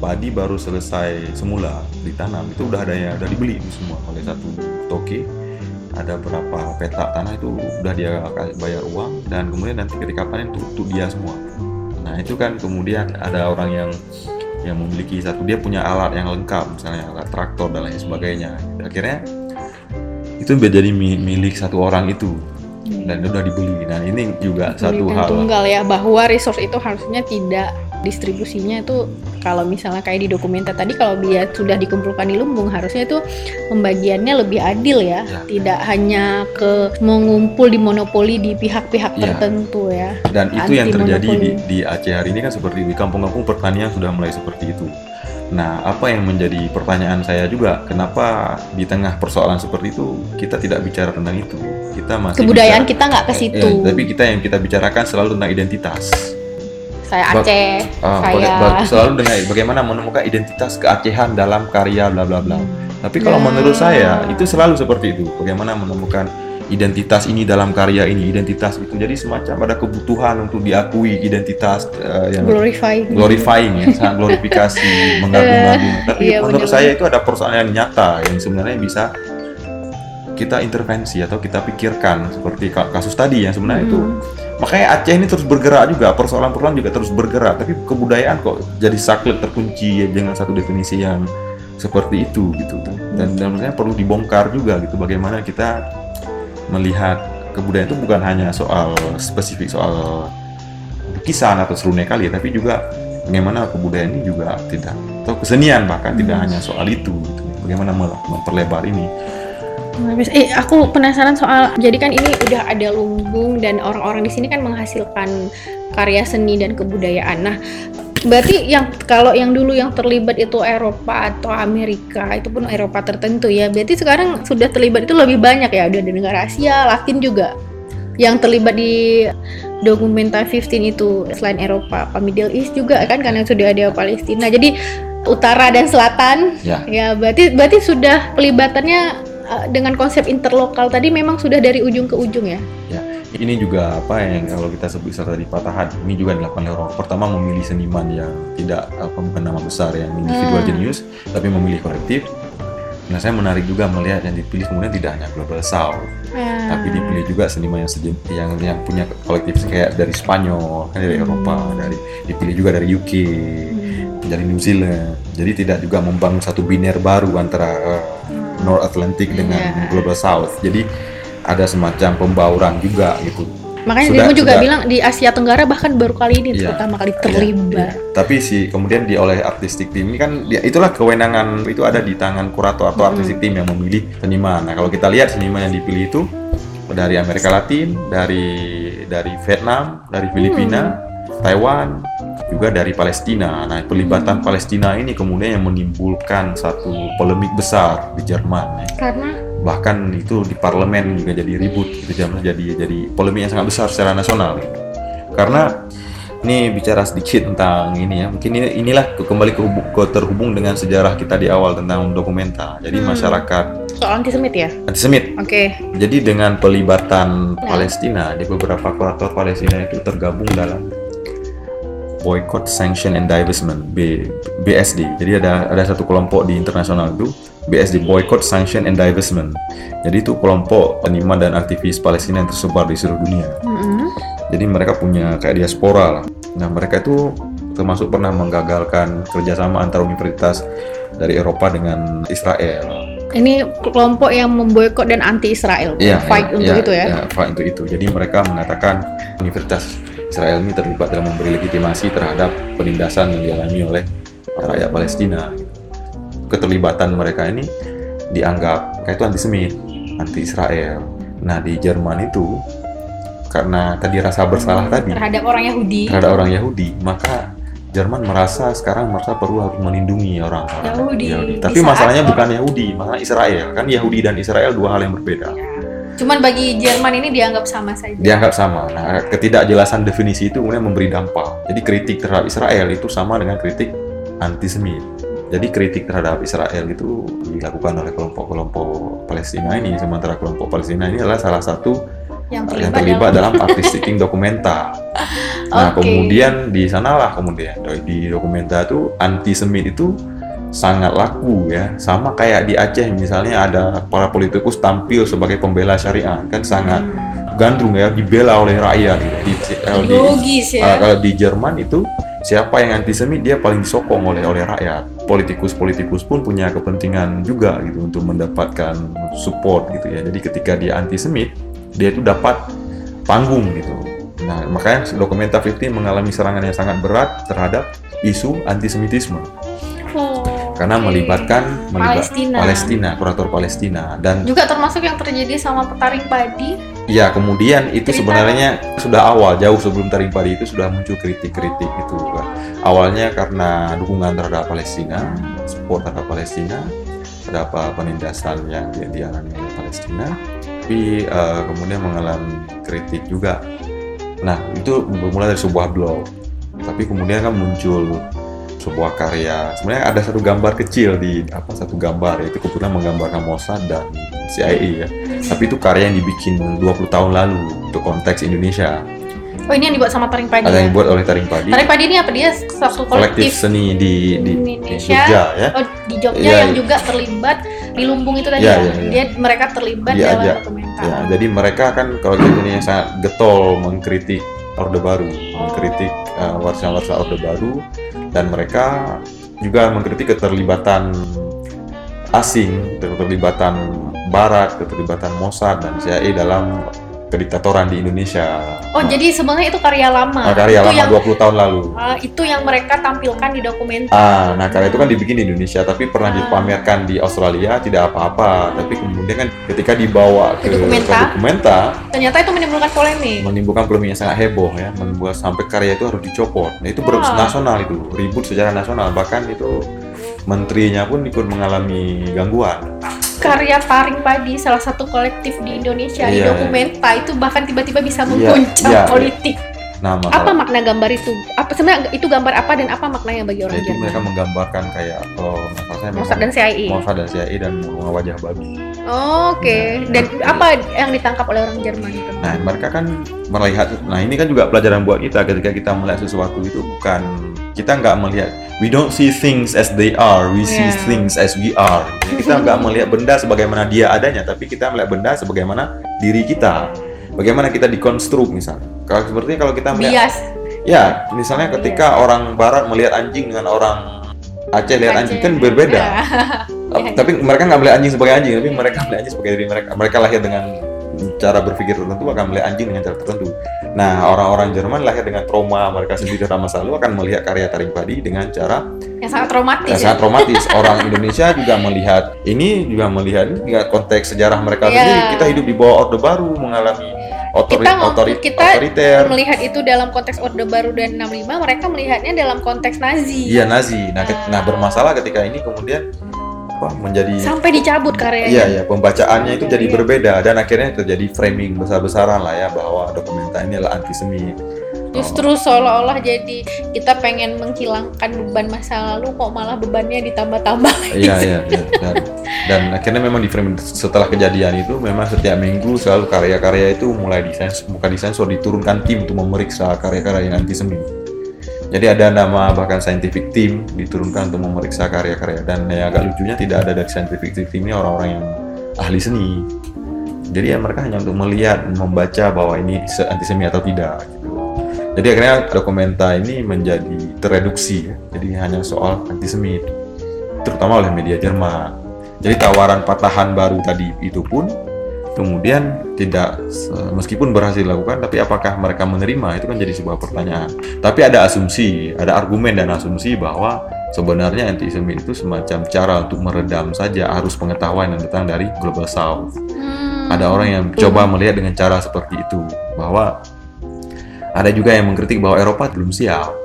Speaker 2: padi baru selesai semula ditanam itu udah ada yang udah dibeli itu semua oleh satu toke. Ada berapa petak tanah itu udah dia bayar uang dan kemudian nanti ketika panen itu untuk dia semua. Nah itu kan kemudian ada orang yang yang memiliki satu dia punya alat yang lengkap misalnya alat traktor dan lain sebagainya. Akhirnya itu menjadi mi- milik satu orang itu dan udah dibeli. Nah ini juga satu hal.
Speaker 1: tunggal ya bahwa resource itu harusnya tidak distribusinya itu kalau misalnya kayak di dokumenta tadi kalau dia sudah dikumpulkan di lumbung harusnya itu pembagiannya lebih adil ya,
Speaker 2: Ya.
Speaker 1: tidak hanya ke mengumpul di monopoli di pihak-pihak
Speaker 2: Ya.
Speaker 1: tertentu ya.
Speaker 2: Dan itu yang terjadi di, di Aceh hari ini kan seperti di kampung-kampung pertanian sudah mulai seperti itu. Nah, apa yang menjadi pertanyaan saya juga, kenapa di tengah persoalan seperti itu kita tidak bicara tentang itu? Kita masih
Speaker 1: Kebudayaan
Speaker 2: bicara-
Speaker 1: kita nggak ke
Speaker 2: Eh,
Speaker 1: situ.
Speaker 2: eh, tapi kita yang kita bicarakan selalu tentang identitas.
Speaker 1: saya Aceh,
Speaker 2: Ah,
Speaker 1: saya
Speaker 2: bag- selalu dengan bagaimana menemukan identitas keacehan dalam karya bla bla bla. Tapi kalau
Speaker 1: Ya.
Speaker 2: menurut saya itu selalu seperti itu. Bagaimana menemukan identitas ini dalam karya ini, identitas itu. Jadi semacam ada kebutuhan untuk diakui identitas eh, yang
Speaker 1: glorify.
Speaker 2: glorifying ya, sangat glorifikasi, mengagung-agung. Tapi
Speaker 1: iya,
Speaker 2: menurut saya itu ada persoalan yang nyata yang sebenarnya bisa kita intervensi atau kita pikirkan seperti ka- kasus tadi yang sebenarnya itu
Speaker 1: Hmm.
Speaker 2: makanya Aceh ini terus bergerak juga persoalan-persoalan juga terus bergerak tapi kebudayaan kok jadi saklek terkunci ya, dengan satu definisi yang seperti itu gitu dan dan perlu dibongkar juga gitu bagaimana kita melihat kebudayaan itu bukan hanya soal spesifik soal lukisan atau serune kali ya, tapi juga bagaimana kebudayaan ini juga tidak atau kesenian bahkan tidak
Speaker 1: Hmm.
Speaker 2: hanya soal itu gitu. bagaimana mem- memperlebar ini
Speaker 1: Habis, eh aku penasaran soal jadi kan ini udah ada lumbung dan orang-orang di sini kan menghasilkan karya seni dan kebudayaan. Nah, berarti yang kalau yang dulu yang terlibat itu Eropa atau Amerika itu pun Eropa tertentu ya. Berarti sekarang sudah terlibat itu lebih banyak ya. Udah ada negara Asia, Latin juga yang terlibat di dokumenta 15 itu selain Eropa, apa Middle East juga kan karena sudah ada Palestina. Jadi utara dan selatan
Speaker 2: ya
Speaker 1: Ya, berarti berarti sudah pelibatannya uh, dengan konsep interlokal tadi memang sudah dari ujung ke ujung ya.
Speaker 2: ini juga apa yang kalau kita sebut istilah tadi patahan ini juga dilakukan oleh orang pertama memilih seniman yang tidak apa bukan nama besar yang individual
Speaker 1: Hmm.
Speaker 2: genius tapi memilih kolektif nah saya menarik juga melihat yang dipilih kemudian tidak hanya global south tapi dipilih juga seniman yang sejen, yang yang punya kolektif kayak dari Spanyol kan dari
Speaker 1: Hmm.
Speaker 2: Eropa dari dipilih juga dari UK
Speaker 1: Hmm.
Speaker 2: dari New Zealand jadi tidak juga membangun satu biner baru antara uh, North Atlantic dengan
Speaker 1: Iya.
Speaker 2: Global South jadi ada semacam pembauran juga gitu
Speaker 1: Makanya
Speaker 2: Sudah-
Speaker 1: dirimu juga
Speaker 2: sudah.
Speaker 1: bilang di Asia Tenggara bahkan baru kali ini
Speaker 2: Iya.
Speaker 1: pertama kali
Speaker 2: Iya,
Speaker 1: terlibat.
Speaker 2: iya. Tapi si kemudian di oleh artistik tim ini kan dia, itulah kewenangan itu ada di tangan kurator atau
Speaker 1: Hmm.
Speaker 2: artistik tim yang memilih seniman. Nah kalau kita lihat seniman yang dipilih itu dari Amerika Latin, dari dari Vietnam, dari Filipina, Taiwan, juga dari Palestina. Nah pelibatan
Speaker 1: Hmm.
Speaker 2: Palestina ini kemudian yang menimbulkan satu polemik besar di Jerman. ya.
Speaker 1: Karena
Speaker 2: bahkan itu di parlemen juga jadi ribut gitu jadi jadi polemik yang sangat besar secara nasional gitu. karena ini bicara sedikit tentang ini ya mungkin ini, inilah ke- kembali ke, ke terhubung dengan sejarah kita di awal tentang dokumenta jadi
Speaker 1: Hmm.
Speaker 2: masyarakat
Speaker 1: Soal antisemit ya?
Speaker 2: antisemit
Speaker 1: Oke.
Speaker 2: jadi dengan pelibatan
Speaker 1: Ya.
Speaker 2: Palestina di beberapa kurator Palestina itu tergabung dalam Boycott, Sanction and Divestment B, BSD. Jadi ada ada satu kelompok di internasional itu BSD Boycott, Sanction and Divestment. Jadi itu kelompok seniman dan aktivis Palestina yang tersebar di seluruh dunia.
Speaker 1: Mm-mm.
Speaker 2: Jadi mereka punya kayak diaspora lah. Nah mereka itu termasuk pernah menggagalkan kerjasama antar universitas dari Eropa dengan Israel.
Speaker 1: Ini kelompok yang memboikot dan anti Israel.
Speaker 2: Iya,
Speaker 1: Fight
Speaker 2: iya,
Speaker 1: untuk
Speaker 2: iya,
Speaker 1: itu ya.
Speaker 2: iya, fight untuk itu. Jadi mereka mengatakan Universitas Israel ini terlibat dalam memberi legitimasi terhadap penindasan yang dialami oleh rakyat Palestina. Keterlibatan mereka ini dianggap kayak itu antisemit, anti Israel. Nah di Jerman itu karena tadi rasa bersalah tadi
Speaker 1: Terhadap orang Yahudi.
Speaker 2: terhadap orang Yahudi, maka Jerman merasa sekarang merasa perlu harus melindungi orang
Speaker 1: Yahudi.
Speaker 2: Tapi
Speaker 1: Di saat
Speaker 2: masalahnya bukan Yahudi, masalah Israel. Kan Yahudi dan Israel dua hal yang berbeda.
Speaker 1: Ya. Cuman bagi Jerman ini dianggap sama saja.
Speaker 2: dianggap sama. Nah, ketidakjelasan definisi itu kemudian memberi dampak. Jadi kritik terhadap Israel itu sama dengan kritik antisemit. Jadi kritik terhadap Israel itu dilakukan oleh kelompok-kelompok Palestina ini, sementara kelompok Palestina ini adalah salah satu
Speaker 1: yang terlibat,
Speaker 2: yang terlibat dalam artistic dokumenta. Nah,
Speaker 1: Oke.
Speaker 2: kemudian di sanalah kemudian di dokumenta itu antisemit itu sangat laku ya, sama kayak di Aceh misalnya ada para politikus tampil sebagai pembela syariah kan sangat gandrung ya dibela oleh rakyat gitu. di, kalau di-
Speaker 1: logis
Speaker 2: uh,
Speaker 1: ya.
Speaker 2: kalau di Jerman itu siapa yang antisemit dia paling disokong oleh oleh rakyat. Politikus-politikus pun punya kepentingan juga gitu untuk mendapatkan support gitu ya. Jadi ketika dia antisemit dia itu dapat panggung gitu. Nah makanya dokumenta 50 mengalami serangan yang sangat berat terhadap isu antisemitisme.
Speaker 1: Oh,
Speaker 2: karena
Speaker 1: oke.
Speaker 2: melibatkan melibat-
Speaker 1: Palestina.
Speaker 2: Palestina kurator Palestina dan
Speaker 1: Juga termasuk yang terjadi sama petaring padi.
Speaker 2: Ya, kemudian itu
Speaker 1: Cerita
Speaker 2: sebenarnya sudah awal, jauh sebelum Taring Padi itu sudah muncul kritik-kritik itu. Awalnya karena dukungan terhadap Palestina, support terhadap Palestina, terhadap uh, penindasan yang di- dialami oleh Palestina, tapi uh, kemudian mengalami kritik juga. Nah, itu bermula dari sebuah blog, tapi kemudian kan muncul sebuah karya. Sebenarnya ada satu gambar kecil di apa satu gambar yaitu kebetulan menggambarkan Mossad dan CIA ya tapi itu karya yang dibikin 20 tahun lalu untuk konteks Indonesia
Speaker 1: Oh ini yang dibuat sama taring padi.
Speaker 2: ada
Speaker 1: ya?
Speaker 2: yang dibuat oleh Taring Padi
Speaker 1: Taring padi ini apa dia satu
Speaker 2: kolektif
Speaker 1: kolektif
Speaker 2: seni di, di, di
Speaker 1: Indonesia.
Speaker 2: Jogja ya
Speaker 1: Oh di Jogja
Speaker 2: Iya,
Speaker 1: yang
Speaker 2: iya.
Speaker 1: juga terlibat di Lumbung itu tadi
Speaker 2: Iya,
Speaker 1: ya.
Speaker 2: iya, iya.
Speaker 1: Dia mereka terlibat
Speaker 2: Iya,
Speaker 1: dalam
Speaker 2: iya.
Speaker 1: dokumenter.
Speaker 2: ya jadi mereka kan kalau di Indonesia sangat getol mengkritik Orde Baru mengkritik uh, warsa-warsa Orde Baru dan mereka juga mengkritik keterlibatan asing keterlibatan Barat keterlibatan Mossad dan CIA dalam kediktatoran di Indonesia
Speaker 1: Oh jadi sebenarnya itu karya lama.
Speaker 2: Nah, karya
Speaker 1: itu
Speaker 2: lama
Speaker 1: yang
Speaker 2: 20 tahun lalu
Speaker 1: ah, itu yang mereka tampilkan di dokumenter.
Speaker 2: Ah, nah karya itu kan dibikin di Indonesia, tapi pernah
Speaker 1: Ah.
Speaker 2: dipamerkan di Australia tidak apa-apa. Tapi kemudian kan ketika dibawa ke,
Speaker 1: Ke dokumenta.
Speaker 2: ke dokumenta,
Speaker 1: Ternyata itu menimbulkan polemik.
Speaker 2: menimbulkan polemik yang sangat heboh ya, membuat sampai karya itu harus dicopot. Nah itu ber-
Speaker 1: Wah.
Speaker 2: nasional itu, ribut secara nasional. Bahkan itu menterinya pun ikut mengalami gangguan.
Speaker 1: Karya taring padi salah satu kolektif di Indonesia di
Speaker 2: Iya.
Speaker 1: dokumenta itu bahkan tiba-tiba bisa
Speaker 2: Iya,
Speaker 1: mengguncang
Speaker 2: iya, iya.
Speaker 1: politik.
Speaker 2: Nah,
Speaker 1: Apa makna gambar itu? Apa sebenarnya itu gambar apa dan apa maknanya bagi orang Jerman?
Speaker 2: mereka menggambarkan kayak oh, masalahnya
Speaker 1: Mossad dan CIA.
Speaker 2: Mossad dan CIA dan wajah babi.
Speaker 1: Oh, Oke. Dan
Speaker 2: Nah,
Speaker 1: apa yang ditangkap oleh orang Jerman itu?
Speaker 2: Nah, mereka kan melihat, nah ini kan juga pelajaran buat kita ketika kita melihat sesuatu itu bukan kita nggak melihat, we don't see things as they are, we see
Speaker 1: Yeah.
Speaker 2: things as we are. Jadi kita nggak melihat benda sebagaimana dia adanya, tapi kita melihat benda sebagaimana diri kita. Bagaimana kita dikonstruk misalnya. Kalau seperti kalau kita melihat,
Speaker 1: Bias.
Speaker 2: ya misalnya ketika orang Barat melihat anjing dengan orang Aceh lihat anjing kan berbeda. Tapi-
Speaker 1: Iya,
Speaker 2: tapi mereka nggak melihat anjing sebagai anjing tapi mereka melihat anjing sebagai diri mereka mereka lahir dengan cara berpikir tertentu akan melihat anjing dengan cara tertentu nah orang-orang Jerman lahir dengan trauma mereka sendiri dalam masa lalu akan melihat karya taring padi dengan cara
Speaker 1: Yang sangat traumatis.
Speaker 2: yang
Speaker 1: ya.
Speaker 2: sangat traumatis orang Indonesia juga melihat ini juga melihat ini juga konteks sejarah mereka
Speaker 1: Iya.
Speaker 2: sendiri kita hidup di bawah orde baru mengalami otori,
Speaker 1: Kita
Speaker 2: otori-
Speaker 1: kita
Speaker 2: otoriter
Speaker 1: melihat itu dalam konteks Orde Baru dan 65, mereka melihatnya dalam konteks Nazi.
Speaker 2: Iya Nazi. Nah, ket- nah bermasalah ketika ini kemudian apa menjadi
Speaker 1: sampai dicabut karyanya
Speaker 2: Iya, iya, pembacaannya itu
Speaker 1: Iya,
Speaker 2: jadi
Speaker 1: iya.
Speaker 2: berbeda dan akhirnya terjadi framing besar-besaran lah ya bahwa dokumenta ini adalah antisemit.
Speaker 1: justru seolah-olah jadi kita pengen menghilangkan beban masa lalu kok malah bebannya ditambah-tambah
Speaker 2: Oh, Iya, iya, iya. Dan, dan akhirnya memang di framing setelah kejadian itu memang setiap minggu selalu karya-karya itu mulai disens, bukan disensor, diturunkan tim untuk memeriksa karya-karya yang antisemit. Jadi ada nama bahkan scientific team diturunkan untuk memeriksa karya-karya dan yang agak lucunya tidak ada dari scientific team ini orang-orang yang ahli seni. Jadi ya mereka hanya untuk melihat, membaca bahwa ini se- antisemit atau tidak. Gitu. Jadi akhirnya dokumenta ini menjadi tereduksi, ya. jadi hanya soal antisemit, terutama oleh media Jerman. Jadi tawaran patahan baru tadi itu pun kemudian tidak meskipun berhasil dilakukan, tapi apakah mereka menerima? Itu kan jadi sebuah pertanyaan. Tapi ada asumsi, ada argumen dan asumsi bahwa sebenarnya antisemit itu semacam cara untuk meredam saja arus pengetahuan yang datang dari global south.
Speaker 1: Hmm,
Speaker 2: ada orang yang coba melihat dengan cara seperti itu bahwa ada juga yang mengkritik bahwa Eropa belum siap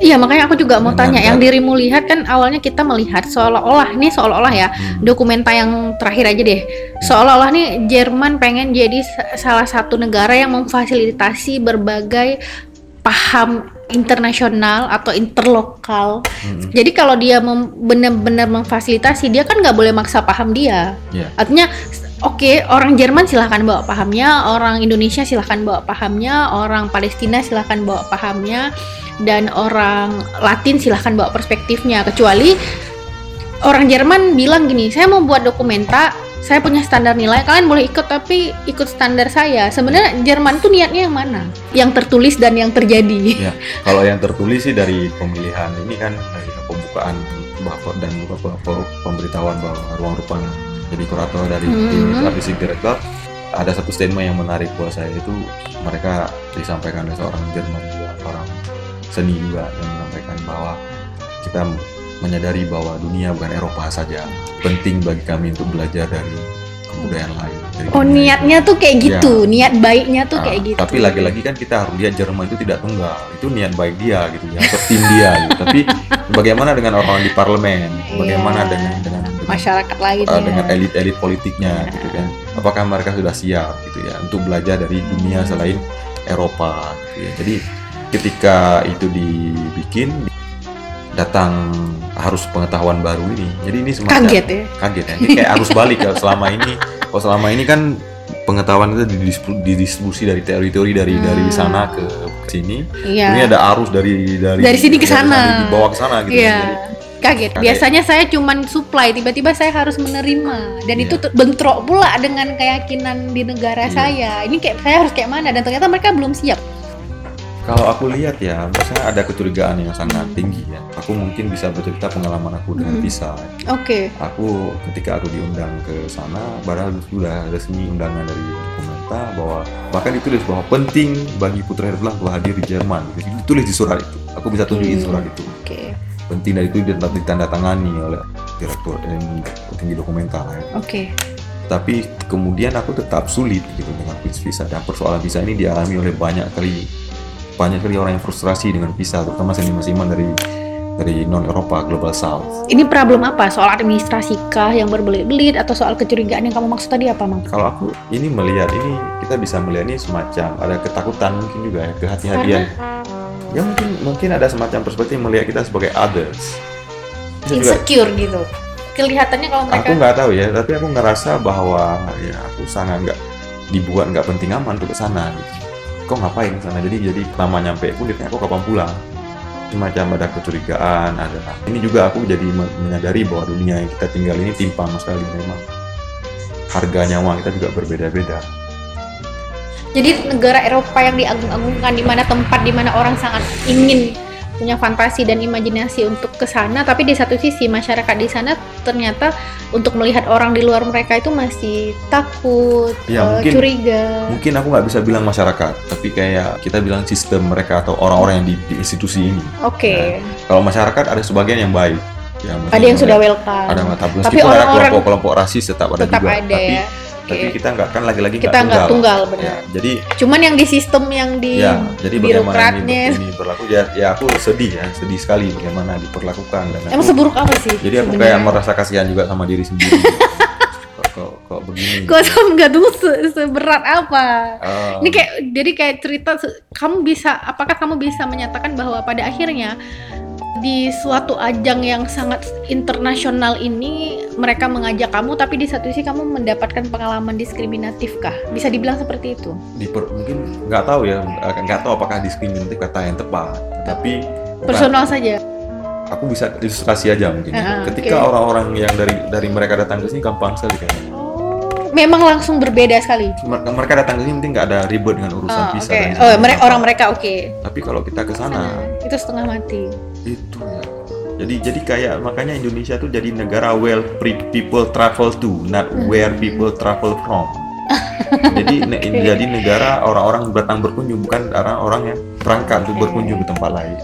Speaker 1: Iya makanya aku juga mau tanya yang dirimu lihat kan awalnya kita melihat seolah-olah ini seolah-olah ya
Speaker 2: Hmm.
Speaker 1: dokumenta yang terakhir aja deh seolah-olah nih Jerman pengen jadi sa- salah satu negara yang memfasilitasi berbagai paham internasional atau interlokal.
Speaker 2: Mm-mm.
Speaker 1: Jadi kalau dia benar-benar memfasilitasi dia kan nggak boleh maksa paham dia.
Speaker 2: Iya.
Speaker 1: Artinya oke orang Jerman silahkan bawa pahamnya, orang Indonesia silahkan bawa pahamnya, orang Palestina silahkan bawa pahamnya, dan orang Latin silahkan bawa perspektifnya. Kecuali orang Jerman bilang gini, saya mau buat dokumenta, saya punya standar nilai, kalian boleh ikut tapi ikut standar saya. Sebenarnya Jerman tuh niatnya yang mana? Yang tertulis dan yang terjadi.
Speaker 2: Ya, kalau yang tertulis sih dari pemilihan ini kan dari pembukaan bapak dan pemberitahuan bahwa ruang rupanya jadi kurator dari tim itu artistic director. Ada satu statement yang menarik buat saya itu mereka disampaikan oleh seorang Jerman juga orang seni juga yang menyampaikan bahwa kita menyadari bahwa dunia bukan Eropa saja penting bagi kami untuk belajar dari kebudayaan lain dari
Speaker 1: Oh niatnya tuh kayak gitu, niat baiknya tuh
Speaker 2: Nah,
Speaker 1: kayak gitu.
Speaker 2: Tapi lagi-lagi kan kita harus lihat Jerman itu tidak tunggal. Itu niat baik dia gitu ya, tim dia gitu. Tapi bagaimana dengan orang di parlemen? Bagaimana
Speaker 1: Iya.
Speaker 2: dengan dengan dengan,
Speaker 1: masyarakat lain
Speaker 2: uh,
Speaker 1: ya.
Speaker 2: dengan elit-elit politiknya gitu kan? Apakah mereka sudah siap gitu ya untuk belajar dari dunia selain Eropa gitu ya. Jadi ketika itu dibikin datang harus pengetahuan baru ini. Jadi ini semacam
Speaker 1: kaget ya.
Speaker 2: kaget ya. Ini kayak arus balik ya selama ini. Kalau selama ini kan pengetahuan itu didistribusi dari teori-teori dari
Speaker 1: Hmm.
Speaker 2: dari sana ke sini.
Speaker 1: Iya.
Speaker 2: Ini ada arus dari dari
Speaker 1: Dari sini ke sana.
Speaker 2: dibawa ke sana gitu.
Speaker 1: Iya.
Speaker 2: Jadi,
Speaker 1: Kaget.
Speaker 2: Kaget.
Speaker 1: Biasanya saya cuman supply, tiba-tiba saya harus menerima dan
Speaker 2: Iya.
Speaker 1: itu bentrok pula dengan keyakinan di negara
Speaker 2: Iya.
Speaker 1: saya. Ini kayak saya harus kayak mana dan ternyata mereka belum siap.
Speaker 2: Kalau aku lihat ya, misalnya ada kecurigaan yang sangat tinggi ya. Aku mungkin bisa bercerita pengalaman aku dengan
Speaker 1: Hmm.
Speaker 2: Pisa.
Speaker 1: Oke.
Speaker 2: Aku ketika aku diundang ke sana, padahal sudah resmi undangan dari pemerintah bahwa bahkan ditulis bahwa penting bagi Putra Hercules untuk hadir di Jerman. Jadi ditulis di surat itu. Aku bisa tunjukin
Speaker 1: Hmm.
Speaker 2: surat itu.
Speaker 1: Oke.
Speaker 2: penting dan itu ditanda- ditandatangani oleh direktur dan tinggi dokumenter ya.
Speaker 1: Oke.
Speaker 2: tapi kemudian aku tetap sulit gitu dengan visa dan persoalan visa ini dialami oleh banyak kali banyak kali orang yang frustrasi dengan visa terutama seniman-seniman dari dari non Eropa global South
Speaker 1: Ini problem apa? Soal administrasi kah yang berbelit-belit atau soal kecurigaan yang kamu maksud tadi apa, Mang?
Speaker 2: kalau aku ini melihat ini kita bisa melihat ini semacam ada ketakutan mungkin juga ya kehati-hatian ya mungkin mungkin ada semacam perspektif melihat kita sebagai others Itu juga
Speaker 1: Insecure gitu. Kelihatannya kalau mereka
Speaker 2: aku nggak tahu ya tapi aku ngerasa bahwa ya aku sangat nggak dibuat nggak penting aman untuk ke sana gitu. Kok ngapain sana? Jadi jadi lama nyampe pun ditanya kok kapan pulang? Semacam ada kecurigaan ada ini juga aku jadi men- menyadari bahwa dunia yang kita tinggal ini timpang sekali memang. Harga nyawa kita juga berbeda-beda.
Speaker 1: Jadi negara Eropa yang diagung-agungkan di mana tempat di mana orang sangat ingin punya fantasi dan imajinasi untuk ke sana, tapi di satu sisi masyarakat di sana ternyata untuk melihat orang di luar mereka itu masih takut,
Speaker 2: Ya,
Speaker 1: eh,
Speaker 2: mungkin-
Speaker 1: curiga.
Speaker 2: mungkin aku nggak bisa bilang masyarakat tapi kayak kita bilang sistem mereka atau orang-orang yang di, di institusi ini
Speaker 1: Oke,
Speaker 2: kalau masyarakat ada sebagian yang baik ya,
Speaker 1: ada yang sudah welcome.
Speaker 2: ada mata
Speaker 1: Tapi orang-orang
Speaker 2: kelompok-kelompok rasis tetap ada
Speaker 1: tetap
Speaker 2: juga
Speaker 1: ada
Speaker 2: tapi
Speaker 1: ya. Oke.
Speaker 2: tapi kita nggak kan lagi-lagi
Speaker 1: Kita nggak tunggal, benar.
Speaker 2: Ya, jadi
Speaker 1: Cuman yang di sistem yang di
Speaker 2: ya jadi bagaimana
Speaker 1: birokratnya.
Speaker 2: ini, ini berlaku ya ya aku sedih ya sedih sekali bagaimana diperlakukan dan
Speaker 1: Emang
Speaker 2: aku,
Speaker 1: seburuk apa sih?
Speaker 2: jadi aku
Speaker 1: sebenarnya?
Speaker 2: kayak merasa kasihan juga sama diri sendiri kok, kok, begini
Speaker 1: Kok sama nggak tunggu se- seberat apa?
Speaker 2: Ah,
Speaker 1: Ini kayak jadi kayak cerita kamu bisa apakah kamu bisa menyatakan bahwa pada akhirnya di suatu ajang yang sangat internasional ini mereka mengajak kamu tapi di satu sisi kamu mendapatkan pengalaman diskriminatif kah? Bisa dibilang seperti itu.
Speaker 2: diper- mungkin nggak tahu ya nggak tahu apakah diskriminatif kata yang tepat tapi bukan-
Speaker 1: Personal saja.
Speaker 2: aku bisa ilustrasi aja mungkin
Speaker 1: Ah,
Speaker 2: ketika
Speaker 1: oke.
Speaker 2: orang-orang yang dari dari mereka datang ke sini gampang sekali kayaknya
Speaker 1: Oh, memang langsung berbeda sekali.
Speaker 2: mereka, mereka datang ke sini mungkin nggak ada ribet dengan urusan
Speaker 1: Oh,
Speaker 2: visa
Speaker 1: oke.
Speaker 2: dan
Speaker 1: Oh, mereka orang mereka oke.
Speaker 2: tapi kalau kita ke sana
Speaker 1: Itu setengah mati.
Speaker 2: Itu ya. Jadi jadi kayak makanya Indonesia tuh jadi negara where people travel to not where people travel from. Jadi ne- jadi negara orang-orang datang berkunjung bukan orang-orang yang berangkat untuk berkunjung ke tempat lain.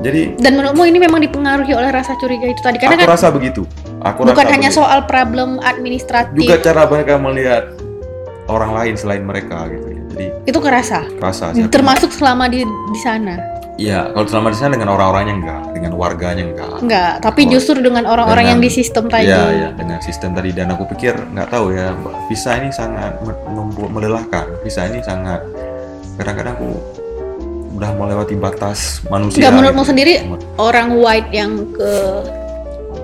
Speaker 2: Jadi
Speaker 1: Dan menurutmu ini memang dipengaruhi oleh rasa curiga itu tadi? Karena
Speaker 2: aku
Speaker 1: kan
Speaker 2: rasa begitu. Aku
Speaker 1: bukan
Speaker 2: rasa
Speaker 1: hanya
Speaker 2: begitu.
Speaker 1: soal problem administratif.
Speaker 2: Juga cara mereka melihat orang lain selain mereka gitu ya. Jadi
Speaker 1: itu kerasa?
Speaker 2: Rasa sih aku-
Speaker 1: termasuk selama di di sana
Speaker 2: Iya, kalau selama di sana dengan orang-orangnya enggak, dengan warganya enggak.
Speaker 1: enggak tapi
Speaker 2: Oh.
Speaker 1: justru dengan orang-orang yang di sistem tadi
Speaker 2: Iya, iya, dengan sistem tadi dan aku pikir nggak tahu ya, visa ini sangat me- membuat melelahkan. Visa ini sangat kadang-kadang aku udah melewati batas manusia.
Speaker 1: Nggak, menurutmu
Speaker 2: gitu.
Speaker 1: sendiri? orang white yang ke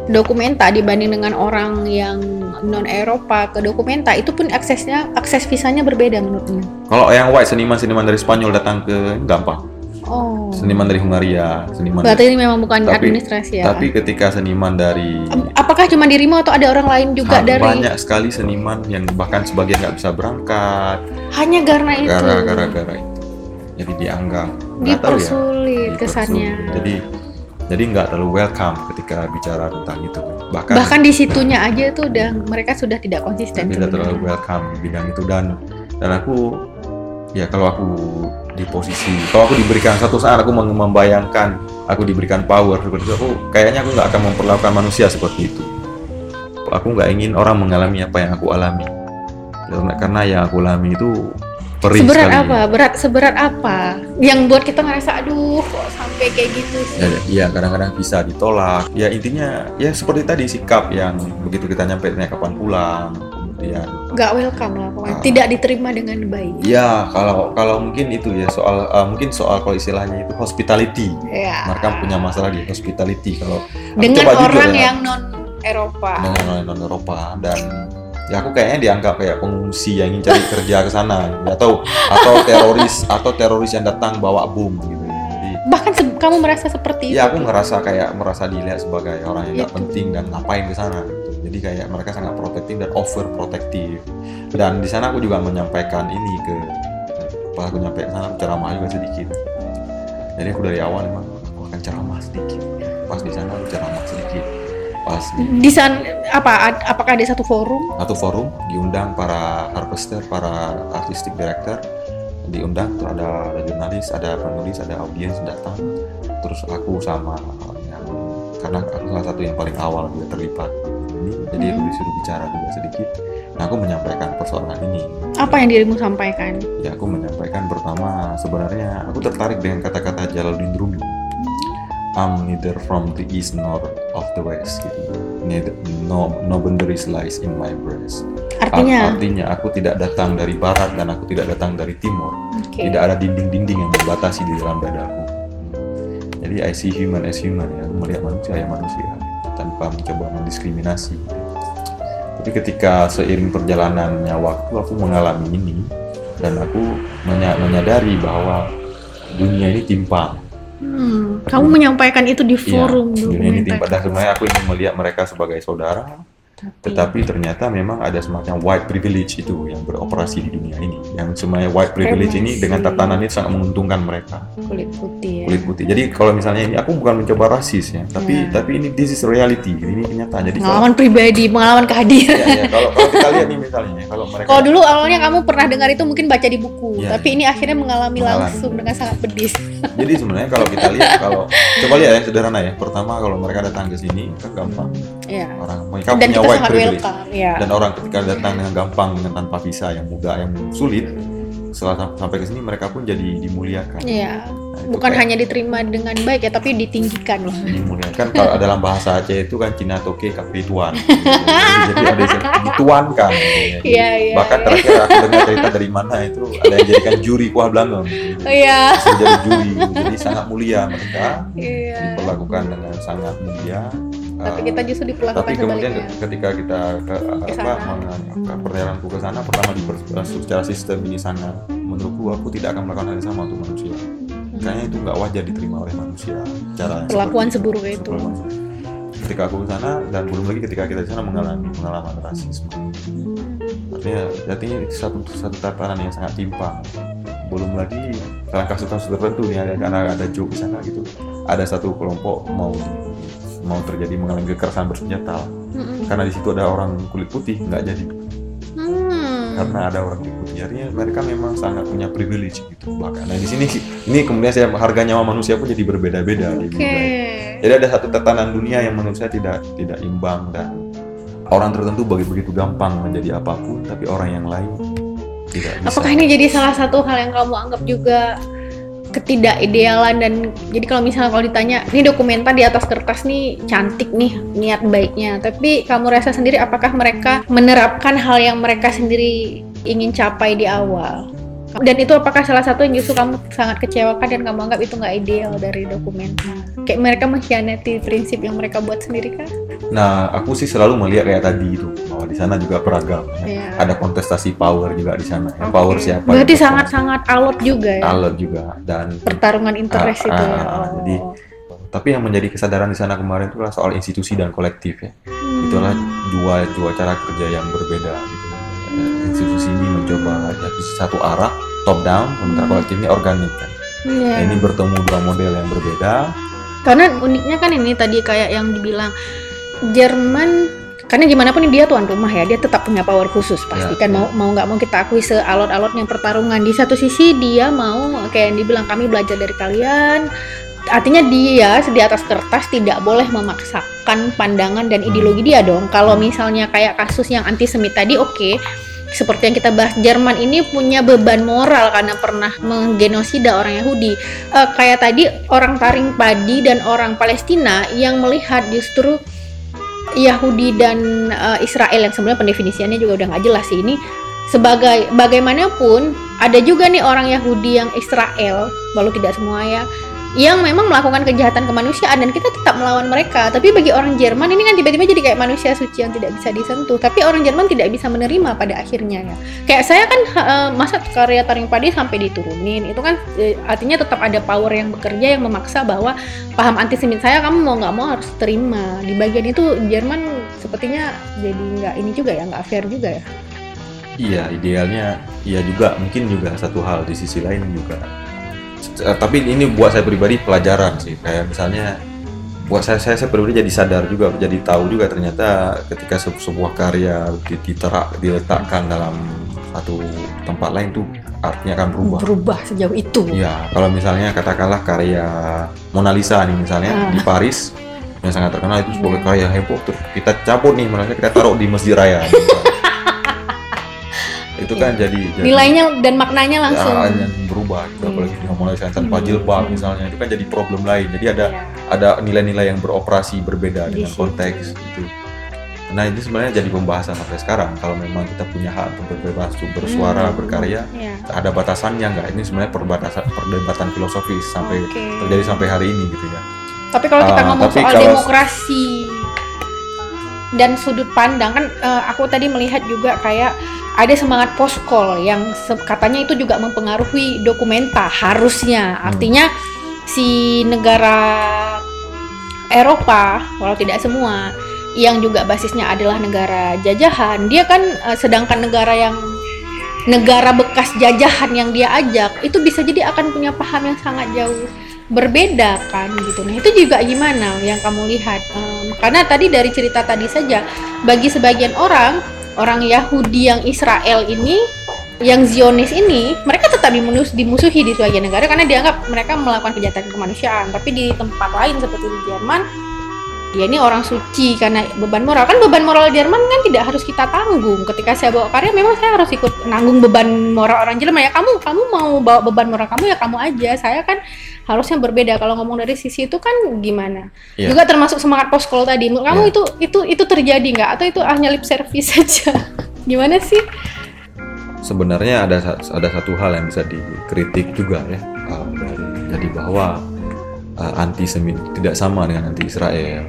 Speaker 1: dokumenta dibanding dengan orang yang non Eropa ke dokumenta itu pun aksesnya akses visanya berbeda menurutmu
Speaker 2: Kalau yang white seniman-seniman dari Spanyol datang ke gampang.
Speaker 1: Oh
Speaker 2: Seniman dari Hungaria, seniman.
Speaker 1: berarti ini memang bukan
Speaker 2: Tapi-
Speaker 1: administrasi ya
Speaker 2: Tapi ketika seniman dari
Speaker 1: apakah cuma dirimu atau ada orang lain juga dari
Speaker 2: banyak sekali seniman yang bahkan sebagian nggak bisa berangkat
Speaker 1: hanya karena itu
Speaker 2: gara-gara itu. Jadi dianggap ya.
Speaker 1: dipersulit
Speaker 2: dipersulit.
Speaker 1: kesannya
Speaker 2: Jadi jadi nggak terlalu welcome ketika bicara tentang itu. Bahkan,
Speaker 1: bahkan di situnya aja tuh udah mereka sudah tidak konsisten
Speaker 2: tidak terlalu welcome di bidang itu dan dan aku ya kalau aku di posisi. Kalau aku diberikan satu saat aku mem- membayangkan aku diberikan power. Seperti itu aku kayaknya aku nggak akan memperlakukan manusia seperti itu. Aku nggak ingin orang mengalami apa yang aku alami. Karena karena yang aku alami itu perih
Speaker 1: seberat
Speaker 2: sekali.
Speaker 1: apa? Berat seberat apa? Yang buat kita ngerasa aduh kok sampai kayak gitu sih?
Speaker 2: Ya, ya kadang-kadang bisa ditolak. Ya intinya ya seperti tadi sikap yang begitu kita nyampe kapan pulang kemudian
Speaker 1: nggak welcome lah pokoknya.
Speaker 2: Ah.
Speaker 1: tidak diterima dengan baik.
Speaker 2: Ya kalau kalau mungkin itu ya soal eh, mungkin soal kalau istilahnya itu hospitality.
Speaker 1: Ya
Speaker 2: mereka punya masalah di hospitality kalau
Speaker 1: dengan orang
Speaker 2: ya,
Speaker 1: yang non Eropa.
Speaker 2: Dengan orang non Eropa dan ya aku kayaknya dianggap kayak pengungsi yang ingin cari kerja ke sana gitu. atau atau teroris atau teroris yang datang bawa bom gitu jadi
Speaker 1: bahkan kamu merasa seperti
Speaker 2: Ya
Speaker 1: itu?
Speaker 2: aku ngerasa kayak merasa dilihat sebagai orang yang nggak
Speaker 1: Itu.
Speaker 2: penting dan ngapain ke sana. gitu. Jadi kayak mereka sangat protektif dan over protektif. Dan di sana aku juga menyampaikan ini ke pas aku nyampe ke sana ceramah juga sedikit. Jadi aku dari awal memang aku akan ceramah sedikit. Pas di sana aku ceramah sedikit. Pas di
Speaker 1: di sana apa apakah ada satu forum
Speaker 2: satu forum diundang para harvester, para artistic director diundang terus ada, ada jurnalis, ada penulis, ada audiens datang terus aku sama yang karena aku salah satu yang paling awal juga terlibat ini jadi aku
Speaker 1: Hmm.
Speaker 2: disuruh bicara juga sedikit. Nah aku menyampaikan persoalan ini.
Speaker 1: Apa yang dirimu sampaikan?
Speaker 2: Ya aku menyampaikan pertama sebenarnya aku tertarik dengan kata-kata Jalaluddin Rumi. I'm neither from the east nor of the west gitu. Neither, no, no boundaries lies in my breast.
Speaker 1: Artinya?
Speaker 2: Artinya aku tidak datang dari barat dan aku tidak datang dari timur.
Speaker 1: oke.
Speaker 2: Tidak ada dinding-dinding yang membatasi di dalam dadaku. Jadi I see human as human ya, aku melihat manusia ya manusia tanpa mencoba mendiskriminasi. Tapi ketika seiring perjalanannya waktu aku mengalami ini dan aku menya- menyadari bahwa dunia ini timpang.
Speaker 1: Hmm, kamu menyampaikan itu di forum
Speaker 2: Iya, dunia ini timpang. Dan sebenarnya aku ingin melihat mereka sebagai saudara, tetapi ternyata memang ada semacam white privilege itu yang beroperasi di dunia ini. Yang semuanya white privilege ini dengan tatanan ini sangat menguntungkan mereka.
Speaker 1: kulit putih ya.
Speaker 2: kulit putih. Jadi kalau misalnya ini aku bukan mencoba rasis ya, tapi
Speaker 1: Ya.
Speaker 2: tapi ini this is reality, ini kenyataan. Jadi kalau,
Speaker 1: pengalaman pribadi pengalaman kehadiran
Speaker 2: ya, ya, kalau, kalau kita lihat nih misalnya, ya, kalau mereka
Speaker 1: kalau dulu awalnya kamu pernah dengar itu mungkin baca di buku
Speaker 2: Ya,
Speaker 1: tapi ini akhirnya mengalami,
Speaker 2: Mengalami.
Speaker 1: langsung dengan sangat pedis
Speaker 2: Jadi sebenarnya kalau kita lihat kalau coba lihat ya sederhana ya. Pertama kalau mereka datang ke sini kan gampang.
Speaker 1: ya
Speaker 2: Orang mereka
Speaker 1: dan
Speaker 2: punya white privilege.
Speaker 1: ya
Speaker 2: Dan orang ketika datang dengan gampang dengan tanpa visa yang mudah yang sulit setelah sam- sampai ke sini mereka pun jadi dimuliakan.
Speaker 1: Iya,
Speaker 2: Nah,
Speaker 1: bukan
Speaker 2: kayak
Speaker 1: hanya diterima dengan baik ya, tapi ditinggikan loh.
Speaker 2: dimuliakan kalau dalam bahasa Aceh itu kan Cina toke kapi tuan. jadi, jadi ada dituankan. ya.
Speaker 1: Iya, iya.
Speaker 2: Bahkan
Speaker 1: iya.
Speaker 2: terakhir aku dengar cerita dari mana itu ada yang jadikan juri kuah belangong.
Speaker 1: Iya.
Speaker 2: Jadi juri. Jadi sangat mulia mereka.
Speaker 1: Iya.
Speaker 2: diperlakukan dengan sangat mulia.
Speaker 1: Tapi kita justru diperlakukan
Speaker 2: tapi kemudian
Speaker 1: sebaliknya.
Speaker 2: ketika kita ke,
Speaker 1: Ke
Speaker 2: apa
Speaker 1: sana.
Speaker 2: meng- ke perjalananku ke sana pertama di secara sistem ini sangat menurutku aku tidak akan melakukan hal yang sama untuk manusia. Kayaknya itu nggak wajar diterima oleh manusia. Cara
Speaker 1: Perlakuan seburuk itu.
Speaker 2: Perlakuan. Ketika aku ke sana dan belum lagi ketika kita di sana mengalami pengalaman rasisme. Artinya, artinya itu satu satu tatanan yang sangat timpang. Belum lagi dalam kasus-kasus tertentu nih ada karena ada joke di sana gitu. Ada satu kelompok mau mau terjadi mengalami kekerasan bersenjata
Speaker 1: Mm-mm.
Speaker 2: karena di situ ada orang kulit putih nggak jadi
Speaker 1: Hmm.
Speaker 2: karena ada orang kulit putih artinya mereka memang sangat punya privilege gitu bahkan nah di sini ini kemudian saya harga nyawa manusia pun jadi berbeda-beda dunia ini. jadi ada satu tatanan dunia yang menurut saya tidak tidak imbang dan orang tertentu begitu begitu gampang menjadi apa pun tapi orang yang lain tidak bisa
Speaker 1: Apakah ini jadi salah satu hal yang kamu anggap juga ketidakidealan dan jadi kalau misalnya kalau ditanya ini dokumenta di atas kertas nih cantik nih niat baiknya. Tapi kamu rasa sendiri apakah mereka menerapkan hal yang mereka sendiri ingin capai di awal dan itu apakah salah satu yang justru kamu sangat kecewakan dan kamu anggap itu nggak ideal dari dokumenta kayak mereka mengkhianati prinsip yang mereka buat sendiri kan
Speaker 2: nah aku sih selalu melihat kayak tadi itu bahwa di sana juga beragam. Ya. Ada kontestasi power juga di sana.
Speaker 1: Oke.
Speaker 2: power siapa
Speaker 1: berarti
Speaker 2: yang
Speaker 1: sangat sangat alot juga ya?
Speaker 2: Alert juga. Dan
Speaker 1: pertarungan interest
Speaker 2: Ah,
Speaker 1: itu ya?
Speaker 2: ah,
Speaker 1: Oh.
Speaker 2: jadi tapi yang menjadi kesadaran di sana kemarin itu adalah soal institusi dan kolektif ya.
Speaker 1: Hmm.
Speaker 2: itulah dua dua cara kerja yang berbeda gitu. Eh, institusi ini mencoba jadi satu arah top down sementara kolektif ini organik kan.
Speaker 1: Iya.
Speaker 2: Nah, ini bertemu dua model yang berbeda.
Speaker 1: Karena uniknya kan ini tadi kayak yang dibilang Jerman karena gimana pun dia tuan rumah ya dia tetap punya power khusus pasti
Speaker 2: Ya,
Speaker 1: kan.
Speaker 2: Ya.
Speaker 1: mau mau nggak mau kita akui sealot-alotnya pertarungan. Di satu sisi dia mau kayak yang dibilang kami belajar dari kalian. Artinya dia di atas kertas tidak boleh memaksakan pandangan dan ideologi dia dong. Kalau misalnya kayak kasus yang antisemit tadi oke seperti yang kita bahas Jerman ini punya beban moral karena pernah menggenosida orang Yahudi. Eh, kayak tadi orang taring padi dan orang Palestina yang melihat justru Yahudi dan eh, Israel yang sebenarnya pendefinisiannya juga udah nggak jelas sih. Ini sebagai bagaimanapun ada juga nih orang Yahudi yang Israel walau tidak semua ya yang memang melakukan kejahatan kemanusiaan dan kita tetap melawan mereka. Tapi bagi orang Jerman ini kan tiba-tiba jadi kayak manusia suci yang tidak bisa disentuh. Tapi orang Jerman tidak bisa menerima pada akhirnya ya. Kayak saya kan eh, masa karya taring padi sampai diturunin. Itu kan eh, artinya tetap ada power yang bekerja yang memaksa bahwa paham antisemit saya kamu mau nggak mau harus terima. Di bagian itu Jerman sepertinya jadi nggak ini juga ya nggak fair juga ya.
Speaker 2: Iya idealnya iya juga. Mungkin juga satu hal di sisi lain juga tapi ini buat saya pribadi pelajaran sih kayak misalnya buat saya saya, saya pribadi jadi sadar juga jadi tahu juga ternyata ketika se- sebuah karya di- diterak diletakkan dalam satu tempat lain tuh artinya akan berubah
Speaker 1: berubah sejauh itu
Speaker 2: Iya, kalau misalnya katakanlah karya Mona Lisa nih misalnya
Speaker 1: Ah.
Speaker 2: di Paris yang sangat terkenal itu sebagai
Speaker 1: Iya.
Speaker 2: karya heboh terus kita cabut nih Mona Lisa kita taruh di Masjid Raya. itu kan jadi, jadi
Speaker 1: nilainya dan maknanya langsung
Speaker 2: ya, berubah gitu.
Speaker 1: Iya.
Speaker 2: apalagi di Mona Lisa yang tanpa
Speaker 1: Hmm.
Speaker 2: jilbab misalnya itu kan jadi problem lain. Jadi ada
Speaker 1: Iya.
Speaker 2: ada nilai-nilai yang beroperasi berbeda
Speaker 1: Di
Speaker 2: dengan
Speaker 1: situ.
Speaker 2: konteks itu. Nah ini sebenarnya jadi pembahasan sampai sekarang kalau memang kita punya hak untuk berbebas untuk bersuara
Speaker 1: Hmm.
Speaker 2: berkarya
Speaker 1: Iya.
Speaker 2: ada batasannya nggak ini sebenarnya perbatasan perdebatan filosofis sampai
Speaker 1: Oke.
Speaker 2: terjadi sampai hari ini gitu ya
Speaker 1: Tapi kalau kita
Speaker 2: Ah,
Speaker 1: ngomong soal
Speaker 2: kalau-
Speaker 1: demokrasi dan sudut pandang kan eh, aku tadi melihat juga kayak ada semangat poskol yang se- katanya itu juga mempengaruhi dokumenta harusnya.
Speaker 2: Hmm.
Speaker 1: Artinya si negara Eropa walau tidak semua yang juga basisnya adalah negara jajahan, dia kan eh, sedangkan negara yang negara bekas jajahan yang dia ajak itu bisa jadi akan punya paham yang sangat jauh berbeda kan gitu. Nah itu juga gimana yang kamu lihat? Um, karena tadi dari cerita tadi saja, bagi sebagian orang orang Yahudi yang Israel ini, yang Zionis ini, mereka tetap dimus dimusuhi di sebagian negara karena dianggap mereka melakukan kejahatan kemanusiaan. Tapi di tempat lain seperti di Jerman, ya ini orang suci karena beban moral kan beban moral Jerman kan tidak harus kita tanggung ketika saya bawa karya memang saya harus ikut nanggung beban moral orang Jerman ya kamu kamu mau bawa beban moral kamu ya kamu aja saya kan harusnya berbeda. Kalau ngomong dari sisi itu kan gimana? Yeah. juga termasuk semangat poskol tadi. Menurut kamu yeah. itu itu itu terjadi nggak? Atau itu hanya lip service saja gimana sih?
Speaker 2: Sebenarnya ada ada satu hal yang bisa dikritik juga ya uh, jadi bahwa uh, antisemit tidak sama dengan anti Israel.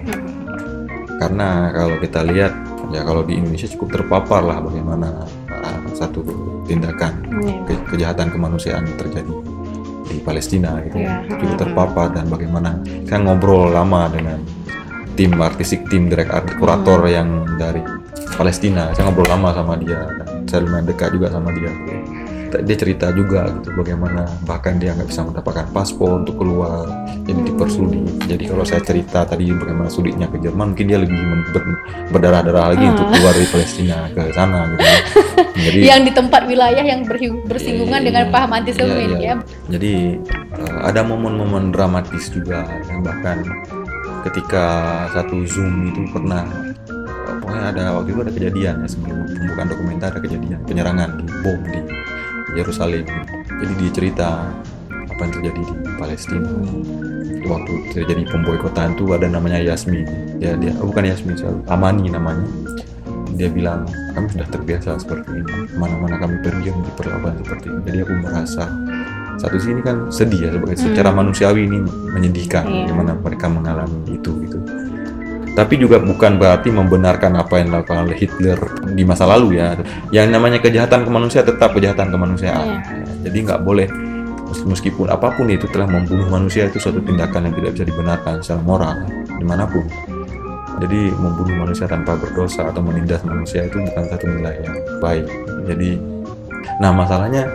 Speaker 2: Karena kalau kita lihat ya kalau di Indonesia cukup terpapar lah bagaimana uh, satu tindakan iya. ke kejahatan kemanusiaan terjadi di Palestina gitu yeah. cukup terpapar dan bagaimana kan ngobrol lama dengan tim artistik tim direct art kurator hmm. yang dari Palestina saya ngobrol lama sama dia dan saya lumayan dekat juga sama dia dia cerita juga gitu bagaimana bahkan dia nggak bisa mendapatkan paspor untuk keluar. Jadi dipersulit. Jadi kalau saya cerita tadi bagaimana sulitnya ke Jerman mungkin dia lebih ber, berdarah-darah lagi uh. untuk keluar dari Palestina ke sana gitu
Speaker 1: jadi yang di tempat wilayah yang bersinggungan iya, dengan paham antisemitis iya, iya. ya.
Speaker 2: Jadi uh, ada momen-momen dramatis juga yang bahkan ketika satu zoom itu pernah pokoknya ada waktu itu ada kejadian ya sebelum pembukaan dokumenter ada kejadian penyerangan di bom di Yerusalem. Jadi dia cerita apa yang terjadi di Palestina. Waktu terjadi pemboikotan itu ada namanya Yasmin. Ya dia oh, bukan Yasmin Amani namanya. Dia bilang kami sudah terbiasa seperti ini. Mana-mana kami pergi diperlakukan seperti ini. Jadi aku merasa satu sini kan sedih ya sebagai hmm. secara manusiawi ini menyedihkan yeah. bagaimana mereka mengalami itu gitu tapi juga bukan berarti membenarkan apa yang dilakukan oleh Hitler di masa lalu ya. Yang namanya kejahatan kemanusiaan tetap kejahatan kemanusiaan. Yeah. Jadi nggak boleh meskipun apa pun itu telah membunuh manusia itu suatu tindakan yang tidak bisa dibenarkan secara moral di mana pun. Jadi membunuh manusia tanpa berdosa atau menindas manusia itu bukan satu nilai yang baik. Jadi, nah masalahnya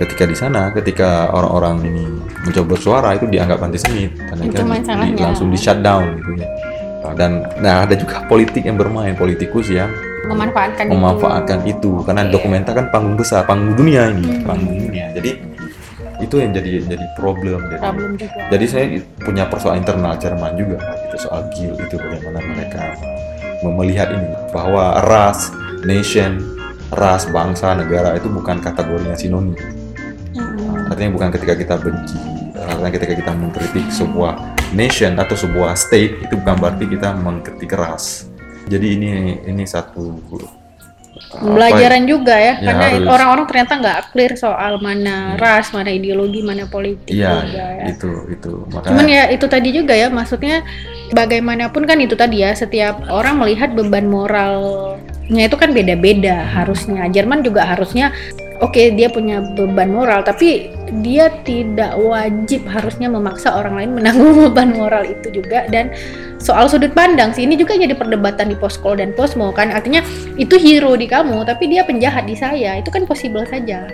Speaker 2: ketika di sana, ketika orang-orang ini mencoba bersuara itu dianggap antisemit karena itu di, langsung di shutdown gitu ya dan nah ada juga politik yang bermain politikus yang
Speaker 1: memanfaatkan
Speaker 2: memanfaatkan itu, itu. karena yeah. dokumenter kan panggung besar panggung dunia ini hmm. panggung dunia jadi itu yang jadi jadi problem jadi, problem juga. jadi saya punya persoalan internal Jerman juga itu soal GIL itu bagaimana mereka melihat ini bahwa ras nation ras bangsa negara itu bukan kategorinya sinonim hmm. artinya bukan ketika kita benci artinya ketika kita mengkritik sebuah nation atau sebuah state itu bukan berarti kita mengkritik ras. Jadi ini ini satu
Speaker 1: pembelajaran ya, juga ya, ya karena orang-orang ternyata nggak clear soal mana ya. ras, mana ideologi, mana politik
Speaker 2: ya, juga ya. Itu itu.
Speaker 1: Makanya, Cuman ya itu tadi juga ya, maksudnya bagaimanapun kan itu tadi ya, setiap orang melihat beban moralnya itu kan beda-beda harusnya. Jerman juga harusnya oke okay, dia punya beban moral tapi dia tidak wajib harusnya memaksa orang lain menanggung beban moral itu juga. Dan soal sudut pandang sih ini juga jadi perdebatan di poskol dan posmo kan. Artinya itu hero di kamu tapi dia penjahat di saya. Itu kan possible saja.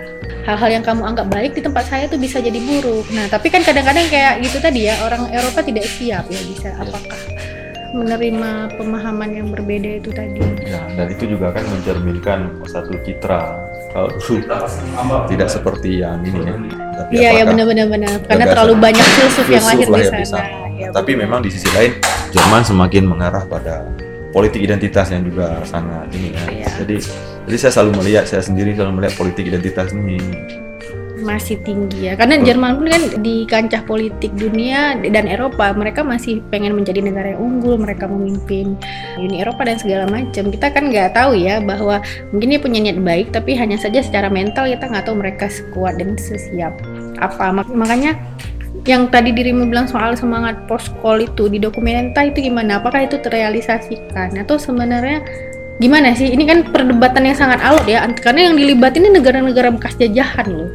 Speaker 1: Hal-hal yang kamu anggap baik di tempat saya tuh bisa jadi buruk. Nah tapi kan kadang-kadang kayak gitu tadi ya orang Eropa tidak siap ya bisa. Apakah menerima pemahaman yang berbeda itu tadi.
Speaker 2: Ya, dan itu juga kan mencerminkan satu citra kalau dulu tidak seperti yang ini ya.
Speaker 1: Iya ya benar-benar benar karena terlalu banyak filsuf yang lahir di sana. Di sana.
Speaker 2: Ya, Tapi memang di sisi lain Jerman semakin mengarah pada politik identitas yang juga sangat ini ya. ya. Jadi jadi saya selalu melihat saya sendiri selalu melihat politik identitas ini
Speaker 1: masih tinggi ya. Karena Jerman pun kan di kancah politik dunia dan Eropa mereka masih pengen menjadi negara yang unggul mereka memimpin Uni Eropa dan segala macam. Kita kan nggak tahu ya bahwa mungkin dia punya niat baik tapi hanya saja secara mental kita nggak tahu mereka sekuat dan sesiap apa. Makanya yang tadi dirimu bilang soal semangat post call itu di dokumenta itu gimana? Apakah itu terrealisasikan? Atau sebenarnya gimana sih? Ini kan perdebatan yang sangat alot ya karena yang dilibatin ini negara-negara bekas jajahan loh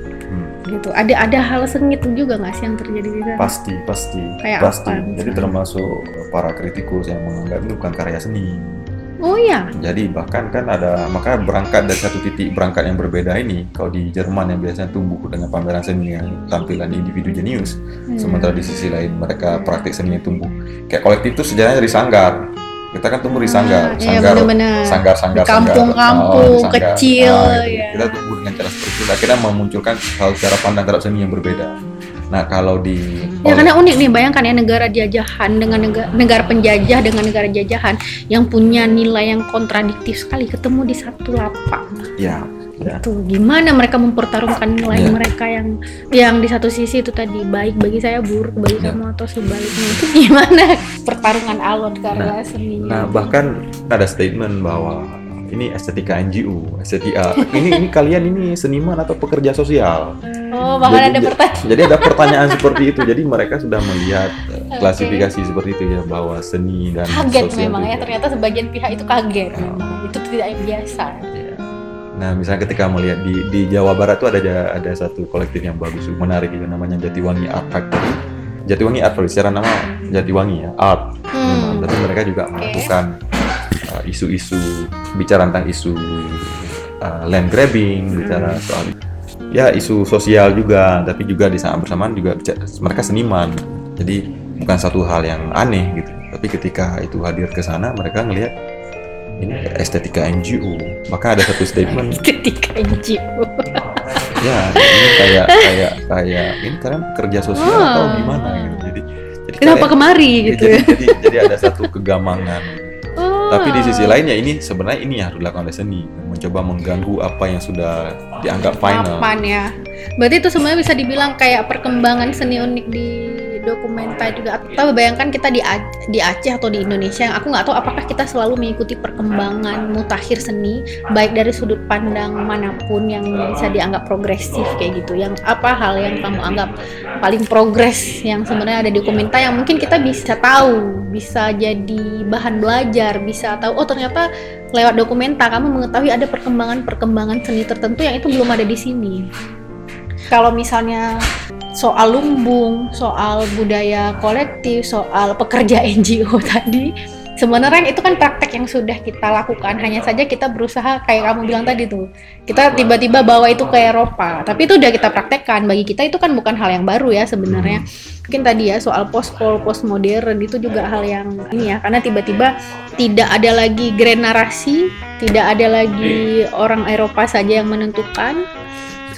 Speaker 1: gitu ada ada hal sengit juga nggak sih yang terjadi di sana
Speaker 2: pasti pasti
Speaker 1: kayak
Speaker 2: pasti
Speaker 1: apa,
Speaker 2: jadi termasuk para kritikus yang menganggap itu bukan karya seni
Speaker 1: Oh iya.
Speaker 2: Jadi bahkan kan ada maka berangkat dari satu titik berangkat yang berbeda ini. Kalau di Jerman yang biasanya tumbuh dengan pameran seni yang tampilan individu jenius,
Speaker 1: Hmm.
Speaker 2: sementara di sisi lain mereka praktik seni yang tumbuh. Kayak kolektif itu sejarahnya dari sanggar. Kita kan tumbuh di sanggar,
Speaker 1: Ah, iya,
Speaker 2: sanggar,
Speaker 1: benar-benar.
Speaker 2: sanggar, sanggar,
Speaker 1: Di kampung-kampung
Speaker 2: sanggar. Oh, sanggar.
Speaker 1: kecil,
Speaker 2: Ah, gitu.
Speaker 1: ya.
Speaker 2: Kita tumbuh dengan cara seperti itu. Akhirnya memunculkan hal cara pandang terhadap seni yang berbeda. Nah kalau di
Speaker 1: Ya karena unik nih bayangkan ya negara jajahan dengan negara, negara penjajah dengan negara jajahan yang punya nilai yang kontradiktif sekali ketemu di satu lapak.
Speaker 2: ya, ya.
Speaker 1: Tuh gimana mereka mempertaruhkan nilai
Speaker 2: Ya.
Speaker 1: mereka yang yang di satu sisi itu tadi baik bagi saya buruk bagi
Speaker 2: Ya.
Speaker 1: kamu atau sebaliknya itu gimana pertarungan alot karya seninya.
Speaker 2: Nah bahkan ada statement bahwa ini estetika NGO, estetika ini ini kalian ini seniman atau pekerja sosial.
Speaker 1: oh bahkan
Speaker 2: Jadi-
Speaker 1: ada pertanyaan.
Speaker 2: Jadi ada pertanyaan seperti itu. Jadi mereka sudah melihat eh,
Speaker 1: Oke.
Speaker 2: klasifikasi seperti itu ya bahwa seni dan
Speaker 1: Kaget
Speaker 2: sosial
Speaker 1: memang ya
Speaker 2: itu-
Speaker 1: ternyata sebagian pihak itu kaget. Memang. Itu tidak biasa.
Speaker 2: Iya. Nah, misalnya ketika melihat di, di Jawa Barat tuh ada ada satu kolektif yang bagus, menarik gitu namanya Jatiwangi Art Factory. Jatiwangi Art Factory secara nama Jatiwangi ya, art.
Speaker 1: Hmm.
Speaker 2: Memang. Tapi mereka juga melakukan uh, isu-isu bicara tentang isu uh, land grabbing, bicara soal ya isu sosial juga, tapi juga di saat bersamaan juga bicara- mereka seniman. Jadi bukan satu hal yang aneh gitu. Tapi ketika itu hadir ke sana, mereka ngelihat ini estetika NGO. Maka ada satu statement
Speaker 1: Ketika NGO.
Speaker 2: ya ini kayak kayak kayak ini kalian kerja sosial
Speaker 1: Ah.
Speaker 2: atau gimana gitu jadi jadi
Speaker 1: Kenapa
Speaker 2: kayak-
Speaker 1: kemari gitu?
Speaker 2: jadi, jadi jadi ada satu kegamangan
Speaker 1: Oh.
Speaker 2: tapi di sisi lainnya ini sebenarnya ini yang harus dilakukan oleh seni mencoba mengganggu apa yang sudah dianggap final
Speaker 1: ya. Berarti itu sebenarnya bisa dibilang kayak perkembangan seni unik di dokumenta juga. Atau bayangkan kita di di Aceh atau di Indonesia yang aku nggak tahu apakah kita selalu mengikuti perkembangan mutakhir seni baik dari sudut pandang mana pun yang bisa dianggap progresif kayak gitu. Yang apa hal yang kamu anggap paling progres yang sebenarnya ada di dokumenta yang mungkin kita bisa tahu, bisa jadi bahan belajar, bisa tahu oh ternyata lewat dokumenta kamu mengetahui ada perkembangan-perkembangan seni tertentu yang itu belum ada di sini. Kalau misalnya soal lumbung, soal budaya kolektif, soal pekerja NGO tadi, sebenarnya itu kan praktek yang sudah kita lakukan. Hanya saja kita berusaha kayak kamu bilang tadi tuh, kita tiba-tiba bawa itu ke Eropa. Tapi itu udah kita praktekkan. Bagi kita itu kan bukan hal yang baru ya sebenarnya. Mungkin tadi ya soal post-pol, post-modern itu juga hal yang ini ya, karena tiba-tiba tidak ada lagi grand narasi, tidak ada lagi orang Eropa saja yang menentukan,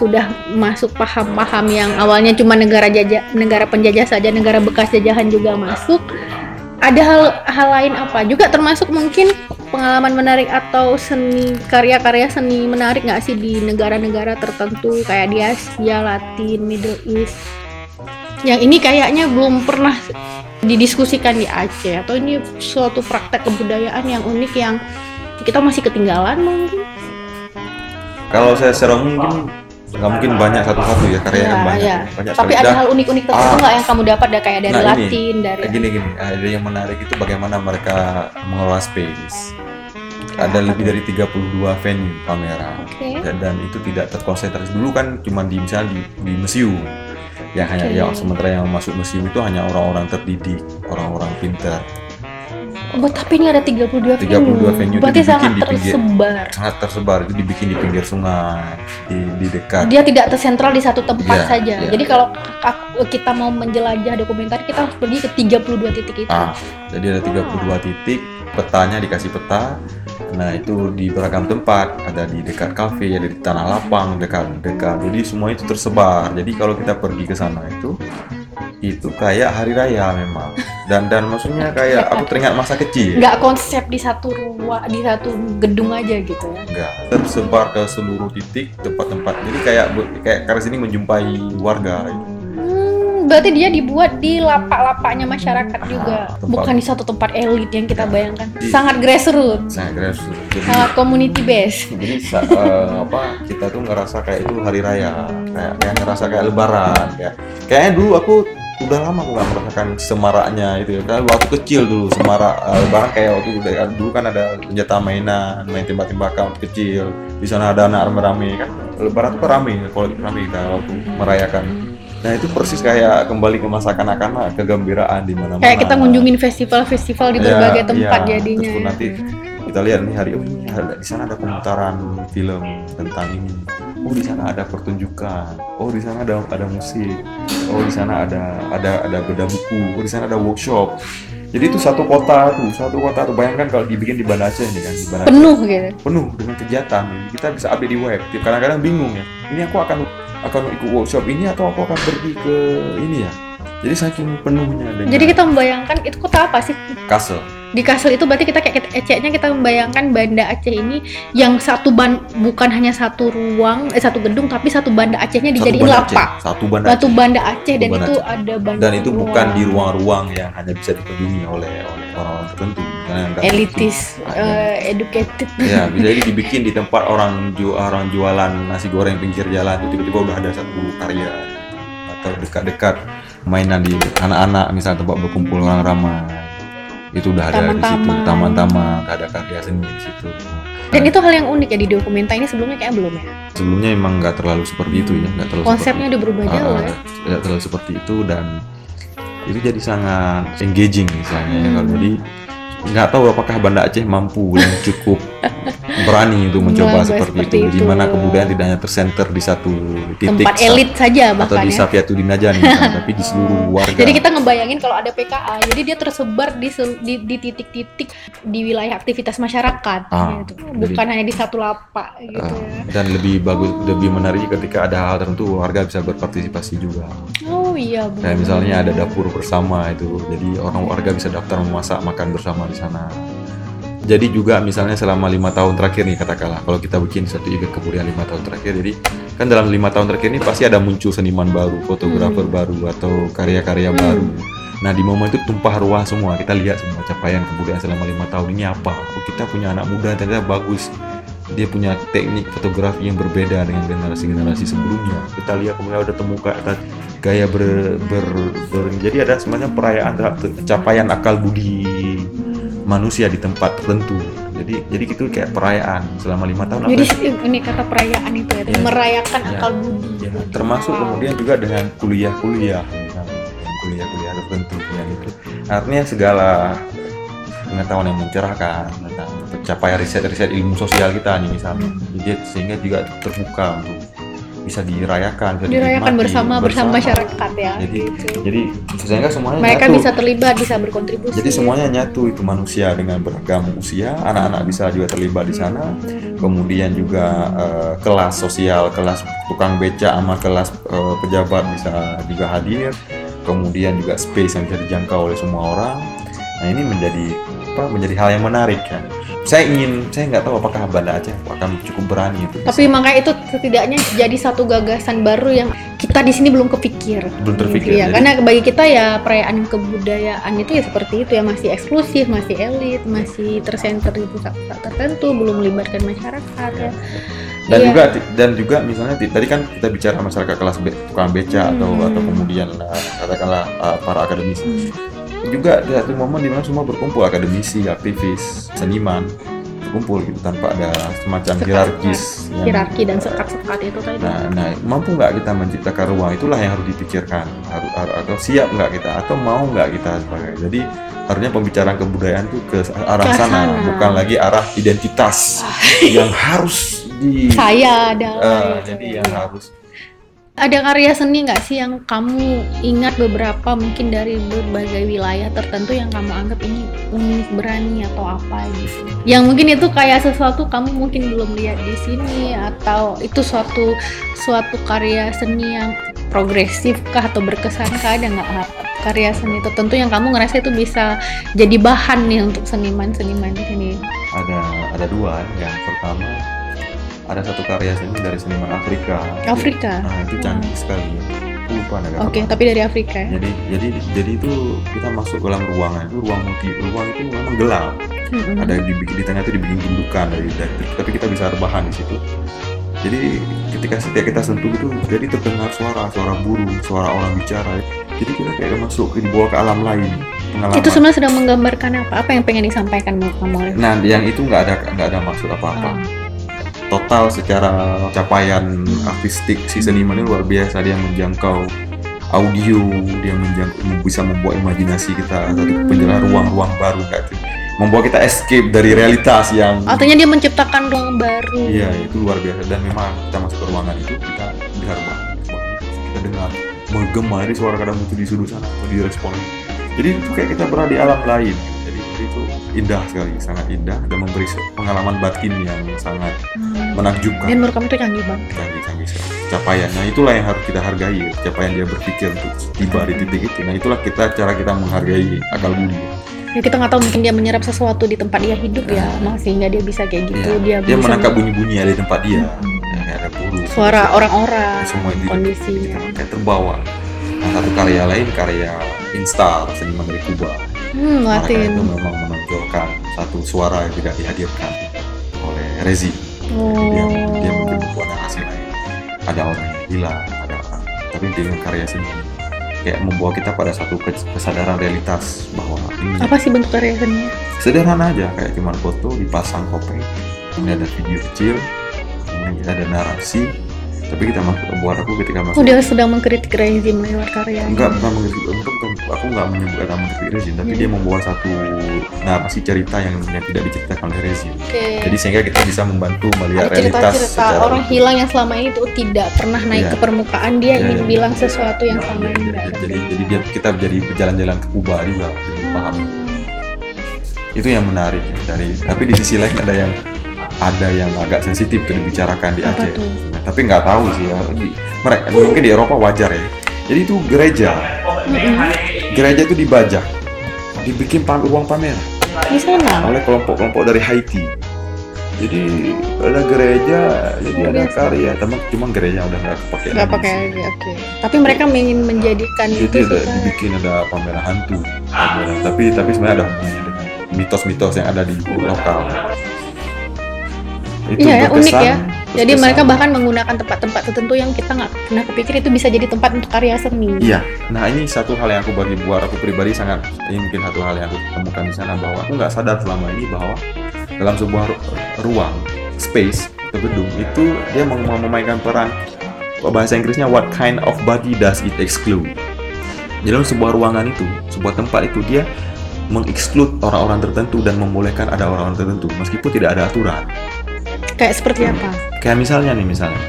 Speaker 1: sudah masuk paham-paham yang awalnya cuma negara jajah, negara penjajah saja, negara bekas jajahan juga masuk. Ada hal hal lain apa? Juga termasuk mungkin pengalaman menarik atau seni karya-karya seni menarik nggak sih di negara-negara tertentu kayak di Asia, Latin, Middle East. Yang ini kayaknya belum pernah didiskusikan di Aceh atau ini suatu praktek kebudayaan yang unik yang kita masih ketinggalan mungkin.
Speaker 2: kalau saya secara mungkin nggak mungkin banyak satu-satu ya karya yang
Speaker 1: Iya,
Speaker 2: banyak
Speaker 1: iya.
Speaker 2: banyak
Speaker 1: Tapi ada hal unik-unik tertentu
Speaker 2: Ah.
Speaker 1: nggak yang kamu dapat da- kayak dari
Speaker 2: Nah, ini.
Speaker 1: Latin, dari
Speaker 2: Kayak gini gini, ada yang menarik itu bagaimana mereka mengelola space. Ada
Speaker 1: Apa
Speaker 2: lebih dari 32 venue pameran.
Speaker 1: Oke.
Speaker 2: Dan, dan itu tidak terkonsentrasi dulu kan cuma di misalnya di, di museum. Yang hanya
Speaker 1: Oke.
Speaker 2: yang sementara yang masuk museum itu hanya orang-orang terdidik, orang-orang pintar.
Speaker 1: Oh, tapi ini ada 32 venue.
Speaker 2: 32 venue
Speaker 1: Berarti sangat
Speaker 2: di pinggir.
Speaker 1: tersebar.
Speaker 2: Sangat tersebar itu dibikin di pinggir sungai, di, di dekat.
Speaker 1: Dia tidak tersentral di satu tempat
Speaker 2: Iya,
Speaker 1: saja.
Speaker 2: iya.
Speaker 1: Jadi kalau kita mau menjelajah dokumenter, kita harus pergi ke 32 titik itu.
Speaker 2: Ah, jadi ada 32 titik, petanya dikasih peta. Nah, itu di beragam tempat, ada di dekat kafe, ada di tanah lapang, dekat dekat. Jadi semua itu tersebar. Jadi kalau kita pergi ke sana itu itu kayak hari raya memang. Dan dan maksudnya kayak aku teringat masa kecil.
Speaker 1: Nggak konsep di satu ruang, di satu gedung aja gitu ya.
Speaker 2: Enggak, tersebar ke seluruh titik tempat-tempat. Jadi kayak kayak karena sini menjumpai warga.
Speaker 1: Hmm, berarti dia dibuat di lapak-lapaknya masyarakat juga,
Speaker 2: tempat-
Speaker 1: bukan di satu tempat elit yang kita
Speaker 2: Ya.
Speaker 1: bayangkan.
Speaker 2: Di-
Speaker 1: Sangat grassroots,
Speaker 2: Nah, grassroots. Jadi
Speaker 1: sangat community based.
Speaker 2: jadi eh, apa kita tuh ngerasa kayak itu hari raya. Kayak kayak ngerasa kayak lebaran kayak kayaknya dulu aku udah lama aku nggak merasakan semaraknya itu ya. Kan waktu kecil dulu semarak lebaran kayak waktu udah dulu kan ada senjata mainan main tembak-tembakan waktu kecil. Di sana ada anak rame-rame kan. Lebaran tuh rame kalau rame kita waktu merayakan nah itu persis kayak kembali ke masa kanak-kanak kegembiraan di mana-mana.
Speaker 1: Kayak kita ngunjungin festival-festival di
Speaker 2: Iya,
Speaker 1: berbagai tempat
Speaker 2: iya.
Speaker 1: jadinya.
Speaker 2: Terus
Speaker 1: ya.
Speaker 2: nanti kita lihat nih hari ini di sana ada pemutaran film tentang ini. Oh di sana ada pertunjukan. Oh di sana ada ada musik. Oh di sana ada ada ada beda buku. Oh di sana ada workshop. Jadi itu satu kota tuh satu kota tuh. Bayangkan kalau dibikin di Banda Aceh nih kan di Banda Aceh.
Speaker 1: Penuh gitu.
Speaker 2: Penuh dengan kegiatan. Kita bisa update di web. Kadang-kadang bingung ya. Ini aku akan akan ikut workshop ini atau aku akan pergi ke ini ya? Jadi saking penuhnya dengan
Speaker 1: jadi kita membayangkan itu kota apa sih?
Speaker 2: Kassel
Speaker 1: di Kassel itu berarti kita kayak eceknya kita membayangkan Banda Aceh ini yang satu ban bukan hanya satu ruang eh satu gedung tapi satu Banda Acehnya
Speaker 2: Satu
Speaker 1: dijadiin
Speaker 2: Aceh,
Speaker 1: lapak.
Speaker 2: Satu Banda Aceh.
Speaker 1: Banda Aceh dan
Speaker 2: Banda
Speaker 1: itu
Speaker 2: Aceh.
Speaker 1: ada Banda
Speaker 2: dan itu bukan di
Speaker 1: ruang
Speaker 2: ruang-ruang yang hanya bisa dikunjungi oleh oleh orang-orang tertentu.
Speaker 1: Elitis eh, educated.
Speaker 2: Ya bisa jadi dibikin di tempat orang ju orang jualan nasi goreng pinggir jalan itu tiba-tiba udah ada satu karya atau dekat-dekat mainan di anak-anak misalnya tempat berkumpul orang ramai itu udah ada di situ
Speaker 1: Taman-taman.
Speaker 2: ada karya seni di situ
Speaker 1: dan itu hal yang unik ya di dokumenta ini sebelumnya kayak belum ya
Speaker 2: sebelumnya emang nggak terlalu seperti itu ya nggak terlalu
Speaker 1: konsepnya udah berubah jauh
Speaker 2: Ah,
Speaker 1: ya
Speaker 2: nggak terlalu seperti itu dan itu jadi sangat engaging misalnya ya. kalau
Speaker 1: Hmm.
Speaker 2: jadi nggak tahu apakah Banda Aceh mampu yang cukup berani untuk mencoba seperti,
Speaker 1: seperti
Speaker 2: itu, di
Speaker 1: itu.
Speaker 2: mana kebudayaan tidak hanya tersenter di satu titik
Speaker 1: tempat elit saja
Speaker 2: atau
Speaker 1: bahkan
Speaker 2: di
Speaker 1: ya
Speaker 2: Sapiatu Dinajani misalnya, tapi di seluruh warga
Speaker 1: Jadi kita ngebayangin kalau ada PKA, jadi dia tersebar di di di titik-titik di wilayah aktivitas masyarakat,
Speaker 2: Ah,
Speaker 1: gitu.
Speaker 2: jadi-
Speaker 1: bukan hanya di satu lapak gitu.
Speaker 2: Ah,
Speaker 1: ya.
Speaker 2: dan lebih bagus lebih menarik ketika ada hal tertentu warga bisa berpartisipasi juga
Speaker 1: Oh iya benar.
Speaker 2: Kayak misalnya ada dapur bersama itu, jadi orang warga bisa daftar memasak makan bersama di sana. Jadi juga misalnya selama lima tahun terakhir nih katakanlah, kalau kita bikin satu event kebudayaan lima tahun terakhir, jadi kan dalam lima tahun terakhir ini pasti ada muncul seniman baru, fotografer
Speaker 1: Hmm.
Speaker 2: baru atau karya-karya
Speaker 1: Hmm.
Speaker 2: baru. Nah di momen itu tumpah ruah semua, kita lihat semua capaian kebudayaan selama lima tahun ini apa. Oh, kita punya anak muda ternyata bagus, dia punya teknik fotografi yang berbeda dengan generasi-generasi sebelumnya. Kita lihat kemudian udah temukan gaya ber, ber, ber- jadi ada sebenarnya perayaan terhadap capaian akal budi manusia di tempat tertentu. Jadi jadi gitu kayak perayaan selama lima tahun.
Speaker 1: Jadi
Speaker 2: apa ya?
Speaker 1: ini kata perayaan itu ya,
Speaker 2: Ya.
Speaker 1: merayakan
Speaker 2: Ya.
Speaker 1: akal budi.
Speaker 2: Ya, termasuk kemudian juga dengan kuliah-kuliah, misalnya, kuliah-kuliah tertentu yang itu. Artinya segala pengetahuan yang mencerahkan tentang pencapaian riset-riset ilmu sosial kita nih misalnya, jadi sehingga juga terbuka untuk bisa dirayakan, bisa
Speaker 1: Dirayakan
Speaker 2: dinikmati
Speaker 1: bersama bersama masyarakat ya.
Speaker 2: Jadi
Speaker 1: gitu.
Speaker 2: jadi sehingga semuanya
Speaker 1: Mereka
Speaker 2: nyatu.
Speaker 1: bisa terlibat, bisa berkontribusi.
Speaker 2: Jadi semuanya nyatu itu manusia dengan beragam usia, anak-anak bisa juga terlibat di sana. Kemudian juga eh, kelas sosial, kelas tukang beca sama kelas eh, pejabat bisa juga hadir. Kemudian juga space yang bisa dijangkau oleh semua orang. Nah ini menjadi apa? Menjadi hal yang menarik ya. Saya ingin, saya nggak tahu apakah Banda Aceh akan cukup berani itu.
Speaker 1: Tapi makanya itu setidaknya jadi satu gagasan baru yang kita di sini belum kepikir.
Speaker 2: Belum terpikir,
Speaker 1: Gitu ya.
Speaker 2: jadi-
Speaker 1: Karena bagi kita ya perayaan kebudayaan itu ya seperti itu ya masih eksklusif, masih elit, masih tersenter di pusat-pusat tertentu, belum melibatkan masyarakat ya.
Speaker 2: dan
Speaker 1: Iya.
Speaker 2: juga dan juga misalnya tadi kan kita bicara masyarakat kelas tukang beca atau
Speaker 1: Hmm.
Speaker 2: atau kemudian uh, katakanlah uh, para akademisi juga di satu momen di mana semua berkumpul akademisi aktivis seniman berkumpul gitu tanpa ada semacam
Speaker 1: Sekat-sekat.
Speaker 2: hierarkis yang-
Speaker 1: hierarki dan sekat-sekat itu tadi.
Speaker 2: Nah, nah, mampu nggak kita menciptakan ruang itulah yang harus dipikirkan, harus atau siap nggak kita, atau mau nggak kita sebagai. Jadi harusnya pembicaraan kebudayaan itu ke arah
Speaker 1: Ke
Speaker 2: sana,
Speaker 1: sana.
Speaker 2: bukan lagi arah identitas yang harus di
Speaker 1: Saya adalah gitu.
Speaker 2: jadi yang harus
Speaker 1: ada karya seni nggak sih yang kamu ingat beberapa mungkin dari berbagai wilayah tertentu yang kamu anggap ini unik berani atau apa gitu? Yang mungkin itu kayak sesuatu kamu mungkin belum lihat di sini atau itu suatu suatu karya seni yang progresif kah atau berkesan kah? Ada nggak karya seni tertentu yang kamu ngerasa itu bisa jadi bahan nih untuk seniman-seniman di sini?
Speaker 2: Ada ada dua. Yang pertama ada satu karya seni dari seniman Afrika.
Speaker 1: Afrika
Speaker 2: Nah itu canggih sekali. Aku lupa negara
Speaker 1: oke
Speaker 2: apa.
Speaker 1: tapi dari Afrika ya
Speaker 2: Jadi jadi jadi itu kita masuk ke dalam ruangan itu ruang multi ruang itu memang gelap.
Speaker 1: Mm-mm.
Speaker 2: Ada di, di tengah itu dibikin gundukan dari, dari tapi kita bisa rebahan di situ. Jadi ketika setiap kita sentuh itu jadi terdengar suara suara burung, suara orang bicara. Jadi kita kayak masuk ke dibawa ke alam lain. Pengalaman.
Speaker 1: itu sebenarnya sedang menggambarkan apa apa yang pengen disampaikan kamu oleh
Speaker 2: Nah, yang itu nggak ada nggak ada maksud apa-apa.
Speaker 1: Ah.
Speaker 2: Total secara capaian artistik si seniman ini luar biasa. Dia menjangkau audio, dia menjangkau bisa membuat imajinasi kita
Speaker 1: Hmm.
Speaker 2: penjelasan ruang-ruang baru kayak itu. membuat kita escape dari realitas yang
Speaker 1: artinya dia menciptakan ruang baru.
Speaker 2: Iya itu luar biasa. Dan memang kita masuk ke ruangan itu kita dengar banget kita dengar menggema jadi suara kadang muncul di sudut sana atau direspon jadi itu kayak kita berada di alam lain. Jadi itu indah sekali sangat indah. Dan memberi pengalaman batin yang sangat
Speaker 1: Hmm.
Speaker 2: menakjubkan.
Speaker 1: Dan menurut kamu itu canggih banget?
Speaker 2: Canggih-canggih sekali. capaiannya itulah yang harus kita hargai capaian dia berpikir untuk tiba di titik itu. Nah itulah kita cara kita menghargai akal budi.
Speaker 1: Ya kita nggak tahu mungkin dia menyerap sesuatu di tempat dia hidup ya nah, sehingga dia bisa kayak gitu
Speaker 2: Iya.
Speaker 1: dia
Speaker 2: dia menangkap bunyi-bunyi ada di tempat dia.
Speaker 1: Hmm.
Speaker 2: ya, ada burung
Speaker 1: suara orang-orang
Speaker 2: semua itu
Speaker 1: kondisinya
Speaker 2: kayak terbawa. Nah satu karya lain karya Instar seniman dari Kuba.
Speaker 1: Hmm
Speaker 2: mereka itu
Speaker 1: Latin
Speaker 2: memang menonjolkan satu suara yang tidak dihadirkan oleh Rezi
Speaker 1: oh
Speaker 2: dia dia mungkin membuat narasi lain. Ada orang yang hilang ada tapi dengan karya seni. Kayak membawa kita pada satu kes- kesadaran realitas bahwa ini
Speaker 1: apa sih bentuk karya seninya
Speaker 2: sederhana aja kayak cuma foto dipasang kopeng kemudian ada video kecil kemudian ada narasi tapi kita masuk buat aku ketika masuk.
Speaker 1: Dia sedang mengkritik rezim lewat karya.
Speaker 2: Enggak bukan mengkritik bukan, aku enggak menyebut kata mengkritik rezim tapi
Speaker 1: Hmm.
Speaker 2: dia membawa satu narasi cerita yang, yang tidak diceritakan oleh rezim.
Speaker 1: Oke.
Speaker 2: Jadi sehingga kita bisa membantu melihat
Speaker 1: ada
Speaker 2: realitas
Speaker 1: cerita-cerita
Speaker 2: secara
Speaker 1: orang hilang yang selama ini tuh tidak pernah naik
Speaker 2: Iya.
Speaker 1: ke permukaan dia
Speaker 2: Iya,
Speaker 1: ingin
Speaker 2: iya.
Speaker 1: bilang sesuatu yang selama ini nggak
Speaker 2: jadi, jadi, jadi dia kita jadi berjalan-jalan ke Kuba juga jadi paham. Itu yang menarik dari tapi di sisi lain ada yang ada yang agak sensitif untuk dibicarakan di Aceh.
Speaker 1: tuh?
Speaker 2: Nah, tapi nggak tahu sih ya. Di, mereka mungkin di Eropa wajar ya. Jadi itu gereja. Gereja itu dibajak. Dibikin pam uang pamer.
Speaker 1: Di sana?
Speaker 2: Oleh kelompok-kelompok dari Haiti. Jadi ada gereja jadi ada karya. Teman cuma gereja udah nggak pakai
Speaker 1: nggak pakai lagi oke. Tapi mereka ingin menjadikan
Speaker 2: jadi
Speaker 1: itu
Speaker 2: ada
Speaker 1: suka
Speaker 2: dibikin ada pameran hantu pameran. Tapi tapi sebenarnya ada hubungannya dengan mitos-mitos yang ada di lokal itu
Speaker 1: Iya ya, unik ya.
Speaker 2: berkesan-
Speaker 1: jadi
Speaker 2: berkesan.
Speaker 1: mereka bahkan menggunakan tempat-tempat tertentu yang kita nggak pernah kepikir itu bisa jadi tempat untuk karya seni
Speaker 2: Iya, nah ini satu hal yang aku bagi buat aku pribadi sangat ini mungkin satu hal yang aku temukan di sana bahwa aku nggak sadar selama ini bahwa dalam sebuah ru- ruang space atau gedung itu dia mem- memainkan peran bahasa Inggrisnya what kind of body does it exclude. Di dalam sebuah ruangan itu, sebuah tempat itu dia mengeksklud orang-orang tertentu dan membolehkan ada orang-orang tertentu meskipun tidak ada aturan.
Speaker 1: Kayak seperti apa?
Speaker 2: Kayak misalnya nih misalnya.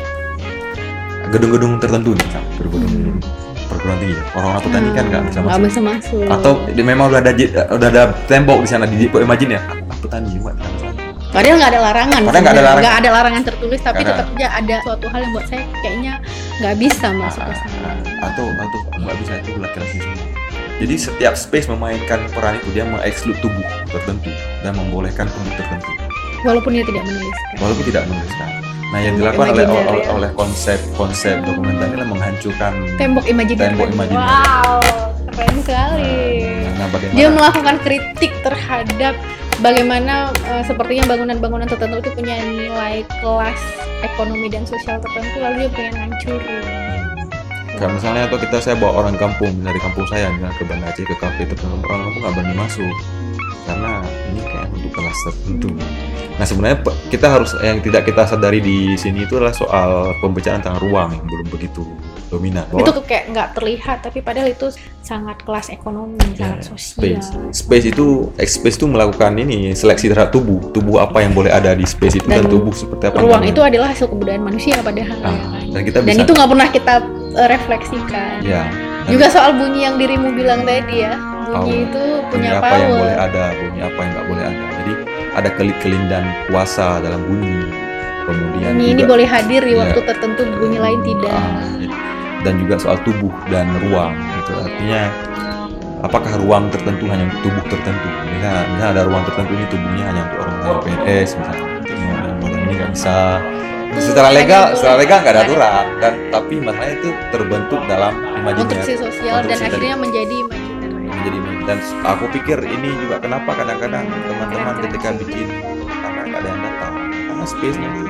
Speaker 2: Gedung-gedung tertentu nih, misalnya, gedung-gedung perguruan tinggi, orang-orang petani kan nggak bisa
Speaker 1: Hmm, nggak
Speaker 2: masuk.
Speaker 1: bisa masuk.
Speaker 2: Atau di, memang udah ada udah ada tembok di sana di imagine ya, ah, petani buat sana?
Speaker 1: padahal nggak ada larangan
Speaker 2: Padahal nggak ada larangan.
Speaker 1: ada larangan tertulis tapi
Speaker 2: ada.
Speaker 1: tetap aja ada suatu hal yang buat saya kayaknya nggak bisa masuk ke sana.
Speaker 2: Ah, atau atau nggak bisa itu laki-laki semua. Jadi setiap space memainkan peran itu dia mengeksklud tubuh tertentu dan membolehkan tubuh tertentu
Speaker 1: walaupun dia tidak menuliskan
Speaker 2: walaupun tidak menuliskan. Nah yang dilakukan oleh,
Speaker 1: ya.
Speaker 2: oleh konsep-konsep dokumenter ini menghancurkan
Speaker 1: tembok imajiner
Speaker 2: Tembok imajiner.
Speaker 1: wow keren sekali
Speaker 2: Nah, bagaimana?
Speaker 1: dia melakukan kritik terhadap bagaimana eh, sepertinya bangunan-bangunan tertentu itu punya nilai kelas ekonomi dan sosial tertentu lalu dia pengen hancurin
Speaker 2: Kayak misalnya atau kita saya bawa orang kampung dari kampung saya misalnya ke Banda Aceh ke kafe tertentu orang kampung nggak berani masuk karena ini kayak untuk kelas tertentu. Nah sebenarnya kita harus yang tidak kita sadari di sini itu adalah soal pembicaraan tentang ruang yang belum begitu dominan.
Speaker 1: itu
Speaker 2: Bahwa
Speaker 1: kayak nggak terlihat tapi padahal itu sangat kelas ekonomi
Speaker 2: ya,
Speaker 1: sangat sosial
Speaker 2: space, space itu space itu melakukan ini seleksi terhadap tubuh, tubuh apa yang boleh ada di space itu dan,
Speaker 1: Dan
Speaker 2: tubuh seperti apa.
Speaker 1: ruang itu adalah hasil kebudayaan manusia padahal
Speaker 2: Ah,
Speaker 1: ya
Speaker 2: dan kita
Speaker 1: dan
Speaker 2: bisa
Speaker 1: itu nggak pernah kita eh, refleksikan
Speaker 2: dan
Speaker 1: juga soal bunyi yang dirimu bilang tadi ya bunyi
Speaker 2: Power.
Speaker 1: itu
Speaker 2: bunyi
Speaker 1: punya
Speaker 2: apa
Speaker 1: power
Speaker 2: yang boleh ada, bunyi apa yang nggak boleh ada. Jadi ada kelin-kelin dan kuasa dalam bunyi. Kemudian
Speaker 1: bunyi ini
Speaker 2: juga,
Speaker 1: boleh hadir di
Speaker 2: Iya.
Speaker 1: waktu tertentu bunyi lain tidak
Speaker 2: ah, jadi- dan juga soal tubuh dan ruang. Gitu. Artinya apakah ruang tertentu hanya untuk tubuh tertentu? Misalnya, misalnya ada ruang tertentu ini tubuhnya hanya untuk orang yang PNS misalnya. Orang ini nggak bisa. Secara
Speaker 1: hanya
Speaker 2: legal, secara legal nggak ada aturan dan tapi masalahnya itu terbentuk dalam
Speaker 1: konstruksi sosial dan akhirnya menjadi
Speaker 2: menjadi dan aku pikir ini juga kenapa kadang-kadang teman-teman ketika bikin karena nggak ada yang datang karena space-nya itu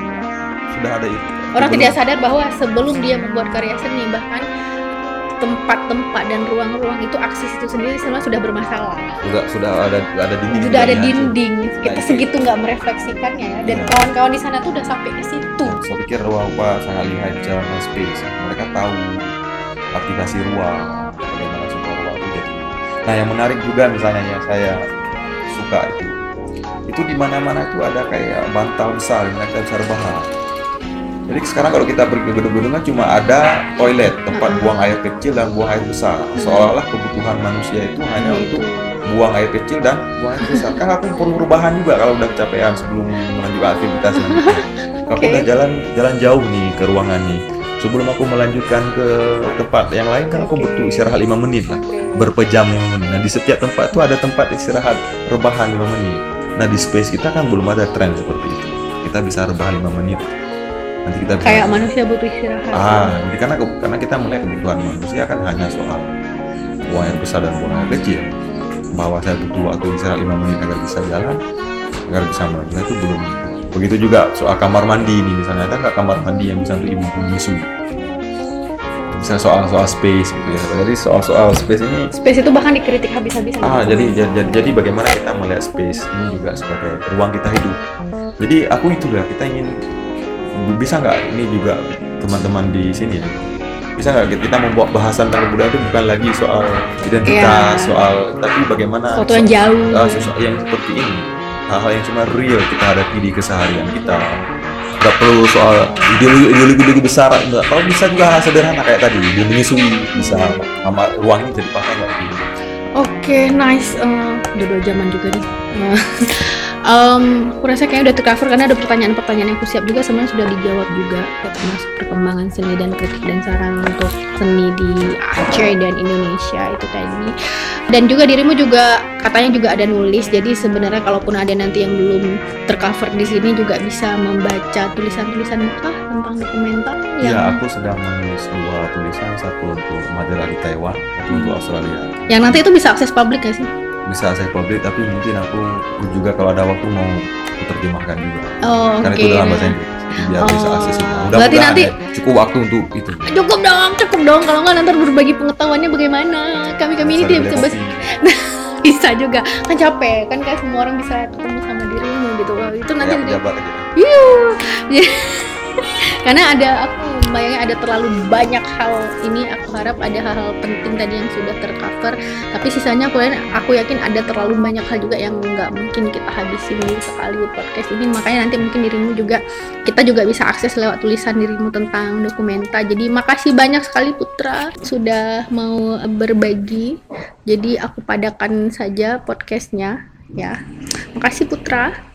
Speaker 2: sudah ada itu.
Speaker 1: Orang tidak sadar bahwa sebelum dia membuat karya seni bahkan tempat-tempat dan ruang-ruang itu akses itu sendiri sebenarnya sudah bermasalah.
Speaker 2: Sudah sudah ada ada dinding
Speaker 1: sudah ada dinding. Kita
Speaker 2: Nah, itu-
Speaker 1: segitu nggak merefleksikannya ya. Dan
Speaker 2: Iya.
Speaker 1: kawan-kawan di sana tuh udah sampai ke situ.
Speaker 2: Saya pikir rupa sangat lihai bicara tentang space. Mereka tahu aktivasi ruang nah yang menarik juga misalnya yang saya suka itu. Itu di mana-mana itu ada kayak bantal besar yang kita bisa rebahan jadi sekarang kalau kita pergi ke gedung-gedung kan cuma ada toilet tempat buang air kecil dan buang air besar. Seolah-olah kebutuhan manusia itu hanya untuk buang air kecil dan buang air besar. Kan aku perlu rebahan juga kalau udah kecapean sebelum melanjutkan aktivitas. Selanjutnya aku udah jalan jalan jauh nih ke ruangan nih sebelum aku melanjutkan ke tempat yang lain kan aku butuh istirahat 5 menit lah. Berpejam 5 menit. Nah di setiap tempat tuh ada tempat istirahat rebahan 5 menit. Nah di space kita kan belum ada tren seperti itu. Kita bisa rebahan 5 menit. Nanti kita bisa
Speaker 1: kayak manusia butuh istirahat.
Speaker 2: Ah, jadi karena karena kita melihat kebutuhan manusia kan hanya soal buang air besar dan buang air kecil. Bahwa saya butuh waktu istirahat 5 menit agar bisa jalan, agar bisa melanjutkan itu belum. Begitu juga soal kamar mandi ini misalnya ada nggak kamar mandi yang bisa untuk ibu menyusui? Misalnya soal-soal space gitu ya. Jadi soal-soal space ini
Speaker 1: space itu bahkan dikritik habis-habisan
Speaker 2: Ah, jadi, jadi jadi bagaimana kita melihat space ini juga sebagai ruang kita hidup. Jadi aku itu lah kita ingin bisa nggak ini juga teman-teman di sini ya bisa nggak kita membawa bahasan tentang budaya itu bukan lagi soal identitas,
Speaker 1: Iya.
Speaker 2: soal tapi bagaimana
Speaker 1: Sesuatu yang jauh.
Speaker 2: sesuatu yang seperti ini hal-hal yang cuma real kita hadapi di keseharian kita nggak perlu soal ideologi ideologi ideologi besar nggak kalau bisa juga hal sederhana kayak tadi dia menyusui bisa sama ruang ini jadi pakai gitu.
Speaker 1: Oke, nice. Eh, udah dua jaman juga nih. Eh, em, aku rasa kayaknya udah tercover karena ada pertanyaan-pertanyaan yang aku siap juga sebenarnya sudah dijawab juga ya, termasuk perkembangan seni dan kritik dan saran untuk seni di Aceh dan Indonesia itu tadi. Dan juga dirimu juga katanya juga ada nulis. Jadi sebenarnya kalaupun ada nanti yang belum tercover di sini juga bisa membaca tulisan-tulisan kah tentang dokumenter
Speaker 2: Ya,
Speaker 1: yang
Speaker 2: aku sedang menulis dua tulisan, satu untuk majalah di Taiwan, satu untuk Australia.
Speaker 1: yang nanti itu bisa akses publik gak sih?
Speaker 2: Bisa saya publik, tapi mungkin aku juga kalau ada waktu mau terjemahkan juga.
Speaker 1: Oh,
Speaker 2: Karena
Speaker 1: oke.
Speaker 2: itu dalam bahasa Inggris, biar bisa
Speaker 1: Oh.
Speaker 2: akses juga.
Speaker 1: Berarti
Speaker 2: Mudah-mudahan
Speaker 1: nanti-
Speaker 2: ya, cukup waktu untuk itu.
Speaker 1: Cukup dong, cukup dong. Kalau nggak nanti berbagi pengetahuannya bagaimana? Kami kami ini
Speaker 2: Bisa
Speaker 1: tidak bisa bisa juga kan capek kan kayak semua orang bisa ketemu sama dirimu gitu. Wah, itu nanti
Speaker 2: Ya, pejabat aja.
Speaker 1: Yuh. Karena ada aku bayangnya ada terlalu banyak hal ini aku harap ada hal-hal penting tadi yang sudah tercover. Tapi sisanya aku aku yakin ada terlalu banyak hal juga yang nggak mungkin kita habisin di sekali podcast ini. Makanya nanti mungkin dirimu juga kita juga bisa akses lewat tulisan dirimu tentang dokumenta. Jadi makasih banyak sekali Putra sudah mau berbagi. Jadi aku padakan saja podcastnya ya. Makasih Putra